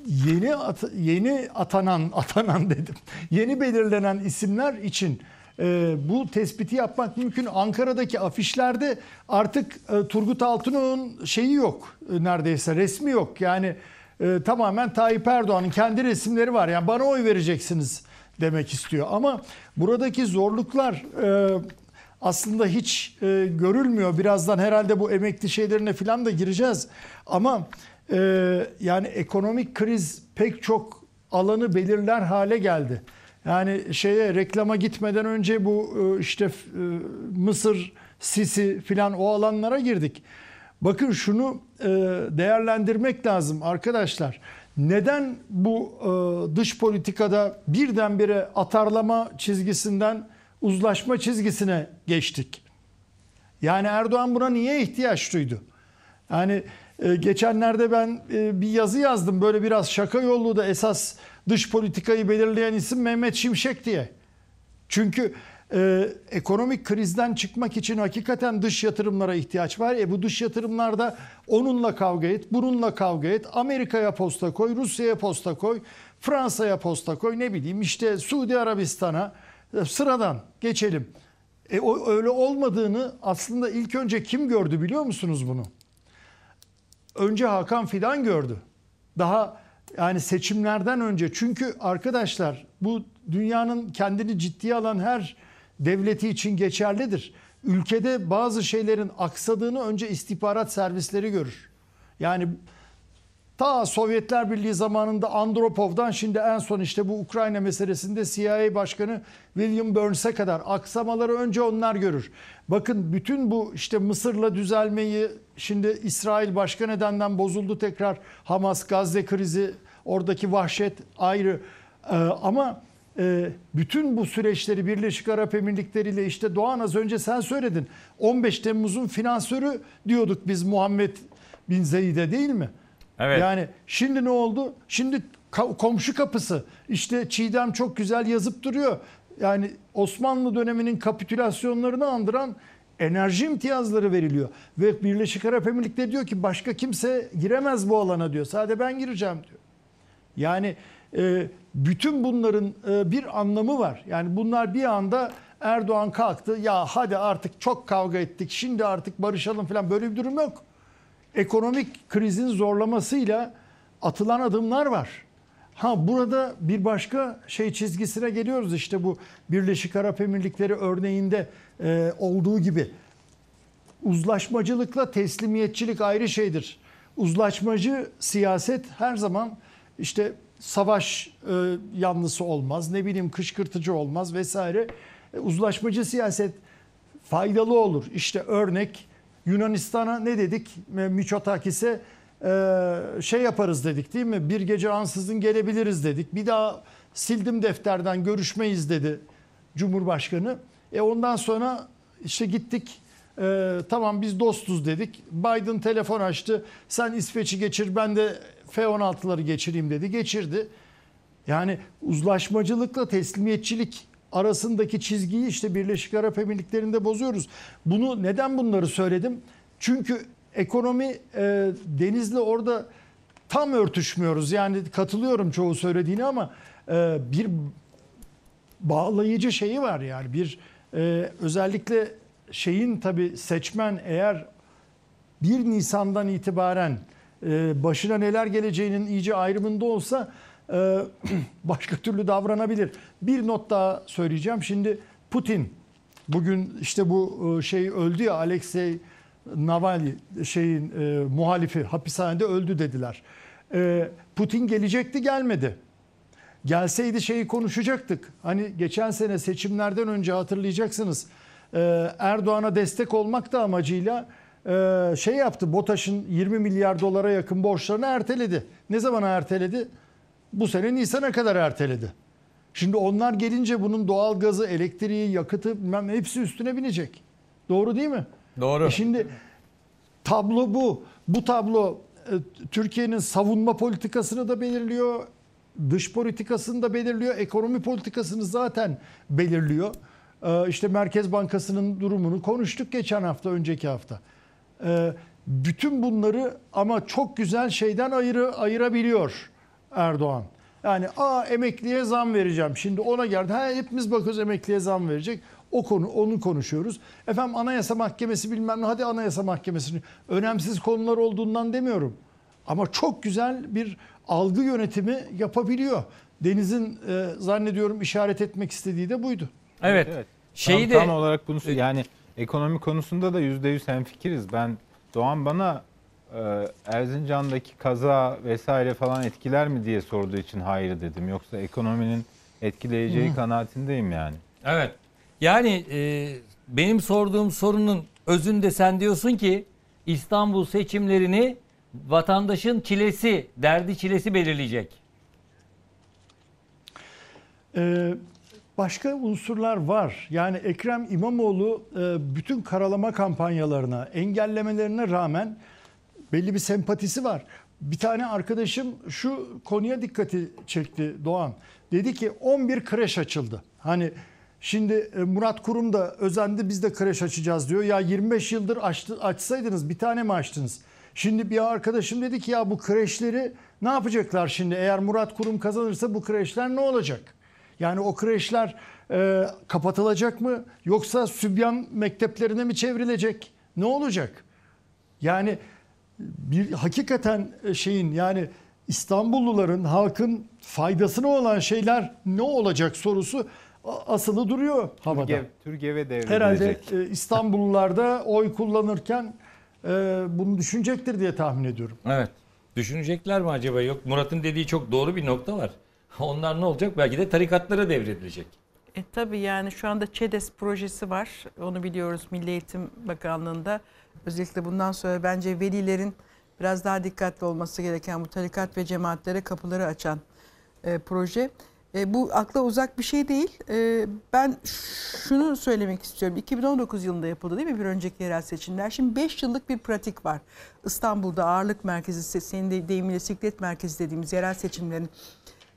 [SPEAKER 15] yeni at- yeni atanan atanan dedim. Yeni belirlenen isimler için e, bu tespiti yapmak mümkün. Ankara'daki afişlerde artık e, Turgut Altınok'un şeyi yok e, neredeyse resmi yok. Yani e, tamamen Tayyip Erdoğan'ın kendi resimleri var. Yani bana oy vereceksiniz demek istiyor. Ama buradaki zorluklar e, aslında hiç e, görülmüyor. Birazdan herhalde bu emekli şeylerine falan da gireceğiz. Ama e, yani ekonomik kriz pek çok alanı belirler hale geldi. Yani şeye reklama gitmeden önce bu e, işte e, Mısır, Sisi filan o alanlara girdik. Bakın şunu e, değerlendirmek lazım arkadaşlar. Neden bu dış politikada birdenbire atarlama çizgisinden uzlaşma çizgisine geçtik? Yani Erdoğan buna niye ihtiyaç duydu? Yani geçenlerde ben bir yazı yazdım böyle biraz şaka yollu da esas dış politikayı belirleyen isim Mehmet Şimşek diye. Çünkü e, ekonomik krizden çıkmak için hakikaten dış yatırımlara ihtiyaç var. E bu dış yatırımlarda onunla kavga et, bununla kavga et, Amerika'ya posta koy, Rusya'ya posta koy, Fransa'ya posta koy, ne bileyim işte Suudi Arabistan'a e, sıradan geçelim. E o öyle olmadığını aslında ilk önce kim gördü biliyor musunuz bunu? Önce Hakan Fidan gördü. Daha yani seçimlerden önce çünkü arkadaşlar bu dünyanın kendini ciddiye alan her devleti için geçerlidir. Ülkede bazı şeylerin aksadığını önce istihbarat servisleri görür. Yani ta Sovyetler Birliği zamanında Andropov'dan şimdi en son işte bu Ukrayna meselesinde CIA Başkanı William Burns'e kadar aksamaları önce onlar görür. Bakın bütün bu işte Mısır'la düzelmeyi şimdi İsrail başka nedenden bozuldu tekrar Hamas Gazze krizi oradaki vahşet ayrı Ee, ama e, bütün bu süreçleri Birleşik Arap Emirlikleri ile işte Doğan az önce sen söyledin 15 Temmuz'un finansörü diyorduk biz Muhammed Bin Zeyid'e değil mi?
[SPEAKER 1] Evet.
[SPEAKER 15] Yani şimdi ne oldu? Şimdi komşu kapısı. İşte Çiğdem çok güzel yazıp duruyor. Yani Osmanlı döneminin kapitülasyonlarını andıran enerji imtiyazları veriliyor. Ve Birleşik Arap Emirlikleri diyor ki başka kimse giremez bu alana diyor. Sadece ben gireceğim diyor. Yani e, bütün bunların e, bir anlamı var. Yani bunlar bir anda Erdoğan kalktı ya hadi artık çok kavga ettik şimdi artık barışalım falan böyle bir durum yok. Ekonomik krizin zorlamasıyla atılan adımlar var. Ha burada bir başka şey çizgisine geliyoruz işte bu Birleşik Arap Emirlikleri örneğinde e, olduğu gibi. Uzlaşmacılıkla teslimiyetçilik ayrı şeydir. Uzlaşmacı siyaset her zaman işte savaş e, yanlısı olmaz, ne bileyim kışkırtıcı olmaz vesaire. E, uzlaşmacı siyaset faydalı olur. İşte örnek Yunanistan'a ne dedik? Miçotakis'e e, şey yaparız dedik değil mi? Bir gece ansızın gelebiliriz dedik. Bir daha sildim defterden görüşmeyiz dedi Cumhurbaşkanı. E ondan sonra işte gittik e, tamam biz dostuz dedik. Biden telefon açtı. Sen İsveç'i geçir ben de F-16'ları geçireyim dedi. Geçirdi. Yani uzlaşmacılıkla teslimiyetçilik arasındaki çizgiyi işte Birleşik Arap Emirlikleri'nde bozuyoruz. Bunu neden bunları söyledim? Çünkü ekonomi e, Deniz'le orada tam örtüşmüyoruz. Yani katılıyorum çoğu söylediğine ama e, bir bağlayıcı şeyi var yani bir e, özellikle şeyin tabi seçmen eğer 1 Nisan'dan itibaren e, başına neler geleceğinin iyice ayrımında olsa başka türlü davranabilir. Bir not daha söyleyeceğim. Şimdi Putin bugün işte bu e, şey öldü ya Alexei Navalny şeyin e, muhalifi hapishanede öldü dediler. E, Putin gelecekti gelmedi. Gelseydi şeyi konuşacaktık. Hani geçen sene seçimlerden önce hatırlayacaksınız. e, Erdoğan'a destek olmak da amacıyla e, şey yaptı. BOTAŞ'ın 20 milyar dolara yakın borçlarını erteledi. Ne zaman erteledi? Bu sene Nisan'a kadar erteledi. Şimdi onlar gelince bunun doğal gazı, elektriği, yakıtı bilmem hepsi üstüne binecek. Doğru değil mi?
[SPEAKER 1] Doğru.
[SPEAKER 15] E şimdi tablo bu. Bu tablo e, Türkiye'nin savunma politikasını da belirliyor, dış politikasını da belirliyor, ekonomi politikasını zaten belirliyor. E, İşte Merkez Bankası'nın durumunu konuştuk geçen hafta, önceki hafta. E, Bütün bunları ama çok güzel şeyden ayırı, ayırabiliyor Erdoğan. Yani aa emekliye zam vereceğim. Şimdi ona geldi. Ha, hepimiz bakıyoruz emekliye zam verecek. O konu onu konuşuyoruz. Efendim Anayasa Mahkemesi bilmem ne. Hadi Anayasa Mahkemesi'ni önemsiz konular olduğundan demiyorum. Ama çok güzel bir algı yönetimi yapabiliyor. Deniz'in e, zannediyorum işaret etmek istediği de buydu.
[SPEAKER 1] Evet.
[SPEAKER 14] Şeyi tam, tam olarak bunu yani ekonomi konusunda da %100 hemfikiriz. Ben Doğan bana e, Erzincan'daki kaza vesaire falan etkiler mi diye sorduğu için hayır dedim. Yoksa ekonominin etkileyeceği
[SPEAKER 1] Hı.
[SPEAKER 14] kanaatindeyim yani.
[SPEAKER 1] Evet. Yani e, benim sorduğum sorunun özünde sen diyorsun ki İstanbul seçimlerini vatandaşın çilesi, derdi çilesi belirleyecek.
[SPEAKER 15] Ee, başka unsurlar var. Yani Ekrem İmamoğlu e, bütün karalama kampanyalarına, engellemelerine rağmen belli bir sempatisi var. Bir tane arkadaşım şu konuya dikkati çekti Doğan. Dedi ki 11 kreş açıldı. Hani şimdi e, Murat Kurum da özendi biz de kreş açacağız diyor. Ya 25 yıldır açtı, açsaydınız bir tane mi açtınız? Şimdi bir arkadaşım dedi ki ya bu kreşleri ne yapacaklar şimdi? Eğer Murat Kurum kazanırsa bu kreşler ne olacak? Yani o kreşler e, kapatılacak mı? Yoksa Sübyan mekteplerine mi çevrilecek? Ne olacak? Yani bir hakikaten şeyin yani İstanbulluların halkın faydasına olan şeyler ne olacak sorusu asılı duruyor havada.
[SPEAKER 14] Türgev, Türgev'e devrilecek.
[SPEAKER 15] Herhalde e, İstanbullular da oy kullanırken e, bunu düşünecektir diye tahmin ediyorum.
[SPEAKER 1] Evet. Düşünecekler mi acaba? Yok Murat'ın dediği çok doğru bir nokta var. Onlar ne olacak? Belki de tarikatlara devredilecek.
[SPEAKER 13] E, tabii yani şu anda ÇEDES projesi var. Onu biliyoruz Milli Eğitim Bakanlığı'nda. Özellikle bundan sonra bence velilerin biraz daha dikkatli olması gereken bu tarikat ve cemaatlere kapıları açan e, proje. E, bu akla uzak bir şey değil. E, ben şunu söylemek istiyorum. 2019 yılında yapıldı değil mi bir önceki yerel seçimler? Şimdi 5 yıllık bir pratik var. İstanbul'da ağırlık merkezi, senin de deyiminle siklet merkezi dediğimiz yerel seçimlerin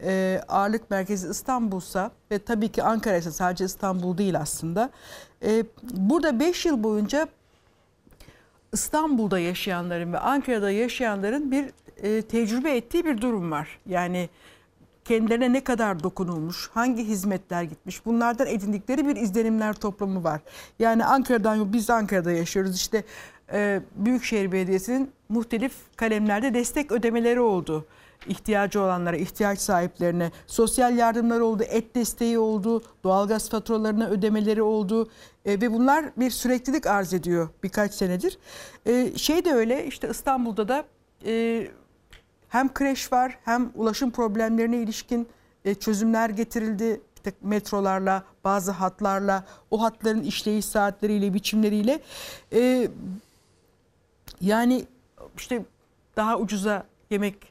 [SPEAKER 13] e, ağırlık merkezi İstanbul'sa ve tabii ki Ankara ise sadece İstanbul değil aslında. E, burada 5 yıl boyunca İstanbul'da yaşayanların ve Ankara'da yaşayanların bir e, tecrübe ettiği bir durum var. Yani kendilerine ne kadar dokunulmuş, hangi hizmetler gitmiş bunlardan edindikleri bir izlenimler toplamı var. Yani Ankara'dan biz Ankara'da yaşıyoruz işte e, Büyükşehir Belediyesi'nin muhtelif kalemlerde destek ödemeleri oldu ihtiyacı olanlara, ihtiyaç sahiplerine sosyal yardımlar oldu, et desteği oldu, doğalgaz faturalarına ödemeleri oldu e, ve bunlar bir süreklilik arz ediyor birkaç senedir. E, şey de öyle işte İstanbul'da da e, hem kreş var hem ulaşım problemlerine ilişkin e, çözümler getirildi. Metrolarla, bazı hatlarla, o hatların işleyiş saatleriyle, biçimleriyle. E, yani işte daha ucuza yemek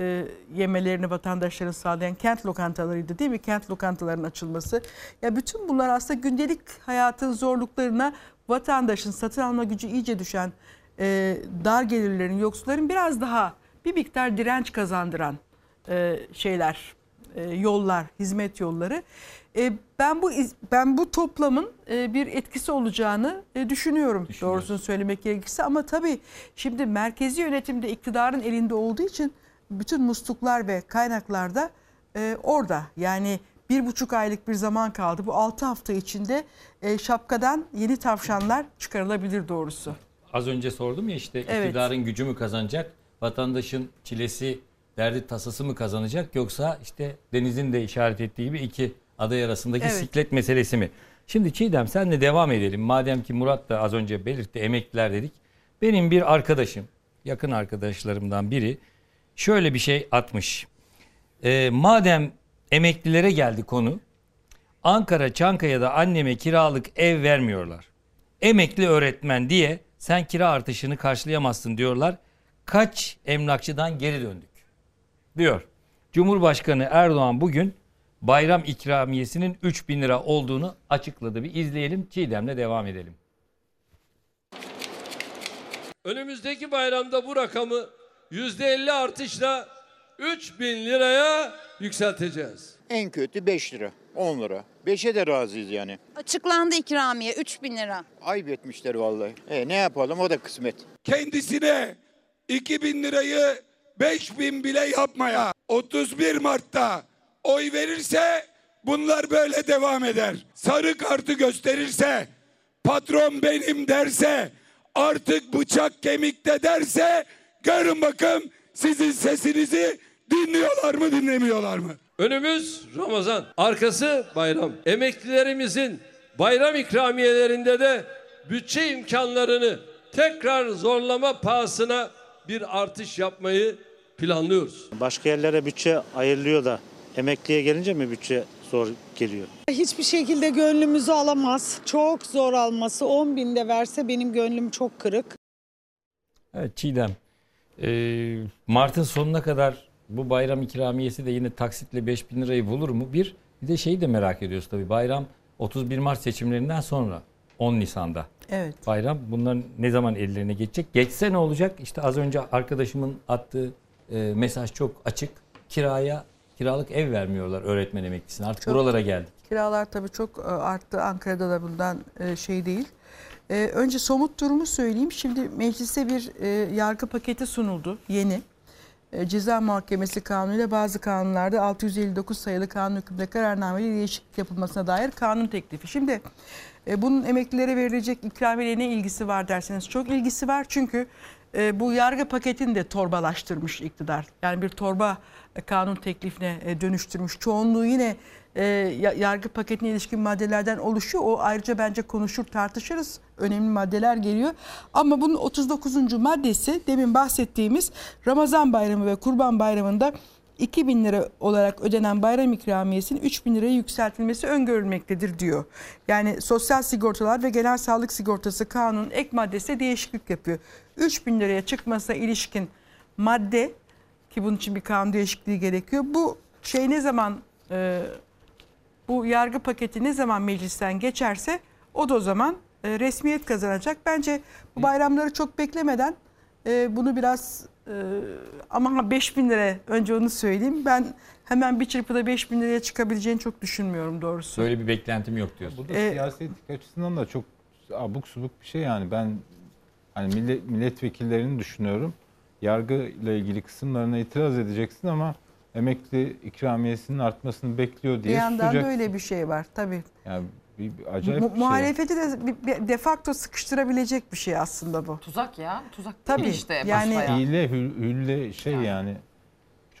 [SPEAKER 13] e, yemelerini vatandaşların sağlayan kent lokantalarıydı değil mi? Kent lokantalarının açılması. Ya bütün bunlar aslında gündelik hayatın zorluklarına vatandaşın satın alma gücü iyice düşen e, dar gelirlerin, yoksulların biraz daha bir miktar direnç kazandıran e, şeyler, e, yollar, hizmet yolları. E, ben bu ben bu toplamın e, bir etkisi olacağını e, düşünüyorum doğrusunu söylemek gerekirse ama tabii şimdi merkezi yönetimde iktidarın elinde olduğu için bütün musluklar ve kaynaklar da e, orada. Yani bir buçuk aylık bir zaman kaldı. Bu altı hafta içinde e, şapkadan yeni tavşanlar çıkarılabilir doğrusu.
[SPEAKER 1] Az önce sordum ya işte
[SPEAKER 13] Evet.
[SPEAKER 1] iktidarın gücü mü kazanacak? Vatandaşın çilesi, derdi tasası mı kazanacak? Yoksa işte Deniz'in de işaret ettiği gibi iki aday arasındaki
[SPEAKER 13] Evet.
[SPEAKER 1] siklet meselesi mi? Şimdi Çiğdem senle devam edelim. Madem ki Murat da az önce belirtti emekliler dedik. Benim bir arkadaşım, yakın arkadaşlarımdan biri şöyle bir şey atmış. Ee, madem emeklilere geldi konu. Ankara Çankaya'da anneme kiralık ev vermiyorlar. Emekli öğretmen diye sen kira artışını karşılayamazsın diyorlar. Kaç emlakçıdan geri döndük diyor. Cumhurbaşkanı Erdoğan bugün bayram ikramiyesinin 3 bin lira olduğunu açıkladı. Bir izleyelim Çiğdem'le devam edelim.
[SPEAKER 17] Önümüzdeki bayramda bu rakamı %50 artışla 3000 liraya yükselteceğiz.
[SPEAKER 20] En kötü 5 lira, 10 lira. 5'e de razıyız yani.
[SPEAKER 21] Açıklandı ikramiye 3000 lira.
[SPEAKER 20] Ayıp etmişler vallahi. E ne yapalım o da kısmet.
[SPEAKER 18] kendisine 2000 lirayı 5000 bile yapmaya 31 Mart'ta oy verirse bunlar böyle devam eder. Sarı kartı gösterirse patron benim derse artık bıçak kemikte derse görün bakın sizin sesinizi dinliyorlar mı dinlemiyorlar mı?
[SPEAKER 17] Önümüz Ramazan, arkası bayram. Emeklilerimizin bayram ikramiyelerinde de bütçe imkanlarını tekrar zorlama pahasına bir artış yapmayı planlıyoruz.
[SPEAKER 22] Başka yerlere bütçe ayrılıyor da emekliye gelince mi bütçe zor geliyor?
[SPEAKER 23] Hiçbir şekilde gönlümüzü alamaz. Çok zor alması. 10 binde verse benim gönlüm çok kırık.
[SPEAKER 1] Evet Çiğdem. Ee, Mart'ın sonuna kadar bu bayram ikramiyesi de yine taksitle 5 bin lirayı bulur mu? Bir, bir de şeyi de merak ediyoruz tabii. Bayram 31 Mart seçimlerinden sonra 10 Nisan'da.
[SPEAKER 13] Evet.
[SPEAKER 1] Bayram bunların ne zaman ellerine geçecek? Geçse ne olacak? İşte az önce arkadaşımın attığı e, mesaj çok açık. Kiraya kiralık ev vermiyorlar öğretmen emeklisine. Artık
[SPEAKER 13] Çok-
[SPEAKER 1] buralara geldik.
[SPEAKER 13] Kiralar tabii çok e, arttı. Ankara'da da bundan e, şey değil. E, Önce somut durumu söyleyeyim. Şimdi meclise bir e, yargı paketi sunuldu yeni. E, Ceza Muhakemesi Kanunu ile bazı kanunlarda 659 sayılı kanun hükmünde kararnameyle değişiklik yapılmasına dair kanun teklifi. Şimdi e, bunun emeklilere verilecek ikramiye ne ilgisi var derseniz çok ilgisi var. Çünkü e, bu yargı paketini de torbalaştırmış iktidar. Yani bir torba e, kanun teklifine e, dönüştürmüş. Çoğunluğu yine e, ya- yargı paketine ilişkin maddelerden oluşuyor. O ayrıca bence konuşur tartışırız. Önemli maddeler geliyor. Ama bunun 39. maddesi demin bahsettiğimiz Ramazan bayramı ve Kurban bayramında 2000 lira olarak ödenen bayram ikramiyesinin 3000 liraya yükseltilmesi öngörülmektedir diyor. Yani Sosyal Sigortalar ve Genel Sağlık Sigortası Kanunu ek maddesi değişiklik yapıyor. 3000 liraya çıkmasına ilişkin madde ki bunun için bir kanun değişikliği gerekiyor. Bu şey ne zaman e, bu yargı paketi ne zaman meclisten geçerse o da o zaman e, resmiyet kazanacak. Bence bu bayramları çok beklemeden e, bunu biraz e, ama 5 bin lira önce onu söyleyeyim. Ben hemen bir çırpıda 5 bin liraya çıkabileceğini çok düşünmüyorum doğrusu.
[SPEAKER 1] Böyle bir beklentim yok diyorsun.
[SPEAKER 14] Bu da siyasetlik açısından da çok abuk subuk bir şey yani. Ben hani millet, milletvekillerini düşünüyorum. Yargı ile ilgili kısımlarına itiraz edeceksin ama emekli ikramiyesinin artmasını bekliyor
[SPEAKER 13] Bir
[SPEAKER 14] diye
[SPEAKER 13] yandan da
[SPEAKER 14] susacaksın.
[SPEAKER 13] öyle bir şey var tabii.
[SPEAKER 14] Yani bir, bir acayip
[SPEAKER 13] Mu-
[SPEAKER 14] bir şey.
[SPEAKER 13] muhalefeti de bir- bir de facto sıkıştırabilecek bir şey aslında bu.
[SPEAKER 12] Tuzak ya. Tuzak
[SPEAKER 13] Tabii,
[SPEAKER 12] işte.
[SPEAKER 13] yani-
[SPEAKER 12] basbayağı.
[SPEAKER 14] Hile, hül- hülle şey yani.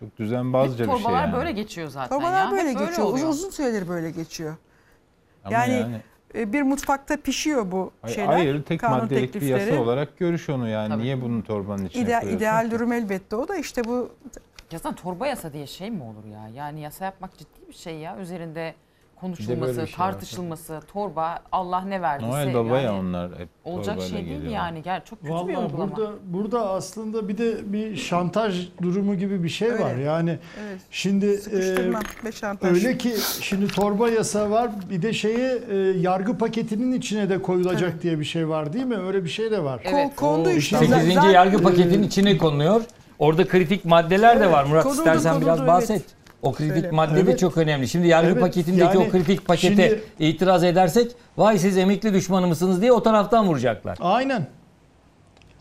[SPEAKER 14] Çok düzenbazca bir şey
[SPEAKER 12] Torbalar
[SPEAKER 14] yani.
[SPEAKER 12] böyle geçiyor zaten
[SPEAKER 13] Torbalar
[SPEAKER 12] ya.
[SPEAKER 13] böyle
[SPEAKER 12] Hep
[SPEAKER 13] geçiyor. Uzun,
[SPEAKER 12] oluyor.
[SPEAKER 13] uzun süredir böyle geçiyor.
[SPEAKER 14] Ama
[SPEAKER 13] yani,
[SPEAKER 14] yani-
[SPEAKER 13] e, bir mutfakta pişiyor bu
[SPEAKER 14] Hayır,
[SPEAKER 13] şeyler.
[SPEAKER 14] Hayır tek
[SPEAKER 13] kanun
[SPEAKER 14] maddelik bir
[SPEAKER 13] teklifleri.
[SPEAKER 14] yasa olarak görüş onu yani. Niye bunun torbanın içine
[SPEAKER 13] İdeal,
[SPEAKER 14] koyuyorsun
[SPEAKER 13] ideal
[SPEAKER 14] ki?
[SPEAKER 13] durum elbette o da işte bu
[SPEAKER 12] Ya zaten torba yasa diye şey mi olur ya? Yani yasa yapmak ciddi bir şey ya. Üzerinde konuşulması,
[SPEAKER 14] bir şey var.
[SPEAKER 12] tartışılması, torba Allah ne verdiyse.
[SPEAKER 14] Noel Baba ya
[SPEAKER 12] yani
[SPEAKER 14] onlar hep
[SPEAKER 12] Olacak
[SPEAKER 14] torbayla
[SPEAKER 12] şey değil
[SPEAKER 14] geliyorlar.
[SPEAKER 12] yani. Gel çok kötü bir
[SPEAKER 15] Vallahi
[SPEAKER 12] uygulama.
[SPEAKER 15] burada burada aslında bir de bir şantaj durumu gibi bir şey var. Yani
[SPEAKER 13] Evet.
[SPEAKER 15] şimdi
[SPEAKER 13] Sıkıştırma
[SPEAKER 15] e,
[SPEAKER 13] ve şantaj.
[SPEAKER 15] öyle ki şimdi torba yasa var bir de şeye e, yargı paketinin içine de koyulacak diye bir şey var değil mi? Öyle bir şey de var.
[SPEAKER 13] Ko- kondu işte.
[SPEAKER 1] 8.
[SPEAKER 13] Zaten-
[SPEAKER 1] yargı paketinin içine konuluyor. Orada kritik maddeler de
[SPEAKER 15] Evet,
[SPEAKER 1] var. Murat
[SPEAKER 15] konuldu,
[SPEAKER 1] istersen biraz
[SPEAKER 15] konuldu,
[SPEAKER 1] bahset.
[SPEAKER 15] evet.
[SPEAKER 1] O kritik
[SPEAKER 15] Söyle.
[SPEAKER 1] madde de
[SPEAKER 15] Evet.
[SPEAKER 1] çok önemli. Şimdi yargı
[SPEAKER 15] Evet,
[SPEAKER 1] paketindeki
[SPEAKER 15] yani
[SPEAKER 1] o kritik pakete
[SPEAKER 15] şimdi-
[SPEAKER 1] itiraz edersek vay siz emekli düşmanı mısınız diye o taraftan vuracaklar.
[SPEAKER 15] Aynen.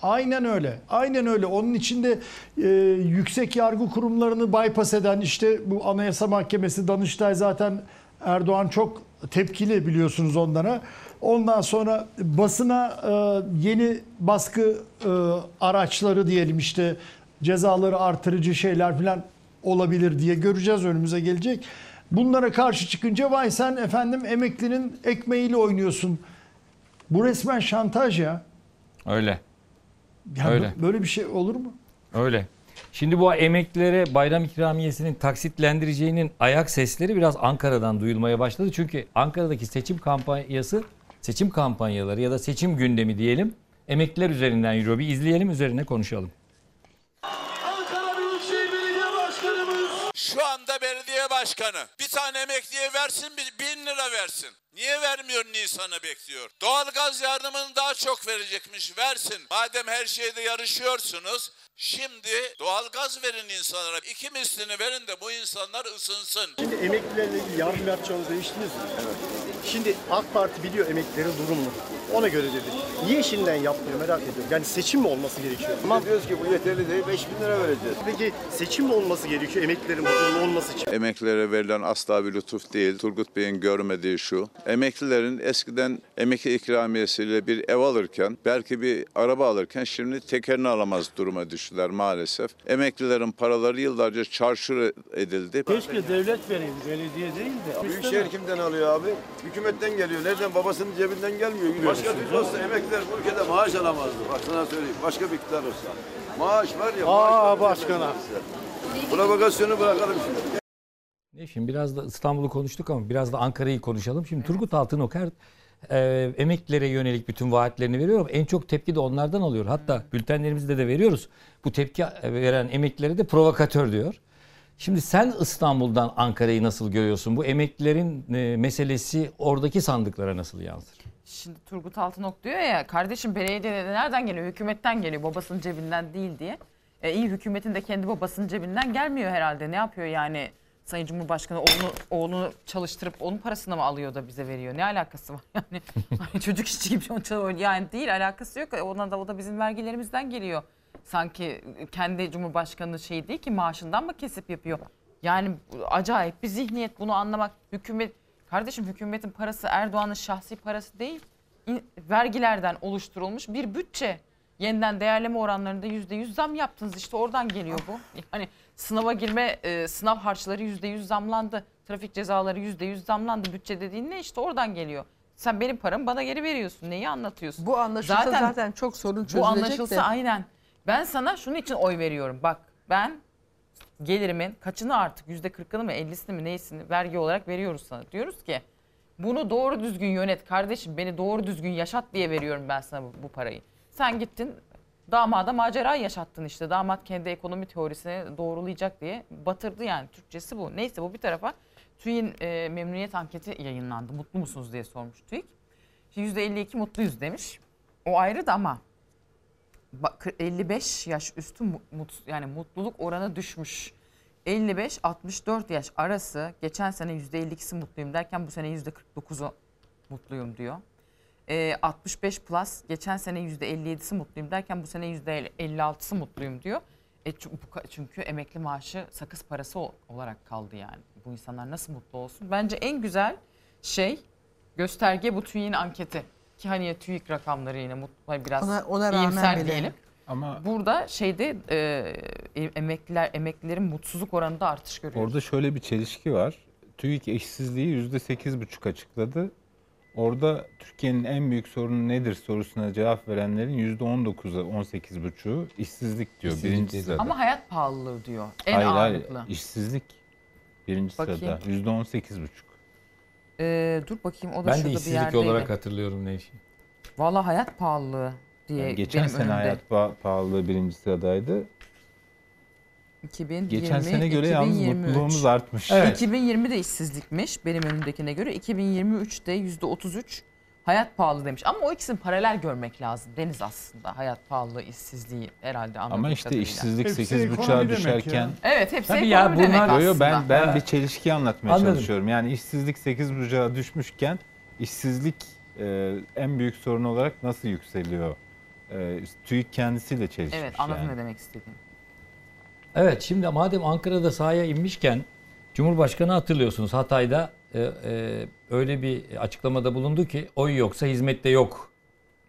[SPEAKER 15] Aynen öyle. Aynen öyle. Onun içinde e, yüksek yargı kurumlarını bypass eden işte bu Anayasa Mahkemesi Danıştay zaten Erdoğan çok tepkili biliyorsunuz onlara. Ondan sonra basına e, yeni baskı e, araçları diyelim işte cezaları artırıcı şeyler falan olabilir diye göreceğiz önümüze gelecek. Bunlara karşı çıkınca vay sen efendim emeklinin ekmeğiyle oynuyorsun. Bu resmen şantaj ya.
[SPEAKER 1] Öyle.
[SPEAKER 15] Ya
[SPEAKER 1] Öyle.
[SPEAKER 15] bö- Böyle bir şey olur mu?
[SPEAKER 1] Öyle. Şimdi bu emeklilere bayram ikramiyesinin taksitlendireceğinin ayak sesleri biraz Ankara'dan duyulmaya başladı. Çünkü Ankara'daki seçim kampanyası, seçim kampanyaları ya da seçim gündemi diyelim emekliler üzerinden yürüyor. Bir izleyelim üzerine konuşalım.
[SPEAKER 24] Anda belediye başkanı bir tane emekliye versin bir bin lira versin. Niye vermiyor Nisan'ı bekliyor? Doğalgaz yardımını daha çok verecekmiş versin. Madem her şeyde yarışıyorsunuz şimdi doğalgaz verin insanlara. İki mislini verin de bu insanlar ısınsın.
[SPEAKER 25] Şimdi emeklilerle ilgili yardım yapacağınızı değiştiniz mi? Evet. Şimdi AK Parti biliyor emeklilerin durumunu. Ona göre dedi. Niye şimdiden yapmıyor merak ediyorum. Yani seçim mi olması gerekiyor? Tamam. Diyoruz ki bu yeterli değil 5 bin lira vereceğiz. Peki seçim mi olması gerekiyor emeklilerin huzurlu olması için?
[SPEAKER 26] Emeklilere verilen asla bir lütuf değil. Turgut Bey'in görmediği şu. Emeklilerin eskiden emekli ikramiyesiyle bir ev alırken, belki bir araba alırken şimdi tekerini alamaz duruma düştüler maalesef. Emeklilerin paraları yıllarca çarşır edildi.
[SPEAKER 25] Keşke devlet vereyim, belediye değil de.
[SPEAKER 27] Büyükşehir kimden alıyor abi? Hükümetten geliyor. Nereden? Babasının cebinden gelmiyor. Başka bir olsa emekliler bu ülkede maaş alamazdı. Bak sana söyleyeyim. Başka bir iktidar olsa. Maaş var ya.
[SPEAKER 25] Aa, başkana.
[SPEAKER 27] Provokasyonu bırakalım şimdi.
[SPEAKER 1] Ne şimdi biraz da İstanbul'u konuştuk ama biraz da Ankara'yı konuşalım. Şimdi Turgut Altınokar e, emeklilere yönelik bütün vaatlerini veriyor ama en çok tepki de onlardan alıyor. Hatta bültenlerimizde de veriyoruz. Bu tepki veren emeklilere de provokatör diyor. Şimdi sen İstanbul'dan Ankara'yı nasıl görüyorsun? Bu emeklilerin e, meselesi oradaki sandıklara nasıl yansır?
[SPEAKER 12] Şimdi Turgut Altınok diyor ya kardeşim belediyede nereden geliyor? Hükümetten geliyor babasının cebinden değil diye. E, iyi hükümetin de kendi babasının cebinden gelmiyor herhalde. Ne yapıyor yani Sayın Cumhurbaşkanı oğlunu, oğlunu çalıştırıp onun parasını mı alıyor da bize veriyor? Ne alakası var? Yani hani çocuk işçi gibi onu. Yani değil alakası yok. Ona da o da bizim vergilerimizden geliyor. Sanki kendi Cumhurbaşkanı şey değil ki maaşından mı kesip yapıyor? Yani acayip bir zihniyet bunu anlamak. Hükümet kardeşim hükümetin parası Erdoğan'ın şahsi parası değil. İn- Vergilerden oluşturulmuş bir bütçe. Yeniden değerleme oranlarında yüzde yüz zam yaptınız işte oradan geliyor bu. Yani sınava girme e, sınav harçları yüzde yüz zamlandı. Trafik cezaları yüzde yüz zamlandı. Bütçe dediğin ne işte oradan geliyor. Sen benim paramı bana geri veriyorsun. Neyi anlatıyorsun?
[SPEAKER 13] Bu anlaşılsa zaten çok sorun
[SPEAKER 12] Bu
[SPEAKER 13] çözülecek
[SPEAKER 12] anlaşılsa
[SPEAKER 13] de.
[SPEAKER 12] aynen. Ben sana şunun için oy veriyorum. Bak ben gelirimin kaçını artık yüzde kırkını mı ellisini mi neyisini vergi olarak veriyoruz sana. Diyoruz ki bunu doğru düzgün yönet kardeşim beni doğru düzgün yaşat diye veriyorum ben sana bu, bu parayı. Sen gittin damada macera yaşattın işte. Damat kendi ekonomi teorisini doğrulayacak diye batırdı yani. Türkçesi bu. Neyse bu bir tarafa. TÜİ'nin e, memnuniyet anketi yayınlandı. Mutlu musunuz diye sormuş TÜİK. Şimdi %52 mutluyuz demiş. O ayrı da ama 55 yaş üstü mu- mut, yani mutluluk oranı düşmüş. 55-64 yaş arası geçen sene %52'si mutluyum derken bu sene %49'u mutluyum diyor. Ee, 65 plus geçen sene %57'si mutluyum derken bu sene %56'sı mutluyum diyor. E, çünkü emekli maaşı sakız parası olarak kaldı yani. Bu insanlar nasıl mutlu olsun? Bence en güzel şey gösterge bu TÜİK'in anketi. Ki hani TÜİK rakamları yine mutlu biraz
[SPEAKER 13] Ona- ona
[SPEAKER 12] iyimser
[SPEAKER 13] bile.
[SPEAKER 12] diyelim.
[SPEAKER 14] Ama
[SPEAKER 12] Burada şeyde e, emekliler emeklilerin mutsuzluk oranında artış görüyoruz.
[SPEAKER 14] Orada şöyle bir çelişki var. TÜİK eşsizliği %8,5 açıkladı. Orada Türkiye'nin en büyük sorunu nedir sorusuna cevap verenlerin %19'u 18,5'u işsizlik diyor
[SPEAKER 1] İşsizlik
[SPEAKER 14] birinci sırada.
[SPEAKER 12] Ama hayat pahalılığı diyor. En
[SPEAKER 14] hayır,
[SPEAKER 12] ağırlıklı.
[SPEAKER 14] hayır işsizlik birinci
[SPEAKER 12] Bakayım.
[SPEAKER 14] sırada %18,5.
[SPEAKER 12] Ee, dur bakayım o da
[SPEAKER 1] Ben de
[SPEAKER 12] şurada bir
[SPEAKER 1] işsizlik
[SPEAKER 12] yerdeydi.
[SPEAKER 1] olarak hatırlıyorum Nevşin.
[SPEAKER 12] Valla hayat pahalılığı diye
[SPEAKER 14] Yani geçen
[SPEAKER 12] benim
[SPEAKER 14] sene
[SPEAKER 12] önümde.
[SPEAKER 14] hayat pa- pahalılığı birinci sıradaydı.
[SPEAKER 12] 2020,
[SPEAKER 14] Geçen sene göre yalnız
[SPEAKER 12] 2023.
[SPEAKER 14] mutluluğumuz artmış.
[SPEAKER 12] 2020'de işsizlikmiş benim önümdekine göre. 2023'te %33 hayat pahalı demiş. Ama o ikisini paralel görmek lazım. Deniz aslında hayat pahalılığı, işsizliği herhalde anladığım
[SPEAKER 14] Ama işte
[SPEAKER 12] kadarıyla.
[SPEAKER 14] işsizlik
[SPEAKER 15] Hepsi
[SPEAKER 14] 8.5'a
[SPEAKER 15] ekonomi demek
[SPEAKER 14] düşerken
[SPEAKER 15] ya.
[SPEAKER 12] Evet hepsi
[SPEAKER 1] Tabii
[SPEAKER 12] ekonomi
[SPEAKER 1] ya,
[SPEAKER 12] demek
[SPEAKER 1] bunlar-
[SPEAKER 12] aslında.
[SPEAKER 14] Yo, ben ben bir çelişki anlatmaya
[SPEAKER 1] Anladım.
[SPEAKER 14] çalışıyorum. Yani işsizlik 8.5'a düşmüşken işsizlik e, en büyük sorun olarak nasıl yükseliyor? E, TÜİK kendisiyle çelişmiş.
[SPEAKER 12] Evet anladım
[SPEAKER 14] yani.
[SPEAKER 12] ne demek istediğimi.
[SPEAKER 1] Evet şimdi madem Ankara'da sahaya inmişken Cumhurbaşkanı hatırlıyorsunuz Hatay'da e, e, öyle bir açıklamada bulundu ki oy yoksa hizmette yok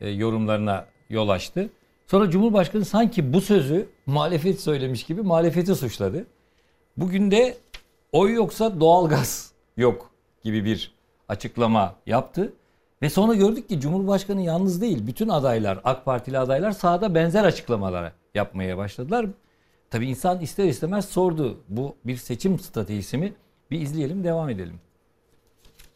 [SPEAKER 1] e, yorumlarına yol açtı. Sonra Cumhurbaşkanı sanki bu sözü muhalefet söylemiş gibi muhalefeti suçladı. Bugün de oy yoksa doğalgaz yok gibi bir açıklama yaptı. Ve sonra gördük ki Cumhurbaşkanı yalnız değil. Bütün adaylar, AK Partili adaylar sahada benzer açıklamalar yapmaya başladılar. Tabii insan ister istemez sordu. Bu bir seçim stratejisi mi? Bir izleyelim, devam edelim.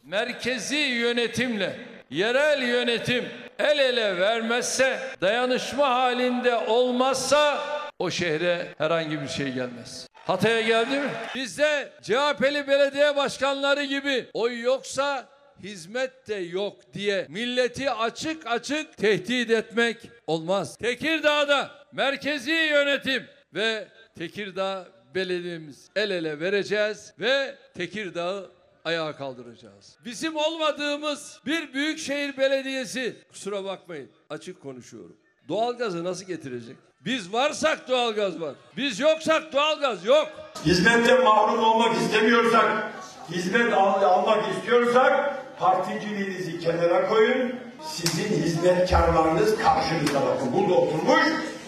[SPEAKER 17] Merkezi yönetimle yerel yönetim el ele vermezse, dayanışma halinde olmazsa o şehre herhangi bir şey gelmez. Hatay'a geldi mi? Bizde CHP'li belediye başkanları gibi oy yoksa hizmet de yok diye milleti açık açık tehdit etmek olmaz. Tekirdağ'da merkezi yönetim ve Tekirdağ belediyemiz el ele vereceğiz ve Tekirdağ'ı ayağa kaldıracağız. Bizim olmadığımız bir büyükşehir belediyesi kusura bakmayın açık konuşuyorum. Doğalgazı nasıl getirecek? Biz varsak doğalgaz var. Biz yoksak doğalgaz yok.
[SPEAKER 28] Hizmetten mahrum olmak istemiyorsak, hizmet al- almak istiyorsak particiliğinizi kenara koyun. Sizin hizmetkarlarınız karşınızda bakın. Burada oturmuş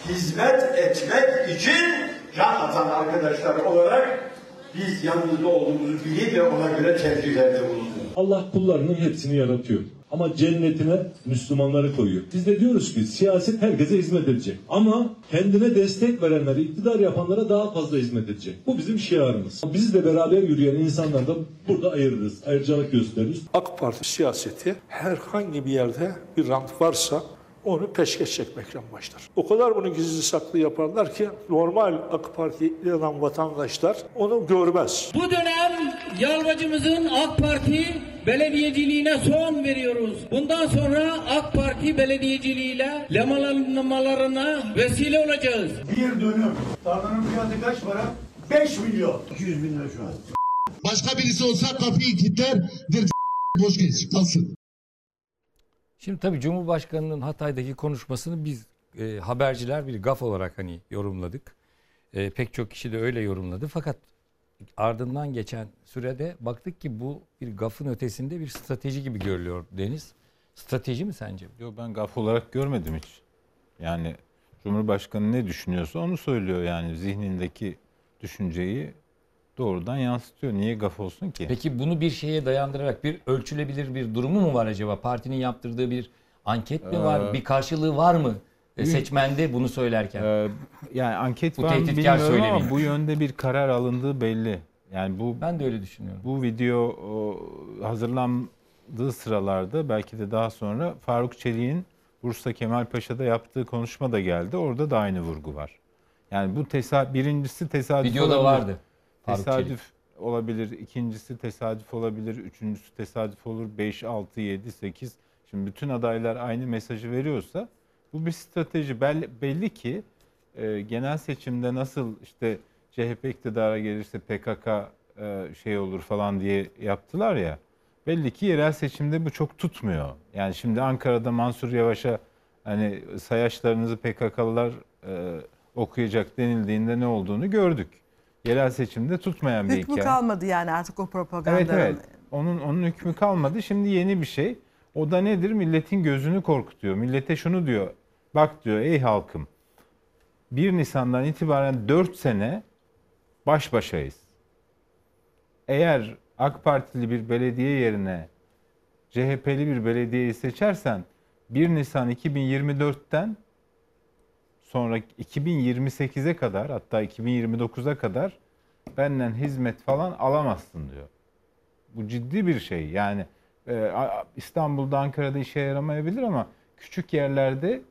[SPEAKER 28] hizmet etmek için can atan arkadaşlar olarak biz yanınızda olduğumuzu bilin ve ona göre tercihlerde bulunun.
[SPEAKER 29] Allah kullarının hepsini yaratıyor. Ama cennetine Müslümanları koyuyor. Biz de diyoruz ki siyaset herkese hizmet edecek. Ama kendine destek verenlere, iktidar yapanlara daha fazla hizmet edecek. Bu bizim şiarımız. Biz de beraber yürüyen insanlar da burada ayırırız. Ayrıcalık gösteririz.
[SPEAKER 30] AK Parti siyaseti herhangi bir yerde bir rant varsa onu peşkeş çekmekle başlar. O kadar bunu gizli saklı yaparlar ki normal AK Parti'ye inanan vatandaşlar onu görmez.
[SPEAKER 31] Bu dönem Yalvacımızın AK Parti belediyeciliğine son veriyoruz. Bundan sonra AK Parti belediyeciliğiyle lemalanmalarına vesile olacağız.
[SPEAKER 28] Bir dönüm. Tarlanın fiyatı kaç para? 5 milyon. 200 bin lira şu an.
[SPEAKER 32] Başka birisi olsa kapıyı kilitler, der boş geç, kalsın.
[SPEAKER 1] Şimdi tabii Cumhurbaşkanı'nın Hatay'daki konuşmasını biz e, haberciler bir gaf olarak hani yorumladık. E, pek çok kişi de öyle yorumladı. Fakat ardından geçen sürede baktık ki bu bir gafın ötesinde bir strateji gibi görülüyor Deniz. Strateji mi sence?
[SPEAKER 14] Yok ben gaf olarak görmedim hiç. Yani Cumhurbaşkanı ne düşünüyorsa onu söylüyor yani zihnindeki düşünceyi doğrudan yansıtıyor. Niye gaf olsun ki?
[SPEAKER 1] Peki bunu bir şeye dayandırarak bir ölçülebilir bir durumu mu var acaba? Partinin yaptırdığı bir anket mi var?
[SPEAKER 14] Ee,
[SPEAKER 1] bir karşılığı var mı? E, Seçmende bunu söylerken.
[SPEAKER 14] Ee, yani anket
[SPEAKER 1] Bu
[SPEAKER 14] var mı bilmiyorum ama
[SPEAKER 1] söylemeyin.
[SPEAKER 14] bu yönde bir karar alındığı belli. Yani bu
[SPEAKER 1] ben de öyle düşünüyorum.
[SPEAKER 14] Bu video hazırlandığı sıralarda belki de daha sonra Faruk Çelik'in Bursa Kemalpaşa'da yaptığı konuşma da geldi. Orada da aynı vurgu var. Yani bu tesa birincisi tesadüf
[SPEAKER 1] Videoda
[SPEAKER 14] olabilir.
[SPEAKER 1] vardı
[SPEAKER 14] Tesadüf olabilir. ikincisi tesadüf olabilir. Üçüncüsü tesadüf olur. 5, 6, 7, 8. Şimdi bütün adaylar aynı mesajı veriyorsa bu bir strateji. Belli, belli ki e, genel seçimde nasıl işte CHP iktidara gelirse PKK e, şey olur falan diye yaptılar ya. Belli ki yerel seçimde bu çok tutmuyor. Yani şimdi Ankara'da Mansur Yavaş'a hani sayaçlarınızı PKK'lılar e, okuyacak denildiğinde ne olduğunu gördük. Yerel seçimde tutmayan bir
[SPEAKER 13] Hükmü
[SPEAKER 14] hikaye.
[SPEAKER 13] kalmadı yani artık o propagandanın.
[SPEAKER 14] Evet evet. Onun onun hükmü kalmadı. Şimdi yeni bir şey. O da nedir? Milletin gözünü korkutuyor. Millete şunu diyor. Bak diyor ey halkım. 1 Nisan'dan itibaren 4 sene baş başayız. Eğer AK Partili bir belediye yerine CHP'li bir belediyeyi seçersen 1 Nisan 2024'ten sonra 2028'e kadar hatta 2029'a kadar benden hizmet falan alamazsın diyor. Bu ciddi bir şey. Yani e, İstanbul'da, Ankara'da işe yaramayabilir ama küçük yerlerde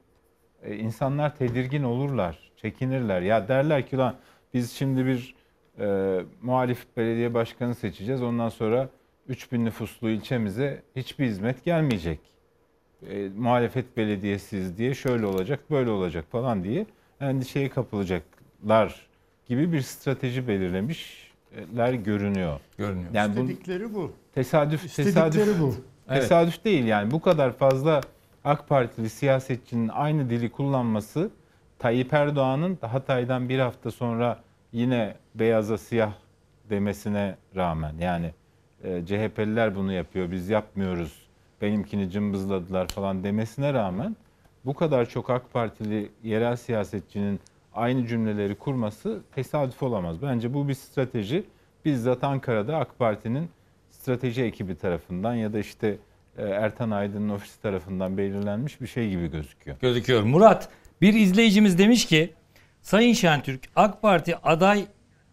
[SPEAKER 14] e, insanlar tedirgin olurlar, çekinirler. Ya derler ki lan biz şimdi bir e, muhalif belediye başkanı seçeceğiz. Ondan sonra 3000 nüfuslu ilçemize hiçbir hizmet gelmeyecek. E, muhalefet belediyesiz diye şöyle olacak, böyle olacak falan diye endişeye kapılacaklar gibi bir strateji belirlemişler görünüyor.
[SPEAKER 1] Görünüyor.
[SPEAKER 14] Yani bu
[SPEAKER 15] İstedikleri bu.
[SPEAKER 14] tesadüf
[SPEAKER 15] İstedikleri
[SPEAKER 14] tesadüf
[SPEAKER 15] bu.
[SPEAKER 1] Evet.
[SPEAKER 14] Tesadüf değil yani bu kadar fazla AK Partili siyasetçinin aynı dili kullanması Tayyip Erdoğan'ın Hatay'dan bir hafta sonra yine beyaza siyah demesine rağmen yani e, CHP'liler bunu yapıyor biz yapmıyoruz benimkini cımbızladılar falan demesine rağmen bu kadar çok AK Partili yerel siyasetçinin aynı cümleleri kurması tesadüf olamaz. Bence bu bir strateji. Bizzat Ankara'da AK Parti'nin strateji ekibi tarafından ya da işte e, Ertan Aydın'ın ofisi tarafından belirlenmiş bir şey gibi gözüküyor.
[SPEAKER 1] gözüküyor. Murat bir izleyicimiz demiş ki Sayın Şentürk AK Parti aday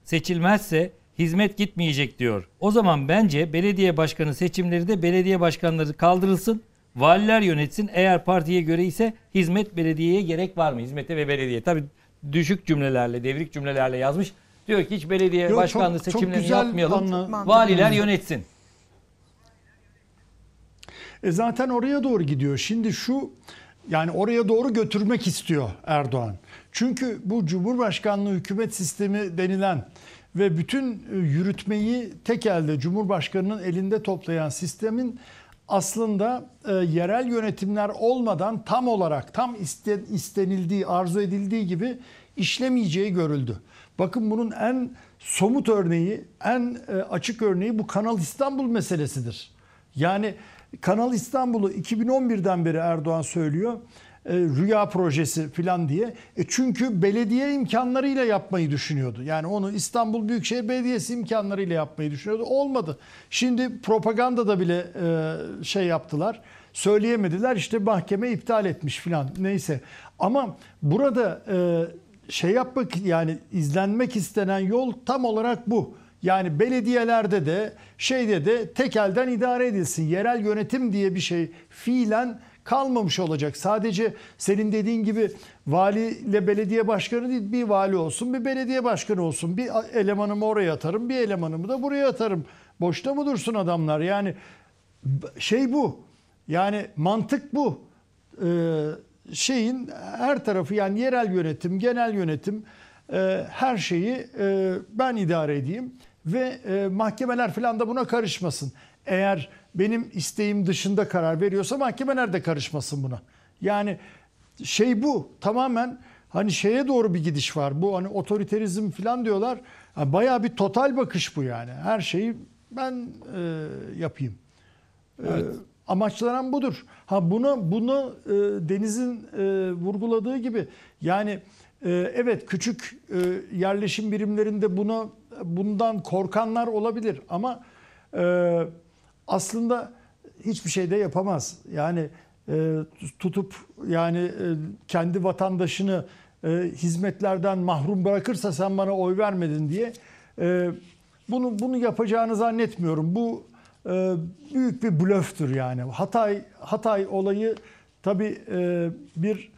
[SPEAKER 1] seçilmezse hizmet gitmeyecek diyor. O zaman bence belediye başkanı seçimleri de belediye başkanları kaldırılsın. Valiler yönetsin. Eğer partiye göre ise hizmet belediyeye gerek var mı? Hizmete ve belediye. Tabii düşük cümlelerle, devrik cümlelerle yazmış. Diyor ki hiç belediye
[SPEAKER 15] Yo, çok-
[SPEAKER 1] başkanlığı
[SPEAKER 15] çok
[SPEAKER 1] seçimlerini
[SPEAKER 15] güzel
[SPEAKER 1] yapmayalım.
[SPEAKER 15] anla-
[SPEAKER 1] Valiler yönetsin.
[SPEAKER 15] E zaten oraya doğru gidiyor. Şimdi şu yani oraya doğru götürmek istiyor Erdoğan. Çünkü bu Cumhurbaşkanlığı hükümet sistemi denilen ve bütün e, yürütmeyi tek elde Cumhurbaşkanının elinde toplayan sistemin aslında e, yerel yönetimler olmadan tam olarak tam iste- istenildiği, arzu edildiği gibi işlemeyeceği görüldü. Bakın bunun en somut örneği, en e, açık örneği bu Kanal İstanbul meselesidir. Yani Kanal İstanbul'u 2011'den beri Erdoğan söylüyor. E, rüya projesi falan diye. E çünkü belediye imkanlarıyla yapmayı düşünüyordu. Yani onu İstanbul Büyükşehir Belediyesi imkanlarıyla yapmayı düşünüyordu. Olmadı. Şimdi propagandada bile e, şey yaptılar. Söyleyemediler. İşte mahkeme iptal etmiş falan. Neyse. Ama burada e, şey yapmak yani izlenmek istenen yol tam olarak bu. Yani belediyelerde de şeyde de tek elden idare edilsin. Yerel yönetim diye bir şey fiilen kalmamış olacak. Sadece senin dediğin gibi vali ile belediye başkanı değil bir vali olsun bir belediye başkanı olsun. Bir elemanımı oraya atarım bir elemanımı da buraya atarım. Boşta mı dursun adamlar? Yani şey bu. Yani mantık bu. Ee, şeyin her tarafı yani yerel yönetim, genel yönetim e, her şeyi e, ben idare edeyim ve e, mahkemeler falan da buna karışmasın. Eğer benim isteğim dışında karar veriyorsa mahkemeler de karışmasın buna. Yani şey bu tamamen hani şeye doğru bir gidiş var. Bu hani otoriterizm falan diyorlar. Ha, bayağı bir total bakış bu yani. Her şeyi ben e, yapayım. E, amaçlanan budur. Ha buna bunu e, Deniz'in e, vurguladığı gibi yani e, evet küçük e, yerleşim birimlerinde buna bundan korkanlar olabilir ama e, aslında hiçbir şey de yapamaz. Yani e, tutup yani e, kendi vatandaşını e, hizmetlerden mahrum bırakırsa sen bana oy vermedin diye e, bunu bunu yapacağını zannetmiyorum. Bu e, büyük bir blöftür yani. Hatay Hatay olayı tabii e, bir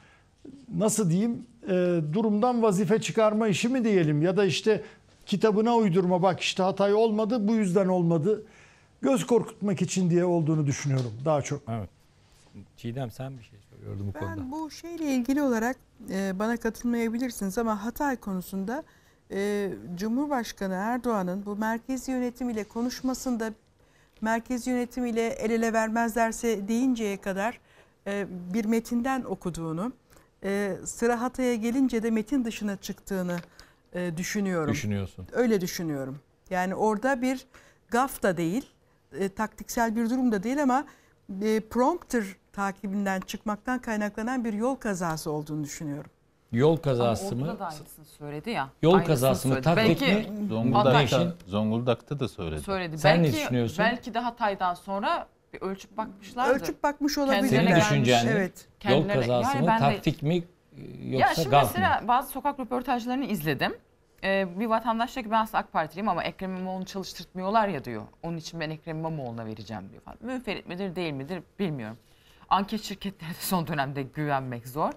[SPEAKER 15] nasıl diyeyim e, durumdan vazife çıkarma işi mi diyelim ya da işte kitabına uydurma bak işte Hatay olmadı bu yüzden olmadı. Göz korkutmak için diye olduğunu düşünüyorum daha çok.
[SPEAKER 1] Evet. Çiğdem sen bir şey söylüyordun bu konuda.
[SPEAKER 13] Ben bu şeyle ilgili olarak e, bana katılmayabilirsiniz ama Hatay konusunda e, Cumhurbaşkanı Erdoğan'ın bu merkezi yönetim ile konuşmasında merkezi yönetim ile el ele vermezlerse deyinceye kadar e, bir metinden okuduğunu, e, sıra Hatay'a gelince de metin dışına çıktığını e, düşünüyorum.
[SPEAKER 1] Düşünüyorsun.
[SPEAKER 13] Öyle düşünüyorum. Yani orada bir gaf da değil, e, taktiksel bir durum da değil ama e, prompter takibinden çıkmaktan kaynaklanan bir yol kazası olduğunu düşünüyorum.
[SPEAKER 1] Yol kazası
[SPEAKER 12] Ama
[SPEAKER 1] mı?
[SPEAKER 12] orada da aynısını söyledi ya.
[SPEAKER 1] Yol
[SPEAKER 12] Aynısını
[SPEAKER 1] kazası mı? Taktik
[SPEAKER 12] Belki
[SPEAKER 1] mi?
[SPEAKER 14] Zonguldak'ta, Zonguldak'ta da söyledi.
[SPEAKER 12] söyledi.
[SPEAKER 1] Sen ne
[SPEAKER 12] belki,
[SPEAKER 1] düşünüyorsun?
[SPEAKER 12] Belki de Hatay'dan sonra bir ölçüp bakmışlardır.
[SPEAKER 13] Ölçüp bakmış olabilirler.
[SPEAKER 1] Senin düşüncen ne?
[SPEAKER 13] Evet.
[SPEAKER 1] Yol
[SPEAKER 12] Kendilerine-
[SPEAKER 1] kazası
[SPEAKER 12] Yani
[SPEAKER 1] mı?
[SPEAKER 12] ben de-
[SPEAKER 1] Taktik mi?
[SPEAKER 12] ya
[SPEAKER 1] Yoksa
[SPEAKER 12] şimdi
[SPEAKER 1] gaf mı?
[SPEAKER 12] mesela bazı sokak röportajlarını izledim. E, bir vatandaş diyor ki ben aslında AK Partiliyim ama Ekrem İmamoğlu'nu çalıştırtmıyorlar ya diyor. Onun için ben Ekrem İmamoğlu'na vereceğim diyor falan. Münferit midir değil midir bilmiyorum. Anket şirketlerine de son dönemde güvenmek zor.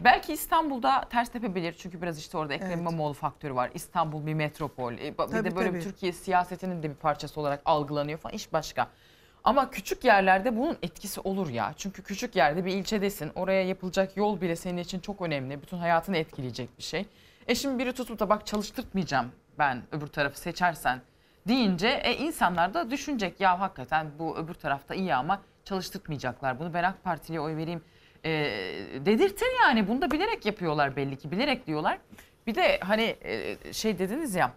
[SPEAKER 12] Belki İstanbul'da ters tepebilir çünkü biraz işte orada Ekrem
[SPEAKER 13] Evet.
[SPEAKER 12] İmamoğlu faktörü var. İstanbul bir metropol. E, bir
[SPEAKER 13] Tabii,
[SPEAKER 12] de böyle
[SPEAKER 13] tabii.
[SPEAKER 12] bir Türkiye siyasetinin de bir parçası olarak algılanıyor falan iş başka. Ama küçük yerlerde bunun etkisi olur ya. Çünkü küçük yerde bir ilçedesin. Oraya yapılacak yol bile senin için çok önemli. Bütün hayatını etkileyecek bir şey. E şimdi biri tutup da bak çalıştırtmayacağım ben öbür tarafı seçersen deyince e, insanlar da düşünecek ya hakikaten bu öbür tarafta iyi ama çalıştırtmayacaklar bunu ben AK Partili'ye oy vereyim e, dedirtir yani bunu da bilerek yapıyorlar belli ki bilerek diyorlar. Bir de hani e, şey dediniz ya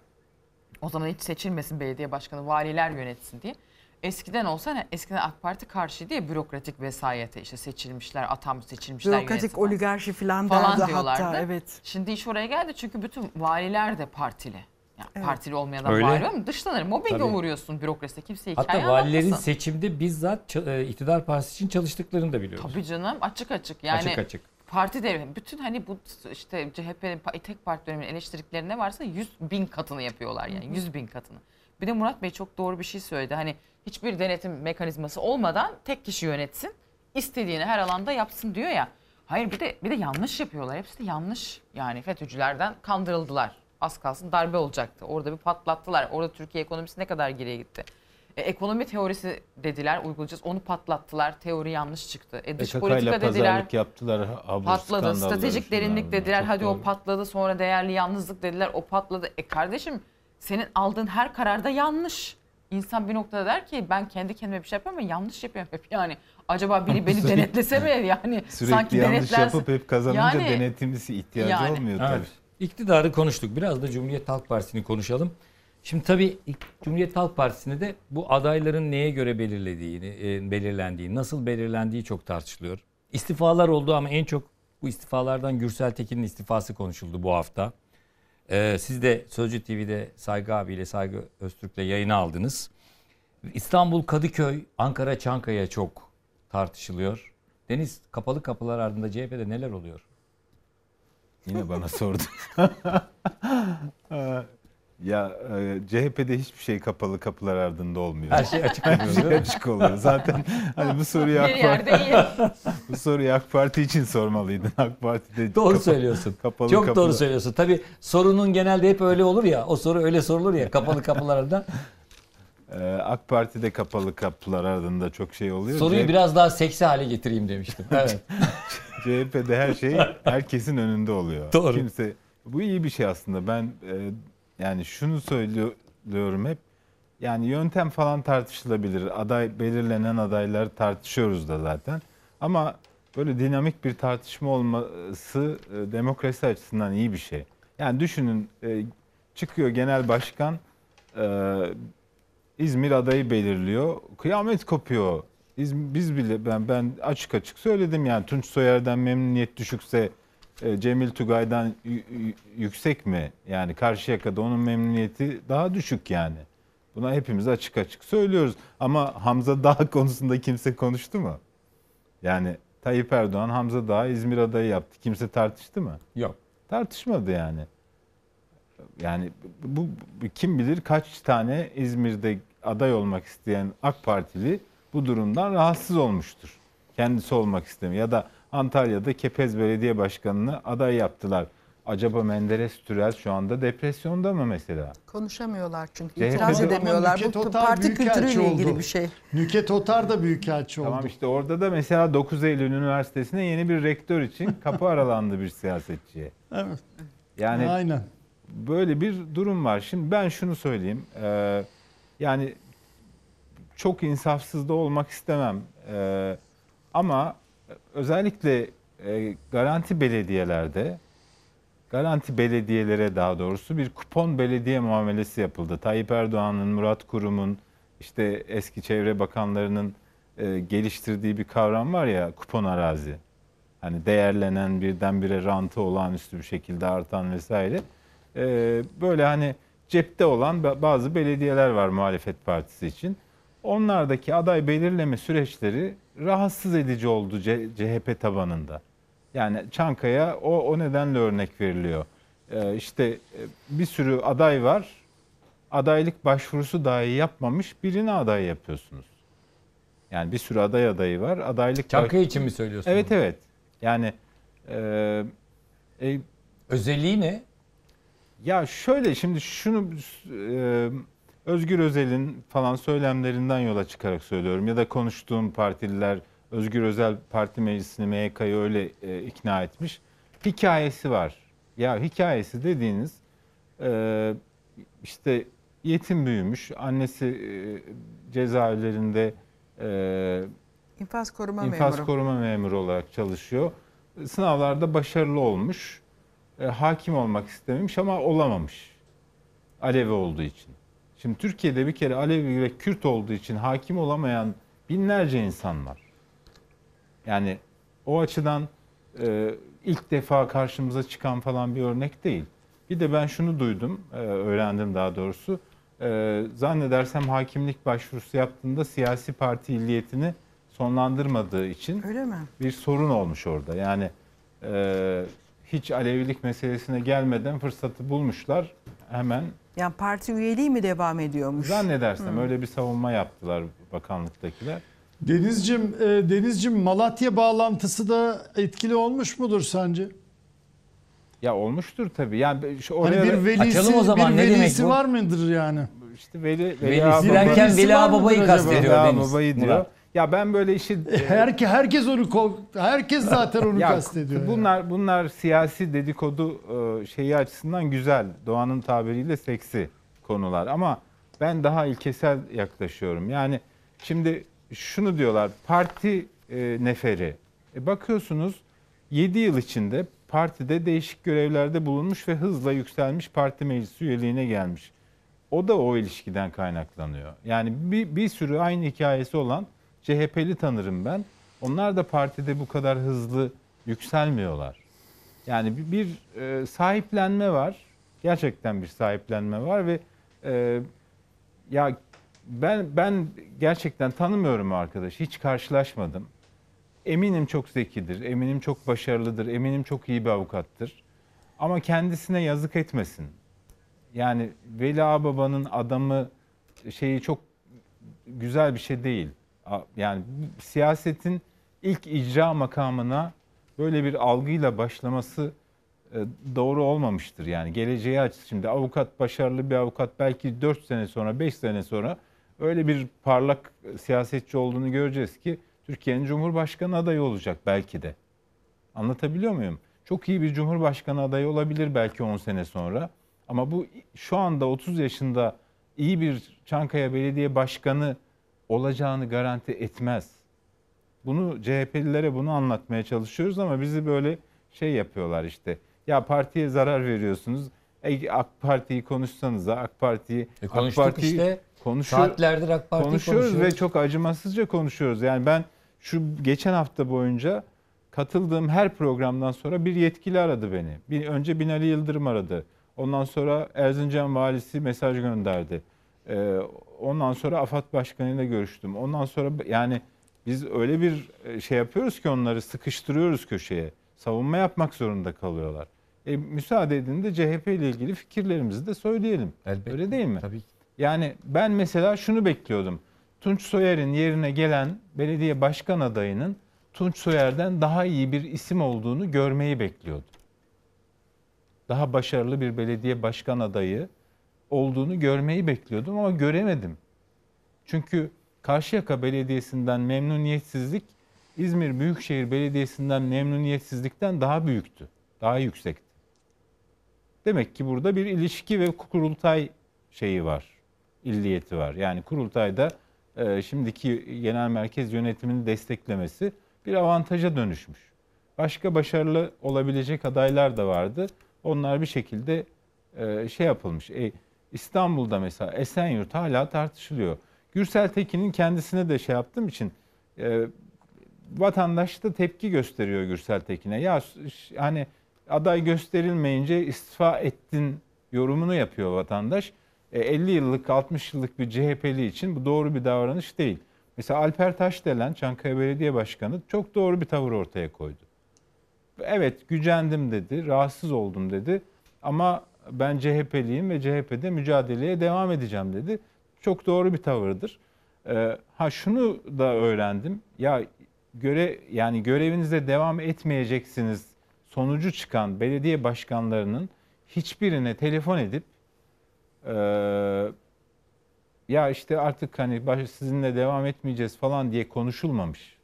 [SPEAKER 12] o zaman hiç seçilmesin belediye başkanı valiler yönetsin diye. Eskiden olsa ne? Eskiden AK Parti karşıydı ya bürokratik vesayete işte seçilmişler, atam seçilmişler
[SPEAKER 13] Bürokratik oligarşi falan,
[SPEAKER 12] falan
[SPEAKER 13] derdi
[SPEAKER 12] diyorlardı.
[SPEAKER 13] hatta evet.
[SPEAKER 12] Şimdi iş oraya geldi çünkü bütün valiler de partili. Yani
[SPEAKER 13] Evet.
[SPEAKER 12] partili olmayan da vali ama dışlanır. Mobbinge
[SPEAKER 1] Tabii.
[SPEAKER 12] uğruyorsun bürokraside. Kimse hikaye
[SPEAKER 1] Hatta valilerin
[SPEAKER 12] anlatmasın.
[SPEAKER 1] seçimde bizzat e, iktidar partisi için çalıştıklarını da biliyoruz.
[SPEAKER 12] Tabii canım açık açık. Yani
[SPEAKER 1] Açık açık.
[SPEAKER 12] Parti devri. Bütün hani bu işte CHP'nin tek parti döneminin eleştirdikleri ne varsa 100 bin katını yapıyorlar yani. 100 bin katını. Bir de Murat Bey çok doğru bir şey söyledi. Hani hiçbir denetim mekanizması olmadan tek kişi yönetsin. istediğini her alanda yapsın diyor ya. Hayır bir de bir de yanlış yapıyorlar. Hepsi de yanlış. Yani FETÖ'cülerden kandırıldılar. Az kalsın darbe olacaktı. Orada bir patlattılar. Orada Türkiye ekonomisi ne kadar geriye gitti. E, ekonomi teorisi dediler uygulayacağız. Onu patlattılar. Teori yanlış çıktı. E, dış
[SPEAKER 14] PKK
[SPEAKER 12] politika
[SPEAKER 14] ile
[SPEAKER 12] dediler.
[SPEAKER 14] yaptılar. Abur
[SPEAKER 12] Patladı. Stratejik derinlik
[SPEAKER 14] bunlar.
[SPEAKER 12] dediler.
[SPEAKER 14] Çok
[SPEAKER 12] Hadi
[SPEAKER 14] doğru.
[SPEAKER 12] o patladı. Sonra değerli yalnızlık dediler. O patladı. E kardeşim senin aldığın her kararda yanlış. İnsan bir noktada der ki ben kendi kendime bir şey yapıyorum ama yanlış yapıyorum hep yani. Acaba biri beni
[SPEAKER 14] Sürekli-
[SPEAKER 12] denetlese mi yani?
[SPEAKER 14] Sürekli
[SPEAKER 12] sanki
[SPEAKER 14] yanlış yapıp hep kazanınca
[SPEAKER 12] Yani-
[SPEAKER 14] denetimlisi ihtiyacı
[SPEAKER 12] yani.
[SPEAKER 14] olmuyor tabii.
[SPEAKER 1] Evet. İktidarı konuştuk. Biraz da Cumhuriyet Halk Partisi'ni konuşalım. Şimdi tabii Cumhuriyet Halk Partisi'nde de bu adayların neye göre belirlediğini, e, belirlendiği, nasıl belirlendiği çok tartışılıyor. İstifalar oldu ama en çok bu istifalardan Gürsel Tekin'in istifası konuşuldu bu hafta. Ee, siz de Sözcü TV'de Saygı abiyle Saygı Öztürk'le yayına aldınız. İstanbul, Kadıköy, Ankara, Çankaya çok tartışılıyor. Deniz kapalı kapılar ardında CHP'de neler oluyor?
[SPEAKER 14] Yine bana sordu. ya e, CHP'de hiçbir şey kapalı kapılar ardında olmuyor.
[SPEAKER 1] Her şey açık
[SPEAKER 14] Her
[SPEAKER 1] oluyor,
[SPEAKER 14] şey
[SPEAKER 1] değil mi?
[SPEAKER 14] açık oluyor. Zaten hani bu soruyu AK
[SPEAKER 1] iyi.
[SPEAKER 14] bu soruyu AK Parti için sormalıydın. AK Parti'de
[SPEAKER 1] Doğru
[SPEAKER 14] kapa-
[SPEAKER 1] söylüyorsun.
[SPEAKER 14] Kapalı
[SPEAKER 1] Çok
[SPEAKER 14] kapılar-
[SPEAKER 1] doğru söylüyorsun. Tabii sorunun genelde hep öyle olur ya. O soru öyle sorulur ya kapalı kapılarda.
[SPEAKER 14] Ee, AK Parti'de kapalı kapılar ardında çok şey oluyor.
[SPEAKER 1] Soruyu
[SPEAKER 14] CHP
[SPEAKER 1] biraz daha seksi hale getireyim demiştim. Evet.
[SPEAKER 14] CHP'de her şey herkesin önünde oluyor.
[SPEAKER 1] Doğru.
[SPEAKER 14] Kimse bu iyi bir şey aslında. Ben e, yani şunu söylüyorum hep. Yani yöntem falan tartışılabilir. Aday belirlenen adaylar tartışıyoruz da zaten. Ama böyle dinamik bir tartışma olması e, demokrasi açısından iyi bir şey. Yani düşünün e, çıkıyor genel başkan e, İzmir adayı belirliyor. Kıyamet kopuyor. Biz bile ben ben açık açık söyledim yani Tunç Soyer'den memnuniyet düşükse Cemil Tugay'dan yüksek mi? Yani Karşıyaka'da onun memnuniyeti daha düşük yani. Buna hepimiz açık açık söylüyoruz. Ama Hamza Dağ konusunda kimse konuştu mu? Yani Tayyip Erdoğan Hamza Dağ İzmir adayı yaptı. Kimse tartıştı mı?
[SPEAKER 1] Yok.
[SPEAKER 14] Tartışmadı yani. Yani bu bu- kim bilir kaç tane İzmir'de aday olmak isteyen AK Partili bu durumdan rahatsız olmuştur. Kendisi olmak istemiyor. Ya da Antalya'da Kepez Belediye Başkanı'nı aday yaptılar. Acaba Menderes Türel şu anda depresyonda mı mesela?
[SPEAKER 13] Konuşamıyorlar çünkü.
[SPEAKER 14] CHP'de
[SPEAKER 13] İtiraz edemiyorlar.
[SPEAKER 15] Nüket
[SPEAKER 13] Bu
[SPEAKER 15] Otar
[SPEAKER 13] parti kültürüyle ilgili
[SPEAKER 15] oldu.
[SPEAKER 13] bir şey.
[SPEAKER 15] Nüket Otar da büyükelçi oldu.
[SPEAKER 14] Tamam işte orada da mesela 9 Eylül Üniversitesi'ne yeni bir rektör için kapı aralandı bir siyasetçiye.
[SPEAKER 15] Evet.
[SPEAKER 14] Yani
[SPEAKER 15] Aynen.
[SPEAKER 14] böyle bir durum var. Şimdi ben şunu söyleyeyim. Ee, yani çok insafsız da olmak istemem. Ee, ama özellikle e, garanti belediyelerde garanti belediyelere daha doğrusu bir kupon belediye muamelesi yapıldı. Tayyip Erdoğan'ın, Murat Kurum'un, işte eski çevre bakanlarının e, geliştirdiği bir kavram var ya kupon arazi. Hani değerlenen birdenbire rantı olağanüstü bir şekilde artan vesaire. E, böyle hani cepte olan ba- bazı belediyeler var muhalefet partisi için. Onlardaki aday belirleme süreçleri rahatsız edici oldu CHP tabanında. Yani Çankaya o, o nedenle örnek veriliyor. e, işte e, bir sürü aday var. Adaylık başvurusu dahi yapmamış birini aday yapıyorsunuz. Yani bir sürü aday adayı var. Adaylık
[SPEAKER 1] Çankaya için mi söylüyorsunuz?
[SPEAKER 14] Evet evet. Yani e, e,
[SPEAKER 1] özelliği ne?
[SPEAKER 14] Ya şöyle şimdi şunu e, Özgür Özel'in falan söylemlerinden yola çıkarak söylüyorum ya da konuştuğum partililer Özgür Özel parti meclisini MYK'yı öyle e, ikna etmiş. Hikayesi var. Ya hikayesi dediğiniz e, işte yetim büyümüş, annesi e, cezaevlerinde e,
[SPEAKER 13] İnfaz koruma
[SPEAKER 14] infaz
[SPEAKER 13] memuru.
[SPEAKER 14] koruma memuru olarak çalışıyor. Sınavlarda başarılı olmuş. E, hakim olmak istememiş ama olamamış. Alevi olduğu için. Şimdi Türkiye'de bir kere Alevi ve Kürt olduğu için hakim olamayan binlerce insan var. Yani o açıdan e, ilk defa karşımıza çıkan falan bir örnek değil. Bir de ben şunu duydum, e, öğrendim daha doğrusu. E, zannedersem hakimlik başvurusu yaptığında siyasi parti illiyetini sonlandırmadığı için
[SPEAKER 13] Öyle mi?
[SPEAKER 14] bir sorun olmuş orada. Yani e, hiç Alevilik meselesine gelmeden fırsatı bulmuşlar. Hemen
[SPEAKER 13] Yani parti üyeliği mi devam ediyormuş?
[SPEAKER 14] zannedersem
[SPEAKER 13] Hı.
[SPEAKER 14] öyle bir savunma yaptılar bakanlıktakiler.
[SPEAKER 15] Denizcim, e, Denizcim Malatya bağlantısı da etkili olmuş mudur sence?
[SPEAKER 14] Ya olmuştur tabii. Yani şu
[SPEAKER 15] Hani
[SPEAKER 14] oraya
[SPEAKER 15] bir velisi, bir velisi var mıdır yani?
[SPEAKER 14] İşte veli,
[SPEAKER 1] Velisi
[SPEAKER 14] Ağababa-
[SPEAKER 1] derken Veli Ağababa'yı kastediyor
[SPEAKER 14] Veli
[SPEAKER 1] Deniz.
[SPEAKER 14] Ağababa'yı diyor.
[SPEAKER 1] Murat.
[SPEAKER 14] Ya ben böyle işi
[SPEAKER 15] Herke, herkes onu herkes zaten onu
[SPEAKER 14] Ya
[SPEAKER 15] kastediyor. yani.
[SPEAKER 14] Bunlar bunlar siyasi dedikodu e, şeyi açısından güzel. Doğanın tabiriyle seksi konular ama ben daha ilkesel yaklaşıyorum. Yani şimdi şunu diyorlar parti e, neferi. E, bakıyorsunuz 7 yıl içinde partide değişik görevlerde bulunmuş ve hızla yükselmiş parti meclisi üyeliğine gelmiş. O da o ilişkiden kaynaklanıyor. Yani bir, bir sürü aynı hikayesi olan CHP'li tanırım ben. Onlar da partide bu kadar hızlı yükselmiyorlar. Yani bir, bir e, sahiplenme var. Gerçekten bir sahiplenme var ve e, ya ben ben gerçekten tanımıyorum o arkadaşı. Hiç karşılaşmadım. Eminim çok zekidir, eminim çok başarılıdır, eminim çok iyi bir avukattır. Ama kendisine yazık etmesin. Yani Veli Ağababa'nın adamı şeyi çok güzel bir şey değil. Yani siyasetin ilk icra makamına böyle bir algıyla başlaması e, doğru olmamıştır. Yani geleceğe aç şimdi avukat başarılı bir avukat belki 4 sene sonra 5 sene sonra öyle bir parlak siyasetçi olduğunu göreceğiz ki Türkiye'nin Cumhurbaşkanı adayı olacak belki de. Anlatabiliyor muyum? Çok iyi bir Cumhurbaşkanı adayı olabilir belki 10 sene sonra. Ama bu şu anda 30 yaşında iyi bir Çankaya Belediye Başkanı olacağını garanti etmez. Bunu CHP'lilere bunu anlatmaya çalışıyoruz ama bizi böyle şey yapıyorlar işte. Ya partiye zarar veriyorsunuz. E, AK Parti'yi konuşsanıza AK Parti'yi
[SPEAKER 1] E, konuştuk işte. Saatlerdir AK Parti'yi
[SPEAKER 14] konuşuyoruz ve
[SPEAKER 1] konuşuyoruz.
[SPEAKER 14] çok acımasızca konuşuyoruz. Yani ben şu geçen hafta boyunca katıldığım her programdan sonra bir yetkili aradı beni. Bir, önce Binali Yıldırım aradı. Ondan sonra Erzincan valisi mesaj gönderdi. Ee, ondan sonra AFAD başkanıyla görüştüm. Ondan sonra yani biz öyle bir e, şey yapıyoruz ki onları sıkıştırıyoruz köşeye. Savunma yapmak zorunda kalıyorlar. E, müsaade edin de CHP ile ilgili fikirlerimizi de söyleyelim. Öyle değil mi?
[SPEAKER 1] Tabii ki.
[SPEAKER 14] Yani ben mesela şunu bekliyordum. Tunç Soyer'in yerine gelen belediye başkan adayının Tunç Soyer'den daha iyi bir isim olduğunu görmeyi bekliyordum. Daha başarılı bir belediye başkan adayı olduğunu görmeyi bekliyordum ama göremedim. Çünkü Karşıyaka Belediyesi'nden memnuniyetsizlik İzmir Büyükşehir Belediyesi'nden memnuniyetsizlikten daha büyüktü. Daha yüksekti. Demek ki burada bir ilişki ve kurultay şeyi var. illiyeti var. Yani kurultayda e, şimdiki genel merkez yönetimini desteklemesi bir avantaja dönüşmüş. Başka başarılı olabilecek adaylar da vardı. Onlar bir şekilde e, şey yapılmış. E, İstanbul'da mesela Esenyurt hala tartışılıyor. Gürsel Tekin'in kendisine de şey yaptığım için e, vatandaş da tepki gösteriyor Gürsel Tekin'e. Ya hani aday gösterilmeyince istifa ettin yorumunu yapıyor vatandaş. E, 50 yıllık 60 yıllık bir CHP'li için bu doğru bir davranış değil. Mesela Alper Taşdelen Çankaya Belediye Başkanı çok doğru bir tavır ortaya koydu. Evet gücendim dedi, rahatsız oldum dedi. ama ben CHP'liyim ve CHP'de mücadeleye devam edeceğim dedi. Çok doğru bir tavırdır. Ee, ha şunu da öğrendim. Ya göre yani görevinizde devam etmeyeceksiniz sonucu çıkan belediye başkanlarının hiçbirine telefon edip e, ya işte artık hani sizinle devam etmeyeceğiz falan diye konuşulmamış.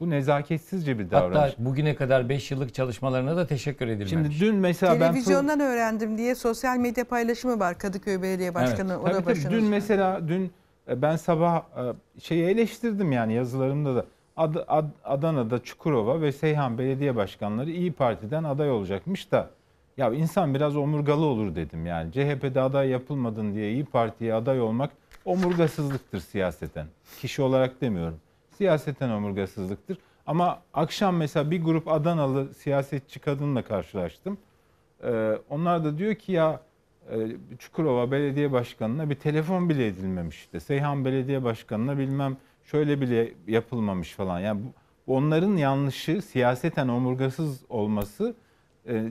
[SPEAKER 14] Bu nezaketsizce bir davranış.
[SPEAKER 1] Hatta bugüne kadar 5 yıllık çalışmalarına da teşekkür edilmemiş.
[SPEAKER 14] Şimdi dün mesela ben
[SPEAKER 13] Televizyondan öğrendim diye sosyal medya paylaşımı var Kadıköy Belediye Başkanı. O
[SPEAKER 14] Tabii
[SPEAKER 13] da
[SPEAKER 14] tabii.
[SPEAKER 13] başınız.
[SPEAKER 14] Dün mesela dün e, ben sabah e, şeyi eleştirdim yani yazılarımda da Ad- Ad- Adana'da Çukurova ve Seyhan Belediye Başkanları İyi Parti'den aday olacakmış da ya insan biraz omurgalı olur dedim yani. CHP'de aday yapılmadın diye İyi Parti'ye aday olmak omurgasızlıktır siyaseten. Kişi olarak demiyorum. Siyaseten omurgasızlıktır. Ama akşam mesela bir grup Adanalı siyasetçi kadınla karşılaştım. Ee, onlar da diyor ki ya e, Çukurova Belediye Başkanı'na bir telefon bile edilmemiş işte. Seyhan Belediye Başkanı'na bilmem şöyle bile yapılmamış falan. Yani onların yanlışı siyaseten omurgasız olması e,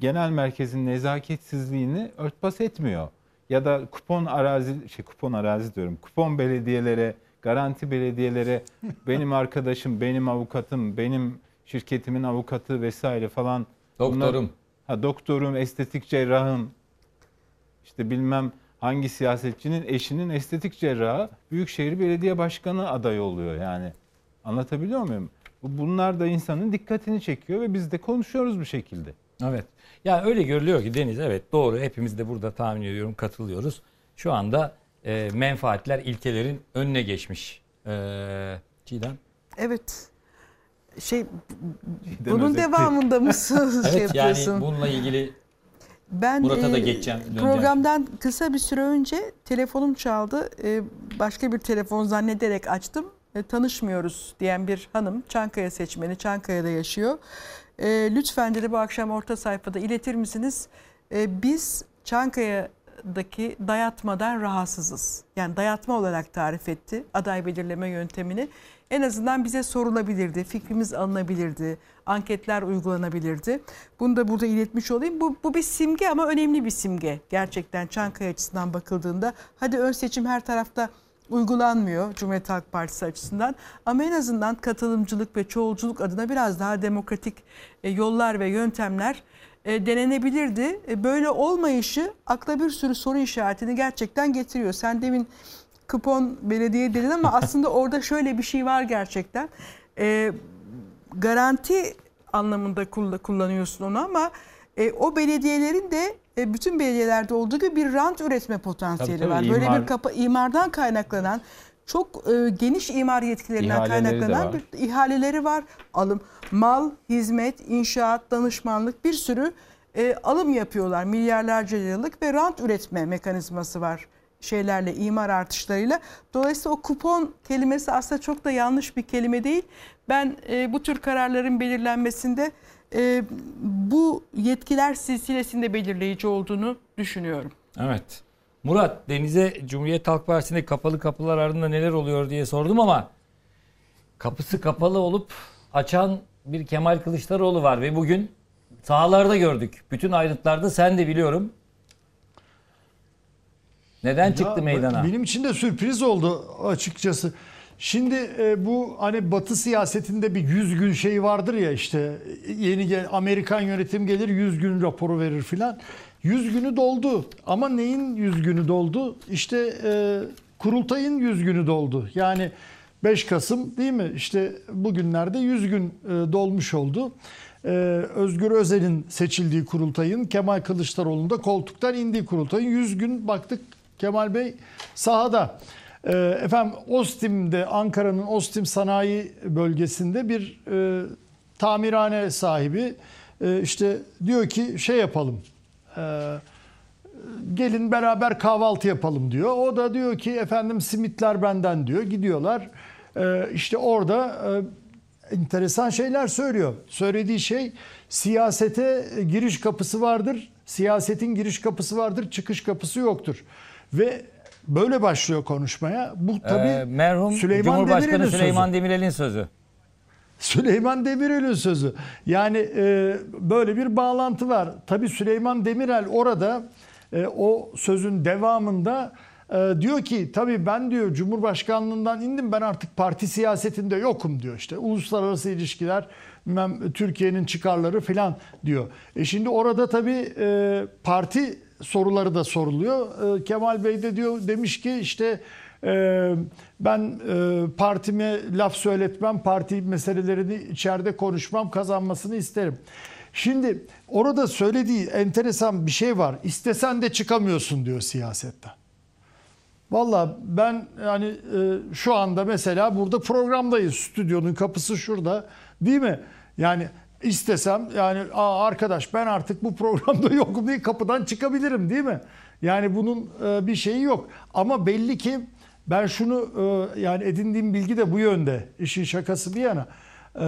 [SPEAKER 14] genel merkezin nezaketsizliğini örtbas etmiyor. Ya da kupon arazi şey kupon arazi diyorum. Kupon belediyelere, garanti belediyelere benim arkadaşım, benim avukatım, benim şirketimin avukatı vesaire falan.
[SPEAKER 1] Doktorum.
[SPEAKER 14] ha doktorum, estetik cerrahım. İşte bilmem hangi siyasetçinin eşinin estetik cerrahı Büyükşehir Belediye Başkanı adayı oluyor yani. Anlatabiliyor muyum? Bu- Bunlar da insanın dikkatini çekiyor ve biz de konuşuyoruz bu şekilde.
[SPEAKER 1] Evet. Ya öyle görülüyor ki Deniz evet doğru hepimiz de burada tahmin ediyorum katılıyoruz. Şu anda e, menfaatler ilkelerin önüne geçmiş. E, Çiğdem.
[SPEAKER 13] Evet. Şey
[SPEAKER 1] Çiğdem
[SPEAKER 13] bunun
[SPEAKER 1] özetti.
[SPEAKER 13] devamında mısın şey
[SPEAKER 1] Evet yani
[SPEAKER 13] yapıyorsun?
[SPEAKER 1] bununla ilgili
[SPEAKER 13] Ben
[SPEAKER 1] Murat'a da
[SPEAKER 13] e,
[SPEAKER 1] geçeceğim, döneceğim.
[SPEAKER 13] Programdan kısa bir süre önce telefonum çaldı. E, başka bir telefon zannederek açtım. E, tanışmıyoruz diyen bir hanım Çankaya seçmeni Çankaya'da yaşıyor. E, lütfen dedi bu akşam orta sayfada iletir misiniz? E, biz Çankaya'daki dayatmadan rahatsızız. Yani dayatma olarak tarif etti aday belirleme yöntemini. En azından bize sorulabilirdi, fikrimiz alınabilirdi, anketler uygulanabilirdi. Bunu da burada iletmiş olayım. Bu, bu bir simge ama önemli bir simge. Gerçekten Çankaya açısından bakıldığında. Hadi ön seçim her tarafta uygulanmıyor Cumhuriyet Halk Partisi açısından. Ama en azından katılımcılık ve çoğulculuk adına biraz daha demokratik e, yollar ve yöntemler e, denenebilirdi. E, Böyle olmayışı akla bir sürü soru işaretini gerçekten getiriyor. Sen demin kupon belediye dedin ama aslında orada şöyle bir şey var gerçekten. E, garanti anlamında kull- kullanıyorsun onu ama e, o belediyelerin de e, bütün belediyelerde olduğu gibi bir rant üretme potansiyeli
[SPEAKER 14] Tabii, tabii,
[SPEAKER 13] var. Böyle
[SPEAKER 14] imar-
[SPEAKER 13] bir kapa imardan kaynaklanan çok e, geniş imar yetkilerinden
[SPEAKER 14] İhaleleri
[SPEAKER 13] kaynaklanan bir ihaleleri var. Alım, mal, hizmet, inşaat, danışmanlık bir sürü e, alım yapıyorlar. Milyarlarca liralık ve rant üretme mekanizması var şeylerle, imar artışlarıyla. Dolayısıyla o kupon kelimesi aslında çok da yanlış bir kelime değil. Ben e, bu tür kararların belirlenmesinde e, bu yetkiler silsilesinde belirleyici olduğunu düşünüyorum.
[SPEAKER 1] Evet. Murat Deniz'e Cumhuriyet Halk Partisi'nde kapalı kapılar ardında neler oluyor diye sordum ama kapısı kapalı olup açan bir Kemal Kılıçdaroğlu var ve bugün sahalarda gördük. Bütün ayrıntılarda sen de biliyorum. Neden
[SPEAKER 15] Ya
[SPEAKER 1] çıktı meydana?
[SPEAKER 15] Benim için de sürpriz oldu açıkçası. Şimdi e, bu hani Batı siyasetinde bir 100 gün şey vardır ya işte yeni gel Amerikan yönetim gelir 100 gün raporu verir filan. 100 günü doldu ama neyin 100 günü doldu? İşte e, kurultayın 100 günü doldu. Yani 5 Kasım değil mi? İşte bugünlerde 100 gün e, dolmuş oldu. E, Özgür Özel'in seçildiği kurultayın Kemal Kılıçdaroğlu'nun da koltuktan indiği kurultayın 100 gün baktık Kemal Bey sahada. E, efendim Ostim'de Ankara'nın Ostim Sanayi Bölgesi'nde bir e, tamirhane sahibi e, işte diyor ki şey yapalım. E, gelin beraber kahvaltı yapalım diyor. O da diyor ki efendim simitler benden diyor. Gidiyorlar. Ee, işte orada e, enteresan şeyler söylüyor. Söylediği şey siyasete giriş kapısı vardır. Siyasetin giriş kapısı vardır, çıkış kapısı yoktur. Ve böyle başlıyor konuşmaya. Bu tabii
[SPEAKER 1] Ee, merhum
[SPEAKER 15] Süleyman
[SPEAKER 1] Cumhurbaşkanı
[SPEAKER 15] Demirel'in
[SPEAKER 1] Süleyman. Demirel'in sözü.
[SPEAKER 15] Süleyman Demirel'in sözü. Yani e, böyle bir bağlantı var. Tabii Süleyman Demirel orada e, o sözün devamında e, diyor ki tabii ben diyor Cumhurbaşkanlığından indim ben artık parti siyasetinde yokum diyor işte uluslararası ilişkiler Türkiye'nin çıkarları falan diyor. E şimdi orada tabii e, parti soruları da soruluyor. E, Kemal Bey de diyor demiş ki işte ee, ben e, partime laf söyletmem, parti meselelerini içeride konuşmam, kazanmasını isterim. Şimdi orada söylediği enteresan bir şey var. İstesen de çıkamıyorsun diyor siyasetten. Valla ben yani e, şu anda mesela burada programdayız. Stüdyonun kapısı şurada. Değil mi? Yani istesem yani Aa, arkadaş ben artık bu programda yokum diye kapıdan çıkabilirim değil mi? Yani bunun e, bir şeyi yok. Ama belli ki ben şunu e, yani edindiğim bilgi de bu yönde. İşin şakası bir yana. E,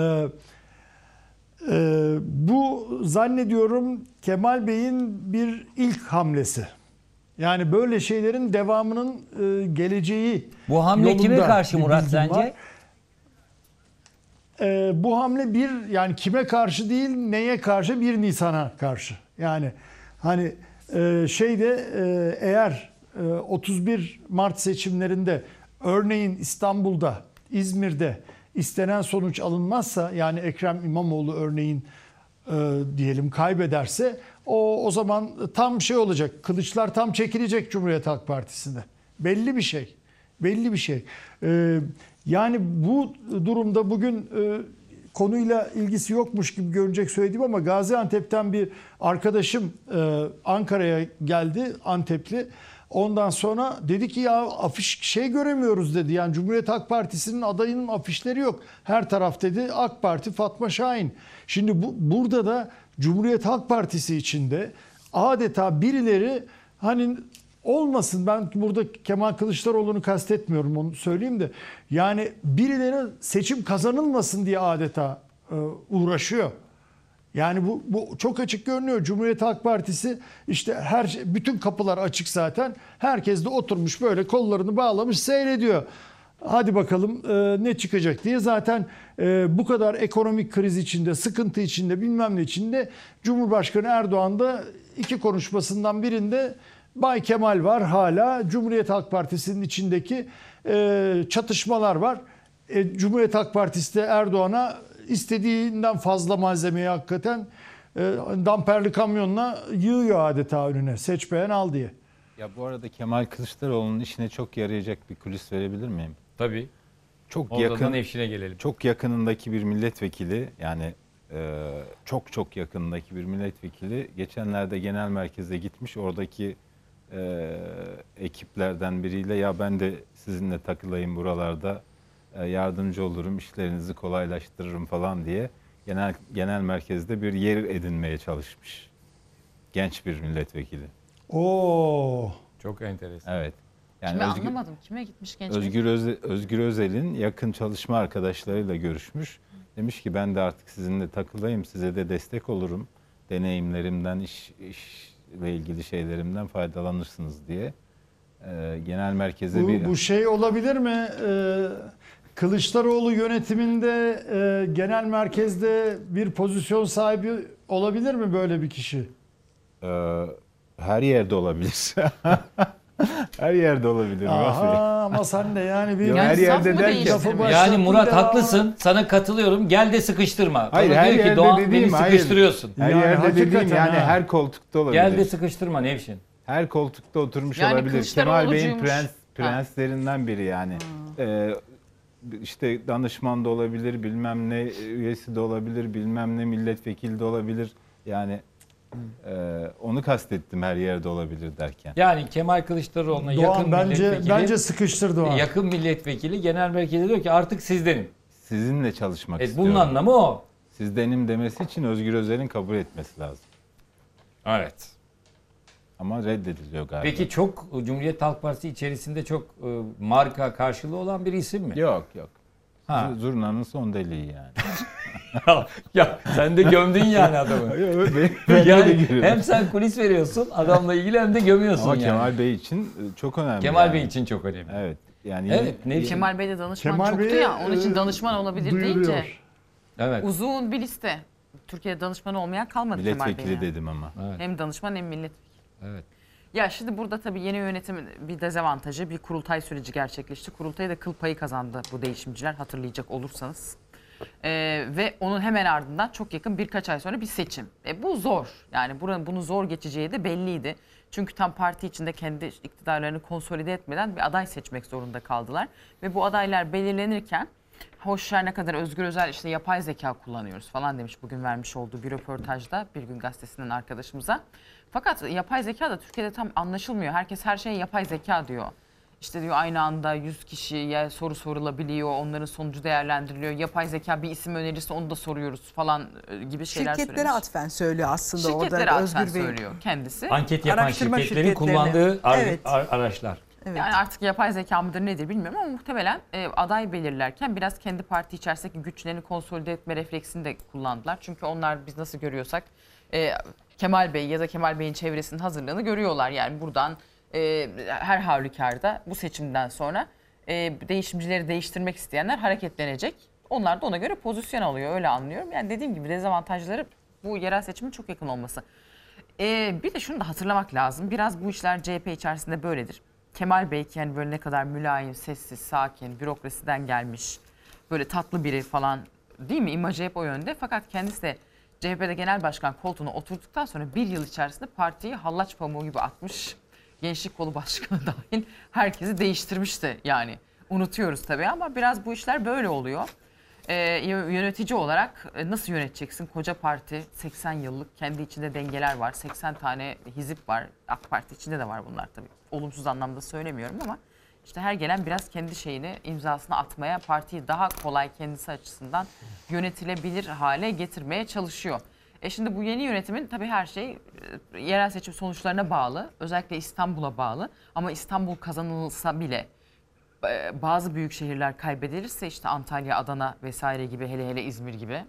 [SPEAKER 15] e, bu zannediyorum Kemal Bey'in bir ilk hamlesi. Yani böyle şeylerin devamının e, geleceği
[SPEAKER 1] Bu hamle kime karşı
[SPEAKER 15] bir
[SPEAKER 1] Murat
[SPEAKER 15] bilgim
[SPEAKER 1] sence?
[SPEAKER 15] var. E, bu hamle bir yani kime karşı değil neye karşı 1 Nisan'a karşı. Yani hani e, şeyde e, eğer 31 Mart seçimlerinde örneğin İstanbul'da, İzmir'de istenen sonuç alınmazsa yani Ekrem İmamoğlu örneğin e, diyelim kaybederse o o zaman tam şey olacak. Kılıçlar tam çekilecek Cumhuriyet Halk Partisi'nde. Belli bir şey. Belli bir şey. E, yani bu durumda bugün e, konuyla ilgisi yokmuş gibi görünecek söylediğim ama Gaziantep'ten bir arkadaşım e, Ankara'ya geldi Antepli. Ondan sonra dedi ki ya afiş şey göremiyoruz dedi. Yani Cumhuriyet Halk Partisi'nin adayının afişleri yok. Her taraf dedi AK Parti Fatma Şahin. Şimdi bu, burada da Cumhuriyet Halk Partisi içinde adeta birileri hani olmasın ben burada Kemal Kılıçdaroğlu'nu kastetmiyorum onu söyleyeyim de yani birileri seçim kazanılmasın diye adeta e, uğraşıyor. Yani bu, bu çok açık görünüyor. Cumhuriyet Halk Partisi işte her şey, bütün kapılar açık zaten. Herkes de oturmuş böyle kollarını bağlamış seyrediyor. Hadi bakalım e, ne çıkacak diye zaten e, bu kadar ekonomik kriz içinde, sıkıntı içinde, bilmem ne içinde Cumhurbaşkanı Erdoğan da iki konuşmasından birinde Bay Kemal var hala Cumhuriyet Halk Partisi'nin içindeki e, çatışmalar var. E, Cumhuriyet Halk Partisi de Erdoğan'a istediğinden fazla malzemeyi hakikaten e, damperli kamyonla yığıyor adeta önüne. Seç beğen al diye.
[SPEAKER 14] Ya bu arada Kemal Kılıçdaroğlu'nun işine çok yarayacak bir kulis verebilir miyim?
[SPEAKER 1] Tabii.
[SPEAKER 14] Çok
[SPEAKER 1] Oradan
[SPEAKER 14] yakın
[SPEAKER 1] Nevşin'e gelelim.
[SPEAKER 14] Çok yakınındaki bir milletvekili yani e, çok çok yakınındaki bir milletvekili geçenlerde genel merkeze gitmiş. Oradaki e, ekiplerden biriyle ya ben de sizinle takılayım buralarda yardımcı olurum, işlerinizi kolaylaştırırım falan diye genel genel merkezde bir yer edinmeye çalışmış. Genç bir milletvekili.
[SPEAKER 15] Oo.
[SPEAKER 1] Çok enteresan.
[SPEAKER 14] Evet. Yani
[SPEAKER 12] Kime
[SPEAKER 14] Özgür,
[SPEAKER 12] anlamadım. Kime gitmiş genç?
[SPEAKER 14] Özgür, Öze- Özgür Özel'in yakın çalışma arkadaşlarıyla görüşmüş. Demiş ki ben de artık sizinle takılayım, size de destek olurum. Deneyimlerimden, iş, işle ilgili şeylerimden faydalanırsınız diye. Ee, genel merkeze
[SPEAKER 15] Bu,
[SPEAKER 14] bir...
[SPEAKER 15] bu şey olabilir mi? Ee, Kılıçdaroğlu yönetiminde e, genel merkezde bir pozisyon sahibi olabilir mi böyle bir kişi?
[SPEAKER 14] Ee, her yerde olabilir. her yerde olabilir.
[SPEAKER 15] Aha ama sen de yani bir
[SPEAKER 14] Ya her yerde derken-
[SPEAKER 15] lafı
[SPEAKER 1] Yani Murat
[SPEAKER 15] devamı-
[SPEAKER 1] haklısın. Sana katılıyorum. Gel de sıkıştırma.
[SPEAKER 14] Hayır
[SPEAKER 1] Bana
[SPEAKER 14] her
[SPEAKER 1] diyor ki
[SPEAKER 14] yerde
[SPEAKER 1] Doğan
[SPEAKER 14] dediğim
[SPEAKER 1] beni
[SPEAKER 14] hayır.
[SPEAKER 1] sıkıştırıyorsun.
[SPEAKER 14] Her
[SPEAKER 15] Yani
[SPEAKER 14] yerde dediğim yani
[SPEAKER 15] ha.
[SPEAKER 14] her koltukta olabilir.
[SPEAKER 1] Gel de sıkıştırma Nevşin.
[SPEAKER 14] Her koltukta oturmuş
[SPEAKER 12] Yani
[SPEAKER 14] olabilir. Kemal Bey'in
[SPEAKER 12] Kılıçdaroğlu'cuymuş.
[SPEAKER 14] prens,
[SPEAKER 12] Ha.
[SPEAKER 14] prenslerinden biri yani. Ee, işte danışman da olabilir, bilmem ne üyesi de olabilir, bilmem ne milletvekili de olabilir. Yani e, onu kastettim her yerde olabilir derken.
[SPEAKER 1] Yani Kemal Kılıçdaroğlu'na
[SPEAKER 15] Doğan
[SPEAKER 1] yakın
[SPEAKER 15] bence
[SPEAKER 1] milletvekili,
[SPEAKER 15] bence sıkıştır Doğan.
[SPEAKER 1] yakın milletvekili genel merkezde diyor ki artık sizdenim.
[SPEAKER 14] Sizinle çalışmak
[SPEAKER 1] Evet,
[SPEAKER 14] istiyorum.
[SPEAKER 1] bunun anlamı o.
[SPEAKER 14] Sizdenim demesi için Özgür Özel'in kabul etmesi lazım.
[SPEAKER 1] Evet.
[SPEAKER 14] Ama reddediliyor galiba.
[SPEAKER 1] Peki çok Cumhuriyet Halk Partisi içerisinde çok e, marka karşılığı olan bir isim mi?
[SPEAKER 14] Yok yok.
[SPEAKER 1] Ha.
[SPEAKER 14] Zurnanın son deliği yani.
[SPEAKER 1] ya sen de gömdün yani adamı. yani hem sen kulis veriyorsun adamla ilgili hem de gömüyorsun
[SPEAKER 14] Ama
[SPEAKER 1] yani.
[SPEAKER 14] Kemal Bey için e, çok önemli.
[SPEAKER 1] Kemal
[SPEAKER 14] yani.
[SPEAKER 1] Bey için çok önemli.
[SPEAKER 14] Evet. Yani
[SPEAKER 1] Evet, ne-
[SPEAKER 12] Kemal Bey de danışman
[SPEAKER 15] Kemal
[SPEAKER 12] çoktu
[SPEAKER 15] Bey,
[SPEAKER 12] ya. Onun için
[SPEAKER 15] e,
[SPEAKER 12] danışman olabilir
[SPEAKER 15] duyuruyor.
[SPEAKER 12] deyince.
[SPEAKER 1] Evet.
[SPEAKER 12] Uzun bir liste. Türkiye'de danışmanı olmayan kalmadı Kemal Bey.
[SPEAKER 14] Milletvekili dedim ama.
[SPEAKER 12] Hem danışman hem milletvekili.
[SPEAKER 1] Evet.
[SPEAKER 12] Ya şimdi burada tabii yeni yönetimin bir dezavantajı bir kurultay süreci gerçekleşti. Kurultaya da kıl payı kazandı bu değişimciler hatırlayacak olursanız. Ee, ve onun hemen ardından çok yakın birkaç ay sonra bir seçim. E, bu zor. Yani buranın bunu zor geçeceği de belliydi. Çünkü tam parti içinde kendi iktidarlarını konsolide etmeden bir aday seçmek zorunda kaldılar. Ve bu adaylar belirlenirken hoş her ne kadar Özgür Özel işte yapay zeka kullanıyoruz falan demiş bugün vermiş olduğu bir röportajda bir gün gazetesinden arkadaşımıza. Fakat yapay zeka da Türkiye'de tam anlaşılmıyor. Herkes her şeye yapay zeka diyor. İşte diyor aynı anda 100 kişiye soru sorulabiliyor, onların sonucu değerlendiriliyor. Yapay zeka bir isim önerirse onu da soruyoruz falan e, gibi şeyler
[SPEAKER 13] Şirketlere
[SPEAKER 12] söylemiş.
[SPEAKER 13] atfen söylüyor aslında
[SPEAKER 12] Şirketlere
[SPEAKER 13] orada
[SPEAKER 12] atfen
[SPEAKER 13] Özgür Bey.
[SPEAKER 12] söylüyor kendisi.
[SPEAKER 1] Anket yapan
[SPEAKER 13] Araştırma
[SPEAKER 1] şirketlerin kullandığı ar-
[SPEAKER 13] Evet.
[SPEAKER 1] ar- araçlar.
[SPEAKER 13] Evet.
[SPEAKER 12] Yani artık yapay zeka mıdır nedir bilmiyorum ama muhtemelen e, aday belirlerken biraz kendi parti içerisindeki güçlerini konsolide etme refleksini de kullandılar. Çünkü onlar biz nasıl görüyorsak e, Kemal Bey ya da Kemal Bey'in çevresinin hazırlığını görüyorlar. Yani buradan e, her halükarda bu seçimden sonra e, değişimcileri değiştirmek isteyenler hareketlenecek. Onlar da ona göre pozisyon alıyor öyle anlıyorum. Yani dediğim gibi dezavantajları bu yerel seçimin çok yakın olması. Ee, bir de şunu da hatırlamak lazım. Biraz bu işler CHP içerisinde böyledir. Kemal Bey yani böyle ne kadar mülayim, sessiz, sakin, bürokrasiden gelmiş, böyle tatlı biri falan değil mi? İmajı hep o yönde. Fakat kendisi de CHP'de genel başkan koltuğuna oturduktan sonra bir yıl içerisinde partiyi hallaç pamuğu gibi atmış. Gençlik kolu başkanı dahil herkesi değiştirmişti yani. Unutuyoruz tabii ama biraz bu işler böyle oluyor. Ee, yönetici olarak e, nasıl yöneteceksin? Koca parti 80 yıllık kendi içinde dengeler var. 80 tane hizip var. AK Parti içinde de var bunlar tabii. Olumsuz anlamda söylemiyorum ama işte her gelen biraz kendi şeyini imzasını atmaya partiyi daha kolay kendisi açısından yönetilebilir hale getirmeye çalışıyor. E şimdi bu yeni yönetimin tabii her şey e, yerel seçim sonuçlarına bağlı. Özellikle İstanbul'a bağlı. Ama İstanbul kazanılsa bile e, bazı büyük şehirler kaybedilirse işte Antalya, Adana vesaire gibi hele hele İzmir gibi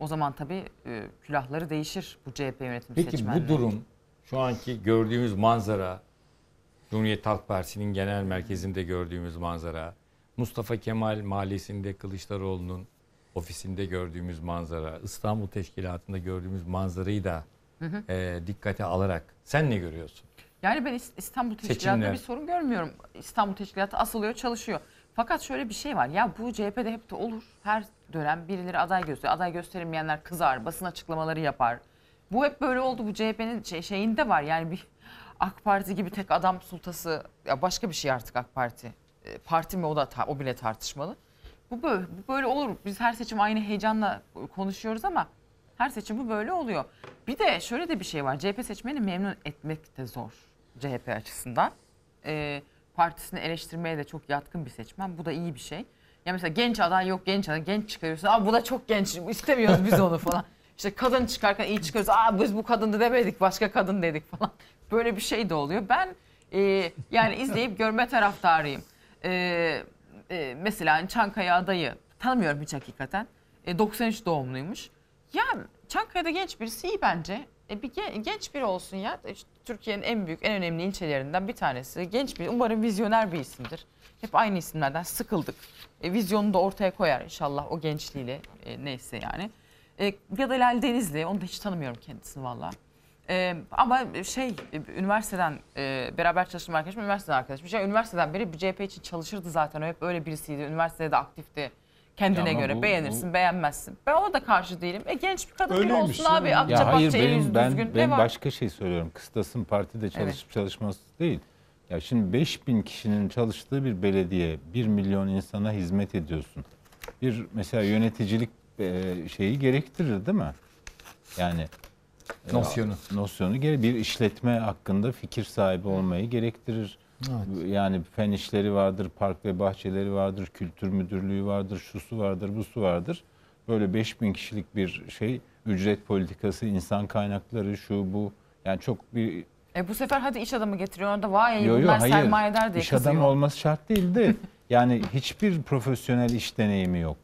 [SPEAKER 12] o zaman tabii e, külahları değişir bu CHP yönetimi
[SPEAKER 1] Peki
[SPEAKER 12] seçmenleri.
[SPEAKER 1] bu durum şu anki gördüğümüz manzara Cumhuriyet Halk Partisi'nin genel merkezinde gördüğümüz manzara Mustafa Kemal Mahallesi'nde Kılıçdaroğlu'nun ofisinde gördüğümüz manzara İstanbul Teşkilatı'nda gördüğümüz manzarayı da
[SPEAKER 12] Hı hı.
[SPEAKER 1] e, dikkate alarak sen ne görüyorsun?
[SPEAKER 12] Yani ben İs- İstanbul Teşkilatı'nda
[SPEAKER 1] Seçimler.
[SPEAKER 12] bir sorun görmüyorum. İstanbul Teşkilatı asılıyor, çalışıyor. Fakat şöyle bir şey var. Ya bu CHP'de hep de olur. Her dönem birileri aday gösteriyor. Aday gösterilmeyenler kızar, basın açıklamaları yapar. Bu hep böyle oldu. Bu CHP'nin şey, şeyinde var. Yani bir AK Parti gibi tek adam sultası ya başka bir şey artık AK Parti. E, Parti mi o da o bile tartışmalı. Bu böyle, bu böyle olur. Biz her seçim aynı heyecanla konuşuyoruz ama her seçim bu böyle oluyor. Bir de şöyle de bir şey var. CHP seçmeni memnun etmek de zor CHP açısından. Ee, partisini eleştirmeye de çok yatkın bir seçmen. Bu da iyi bir şey. Ya mesela genç aday yok genç aday. Genç çıkarıyorsun. Aa bu da çok genç. istemiyoruz biz onu falan. İşte kadın çıkarken iyi çıkarıyoruz. Aa biz bu kadındı demedik. Başka kadın dedik falan. Böyle bir şey de oluyor. Ben e, yani izleyip görme taraftarıyım. E, e, mesela Çankaya adayı tanımıyorum hiç hakikaten. E, 93 doğumluymuş. Ya Çankaya'da genç birisi iyi bence. E, bir gen- genç biri olsun ya. İşte Türkiye'nin en büyük, en önemli ilçelerinden bir tanesi. Genç bir, umarım vizyoner bir isimdir. Hep aynı isimlerden sıkıldık. E, vizyonunu da ortaya koyar inşallah o gençliğiyle e, neyse yani. E, ya da Lal Denizli, onu da hiç tanımıyorum kendisini valla. E, ama şey, üniversiteden e, beraber çalıştığım arkadaşım, üniversiteden arkadaşım. Ya, üniversiteden beri bir CHP için çalışırdı zaten. O hep öyle birisiydi. Üniversitede de aktifti. Kendine
[SPEAKER 14] Ya ama
[SPEAKER 12] göre
[SPEAKER 14] bu-
[SPEAKER 12] beğenirsin, beğenmezsin. Ben ona da karşı değilim. E genç bir kadın gibi
[SPEAKER 15] Öyleymiş
[SPEAKER 12] olsun abi. Akça
[SPEAKER 14] Ya hayır
[SPEAKER 12] eli yüzü
[SPEAKER 14] benim ben
[SPEAKER 12] düzgün.
[SPEAKER 14] ben
[SPEAKER 12] ne var?
[SPEAKER 14] başka şey söylüyorum. Kıstasın partide çalışıp çalışması değil. Ya şimdi 5000 kişinin çalıştığı bir belediye 1 milyon insana hizmet ediyorsun. Bir mesela yöneticilik e, şeyi gerektirir değil mi? Yani
[SPEAKER 1] Nosyonu.
[SPEAKER 14] nosyonu geri bir işletme hakkında fikir sahibi olmayı gerektirir. Yani fen işleri vardır, park ve bahçeleri vardır, kültür müdürlüğü vardır, şusu vardır, busu vardır. Böyle 5000 kişilik bir şey, ücret politikası, insan kaynakları, şu bu. Yani çok bir
[SPEAKER 12] E bu sefer hadi iş adamı getiriyor. Orada vay
[SPEAKER 14] Yo, yo,
[SPEAKER 12] bunlar
[SPEAKER 14] hayır.
[SPEAKER 12] sermayedar diye
[SPEAKER 14] İş
[SPEAKER 12] kızıyor.
[SPEAKER 14] adamı olması şart değil de yani hiçbir profesyonel iş deneyimi yok.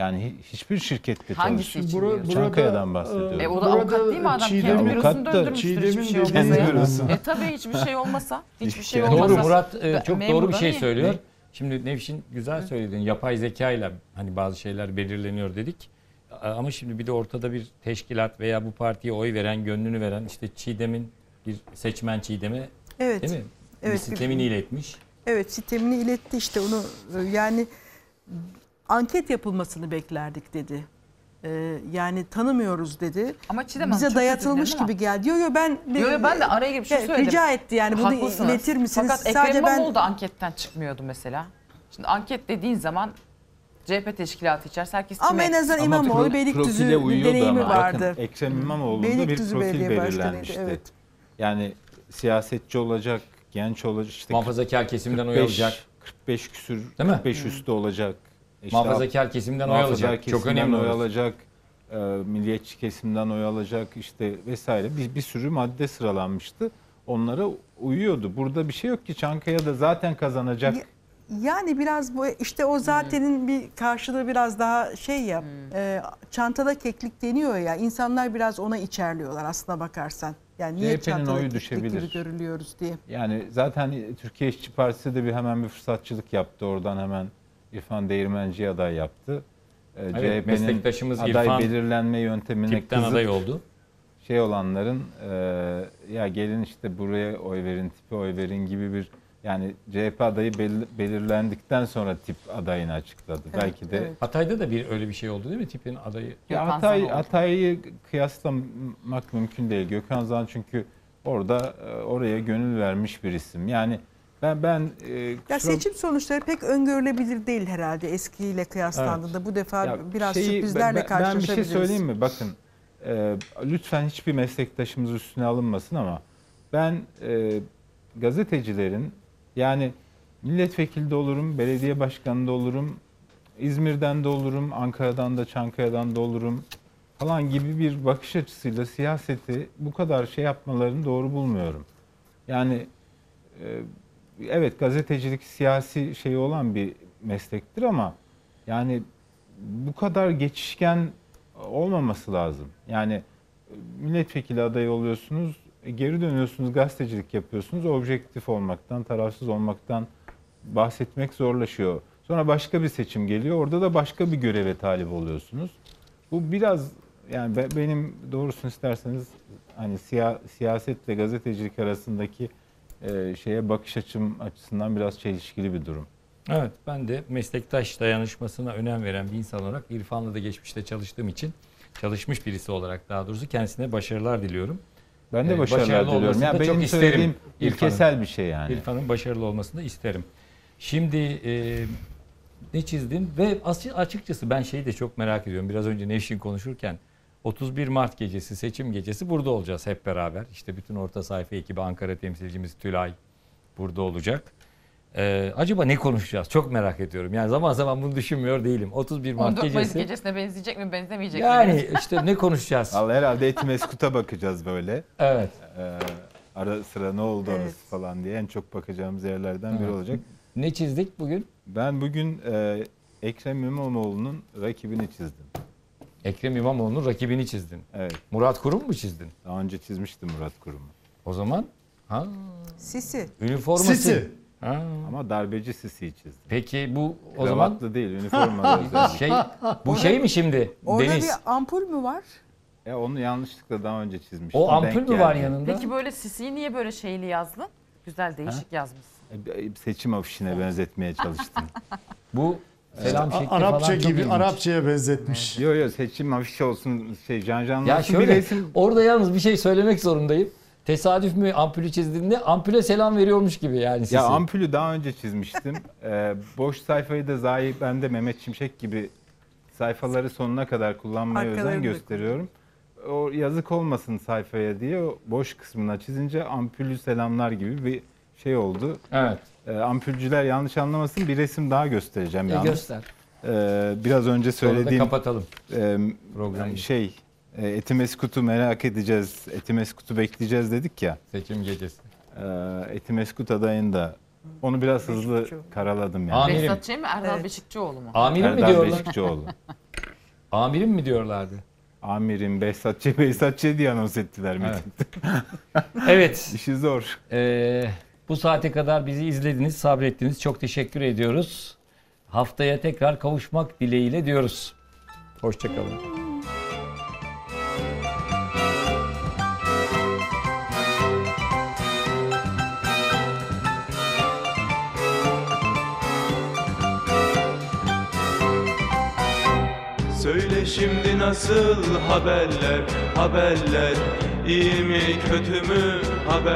[SPEAKER 14] Yani hi- hiçbir şirkette
[SPEAKER 12] Hangisi
[SPEAKER 14] çalışıyor.
[SPEAKER 12] için diyorsun?
[SPEAKER 14] Çankaya'dan bahsediyorum.
[SPEAKER 12] E o da avukat değil mi adam?
[SPEAKER 15] Çiğdem-
[SPEAKER 12] Kendi
[SPEAKER 14] Avukat
[SPEAKER 12] bürosunu
[SPEAKER 14] da-
[SPEAKER 12] döndürmüştür hiçbir şey
[SPEAKER 15] Çiğdem'in
[SPEAKER 12] olmasa. ya.
[SPEAKER 15] bürosu.
[SPEAKER 12] E tabii hiçbir şey olmasa. Hiçbir şey olmasa.
[SPEAKER 1] Doğru Murat e,
[SPEAKER 12] Ben-
[SPEAKER 1] çok
[SPEAKER 12] memurdan
[SPEAKER 1] doğru bir şey
[SPEAKER 12] iyi.
[SPEAKER 1] söylüyor. Şimdi Nevşin güzel söyledin. Yapay zeka ile hani bazı şeyler belirleniyor dedik. Ama şimdi bir de ortada bir teşkilat veya bu partiye oy veren, gönlünü veren işte Çiğdem'in bir seçmen Çiğdem'e
[SPEAKER 13] Evet.
[SPEAKER 1] değil mi?
[SPEAKER 13] Evet,
[SPEAKER 1] bir sistemini iletmiş.
[SPEAKER 13] Evet sistemini iletti işte onu e, yani anket yapılmasını beklerdik dedi. Ee, yani tanımıyoruz dedi.
[SPEAKER 12] Ama Çiğdem Hanım,
[SPEAKER 13] Bize
[SPEAKER 12] çok
[SPEAKER 13] dayatılmış gibi geldi. Yo yo ben
[SPEAKER 12] Yo, yo, ben de araya girip şey
[SPEAKER 13] Evet,
[SPEAKER 12] söyledim.
[SPEAKER 13] Rica etti yani bunu
[SPEAKER 12] Haklısınız.
[SPEAKER 13] iletir misiniz?
[SPEAKER 12] Fakat Ekrem
[SPEAKER 13] Sadece ben
[SPEAKER 12] İmamoğlu da anketten çıkmıyordu mesela. Şimdi anket dediğin zaman CHP teşkilatı içerisinde herkes
[SPEAKER 13] Ama
[SPEAKER 12] kime-
[SPEAKER 13] en azından
[SPEAKER 14] Ama
[SPEAKER 13] İmamoğlu
[SPEAKER 14] pro-
[SPEAKER 13] Beylikdüzü
[SPEAKER 14] profile uyuyordu
[SPEAKER 13] deneyimi
[SPEAKER 14] ama.
[SPEAKER 13] vardı.
[SPEAKER 14] Bakın Ekrem İmamoğlu'nda bir
[SPEAKER 13] Beylikdüzü
[SPEAKER 14] profil
[SPEAKER 13] Belediye Başkanıydı,
[SPEAKER 14] belirlenmişti.
[SPEAKER 13] evet.
[SPEAKER 14] Yani siyasetçi olacak, genç olacak, işte
[SPEAKER 1] Muhafazakar kesimden oy
[SPEAKER 14] 45
[SPEAKER 1] alacak.
[SPEAKER 14] 45 küsür,
[SPEAKER 1] Değil mi?
[SPEAKER 14] 45 üstü olacak.
[SPEAKER 1] Muhafazakar kesimden oy alacak. Çok
[SPEAKER 14] kesimden
[SPEAKER 1] önemli
[SPEAKER 14] oy alacak. e, milliyetçi kesimden oy alacak işte vesaire bir, bir sürü madde sıralanmıştı. Onlara uyuyordu. Burada bir şey yok ki Çankaya'da zaten kazanacak.
[SPEAKER 13] Yani biraz bu işte o zatenin bir karşılığı biraz daha şey ya e, çantada keklik deniyor ya insanlar biraz ona içerliyorlar aslına bakarsan. Yani niye
[SPEAKER 14] CHP'nin oyu düşebilir.
[SPEAKER 13] gibi görülüyoruz diye.
[SPEAKER 14] Yani zaten Türkiye İşçi Partisi de bir hemen bir fırsatçılık yaptı. Oradan hemen İrfan Değirmenci aday yaptı. Ee,
[SPEAKER 1] Evet, meslektaşımız
[SPEAKER 14] aday
[SPEAKER 1] İrfan
[SPEAKER 14] belirlenme yöntemine
[SPEAKER 1] tipten
[SPEAKER 14] kızıp
[SPEAKER 1] aday oldu.
[SPEAKER 14] Şey olanların e, ya gelin işte buraya oy verin, tipe oy verin gibi bir yani CHP adayı bel- belirlendikten sonra tip adayını açıkladı. Belki de
[SPEAKER 1] Hatay'da da bir öyle bir şey oldu değil mi tipin adayı?
[SPEAKER 14] ya Hatay, Hatay'ı kıyaslamak mümkün değil. Gökhan Zan çünkü orada e, oraya gönül vermiş bir isim. Yani ben ben e,
[SPEAKER 13] Ya seçim sonuçları pek öngörülebilir değil herhalde eskiyle kıyaslandığında. Bu defa
[SPEAKER 14] Ya
[SPEAKER 13] biraz
[SPEAKER 14] şeyi-
[SPEAKER 13] sürprizlerle
[SPEAKER 14] ben- Ben bir şey
[SPEAKER 13] karşılaşabiliriz.
[SPEAKER 14] söyleyeyim mi? Bakın e, lütfen hiçbir meslektaşımız üstüne alınmasın ama ben e, gazetecilerin yani milletvekili de olurum, belediye başkanı da olurum, İzmir'den de olurum, Ankara'dan da Çankaya'dan da olurum falan gibi bir bakış açısıyla siyaseti bu kadar şey yapmalarını doğru bulmuyorum. Yani e, evet gazetecilik siyasi şey olan bir meslektir ama yani bu kadar geçişken olmaması lazım. Yani e, milletvekili adayı oluyorsunuz, e, geri dönüyorsunuz, gazetecilik yapıyorsunuz. Objektif olmaktan, tarafsız olmaktan bahsetmek zorlaşıyor. Sonra başka bir seçim geliyor. Orada da başka bir göreve talip oluyorsunuz. Bu biraz yani be- benim doğrusunu isterseniz hani siya, siyasetle gazetecilik arasındaki e, şeye bakış açım açısından biraz çelişkili bir durum.
[SPEAKER 1] Evet ben de meslektaş dayanışmasına önem veren bir insan olarak İrfan'la da geçmişte çalıştığım için çalışmış birisi olarak daha doğrusu kendisine başarılar diliyorum.
[SPEAKER 14] Ben de
[SPEAKER 1] Ee,
[SPEAKER 14] başarılar diliyorum.
[SPEAKER 1] olmasını
[SPEAKER 14] Ya
[SPEAKER 1] da
[SPEAKER 14] benim
[SPEAKER 1] çok
[SPEAKER 14] söylediğim ilkesel bir şey yani.
[SPEAKER 1] İrfan'ın başarılı olmasını da isterim. Şimdi e, ne çizdin ve as- açıkçası ben şeyi de çok merak ediyorum. Biraz önce Nevşin konuşurken 31 Mart gecesi seçim gecesi burada olacağız hep beraber. İşte bütün orta sayfa ekibi Ankara temsilcimiz Tülay burada olacak. Ee, acaba ne konuşacağız? Çok merak ediyorum. Yani zaman zaman bunu düşünmüyor değilim. 31 Mart
[SPEAKER 12] 14 Mayıs
[SPEAKER 1] gecesi.
[SPEAKER 12] gecesine benzeyecek mi benzemeyecek
[SPEAKER 1] Yani
[SPEAKER 12] mi?
[SPEAKER 1] işte ne konuşacağız?
[SPEAKER 14] Vallahi herhalde Etimeskut'a bakacağız böyle.
[SPEAKER 1] Evet.
[SPEAKER 14] Ee, ara sıra ne oldu
[SPEAKER 1] Evet.
[SPEAKER 14] orası falan diye en çok bakacağımız yerlerden biri
[SPEAKER 1] Evet.
[SPEAKER 14] olacak.
[SPEAKER 1] Ne çizdik bugün?
[SPEAKER 14] Ben bugün e, Ekrem İmamoğlu'nun rakibini çizdim.
[SPEAKER 1] Ekrem İmamoğlu'nun rakibini çizdin.
[SPEAKER 14] Evet.
[SPEAKER 1] Murat Kurum mu çizdin?
[SPEAKER 14] Daha önce çizmiştim Murat Kurum'u.
[SPEAKER 1] O zaman ha
[SPEAKER 13] Sisi.
[SPEAKER 1] üniforması.
[SPEAKER 14] Sisi.
[SPEAKER 1] Ha.
[SPEAKER 14] Ama darbeci Sisi'yi çizdim.
[SPEAKER 1] Peki bu o zaman
[SPEAKER 14] Kravatlı değil, üniformalı özellikle.
[SPEAKER 1] şey bu şey mi şimdi?
[SPEAKER 13] Orada
[SPEAKER 1] Deniz.
[SPEAKER 13] bir ampul mü var?
[SPEAKER 14] Ya onu yanlışlıkla daha önce çizmiştim.
[SPEAKER 1] O ampul
[SPEAKER 14] denk
[SPEAKER 1] mü var
[SPEAKER 14] geldi.
[SPEAKER 1] yanında?
[SPEAKER 12] Peki böyle Sisi'yi niye böyle şeyli yazdın? Güzel değişik yazmışsın.
[SPEAKER 14] E, Seçim afişine benzetmeye çalıştım.
[SPEAKER 1] Bu selam şekli
[SPEAKER 15] Arapça
[SPEAKER 1] falan çok
[SPEAKER 15] gibi
[SPEAKER 1] ilginç.
[SPEAKER 15] Arapçaya benzetmiş.
[SPEAKER 14] Yo yo seçim afişi olsun şey can canlı
[SPEAKER 1] Ya
[SPEAKER 14] olsun
[SPEAKER 1] şöyle
[SPEAKER 14] resim.
[SPEAKER 1] orada yalnız bir şey söylemek zorundayım. Tesadüf mü ampulü çizdiğinde ampule selam veriyormuş gibi yani sesi.
[SPEAKER 14] Ya ampulü daha önce çizmiştim. Ee, boş sayfayı da zayi ben de Mehmet Şimşek gibi sayfaları sonuna kadar kullanmaya
[SPEAKER 13] Arkalarını
[SPEAKER 14] özen gösteriyorum. O yazık olmasın sayfaya diye o boş kısmına çizince ampulü selamlar gibi bir şey oldu.
[SPEAKER 1] Evet.
[SPEAKER 14] Ee, ampulcüler yanlış anlamasın bir resim daha göstereceğim
[SPEAKER 1] E,
[SPEAKER 14] yalnız.
[SPEAKER 1] göster.
[SPEAKER 14] Ee, biraz önce
[SPEAKER 1] Sonra da
[SPEAKER 14] söylediğim
[SPEAKER 1] kapatalım
[SPEAKER 14] e,
[SPEAKER 1] programı.
[SPEAKER 14] şey e, Etimeskut'u merak edeceğiz. Etimeskut'u bekleyeceğiz dedik ya.
[SPEAKER 1] Seçim gecesi.
[SPEAKER 14] Ee, Etimeskut adayında onu biraz hızlı karaladım yani.
[SPEAKER 1] Amirim.
[SPEAKER 12] Behzat Ç. mi Erdal Beşikçioğlu mu?
[SPEAKER 1] Amirim mi
[SPEAKER 14] Erdal
[SPEAKER 1] diyorlar?
[SPEAKER 14] Beşikçioğlu.
[SPEAKER 1] Amirim mi diyorlardı?
[SPEAKER 14] Amirim Behzatçı Behzatçı diye anons ettiler Metin.
[SPEAKER 1] Evet.
[SPEAKER 14] İşi zor.
[SPEAKER 1] Ee, bu saate kadar bizi izlediniz, sabrettiniz. Çok teşekkür ediyoruz. Haftaya tekrar kavuşmak dileğiyle diyoruz. Hoşçakalın.
[SPEAKER 33] Söyle şimdi nasıl haberler, haberler, iyi mi kötü mü haber?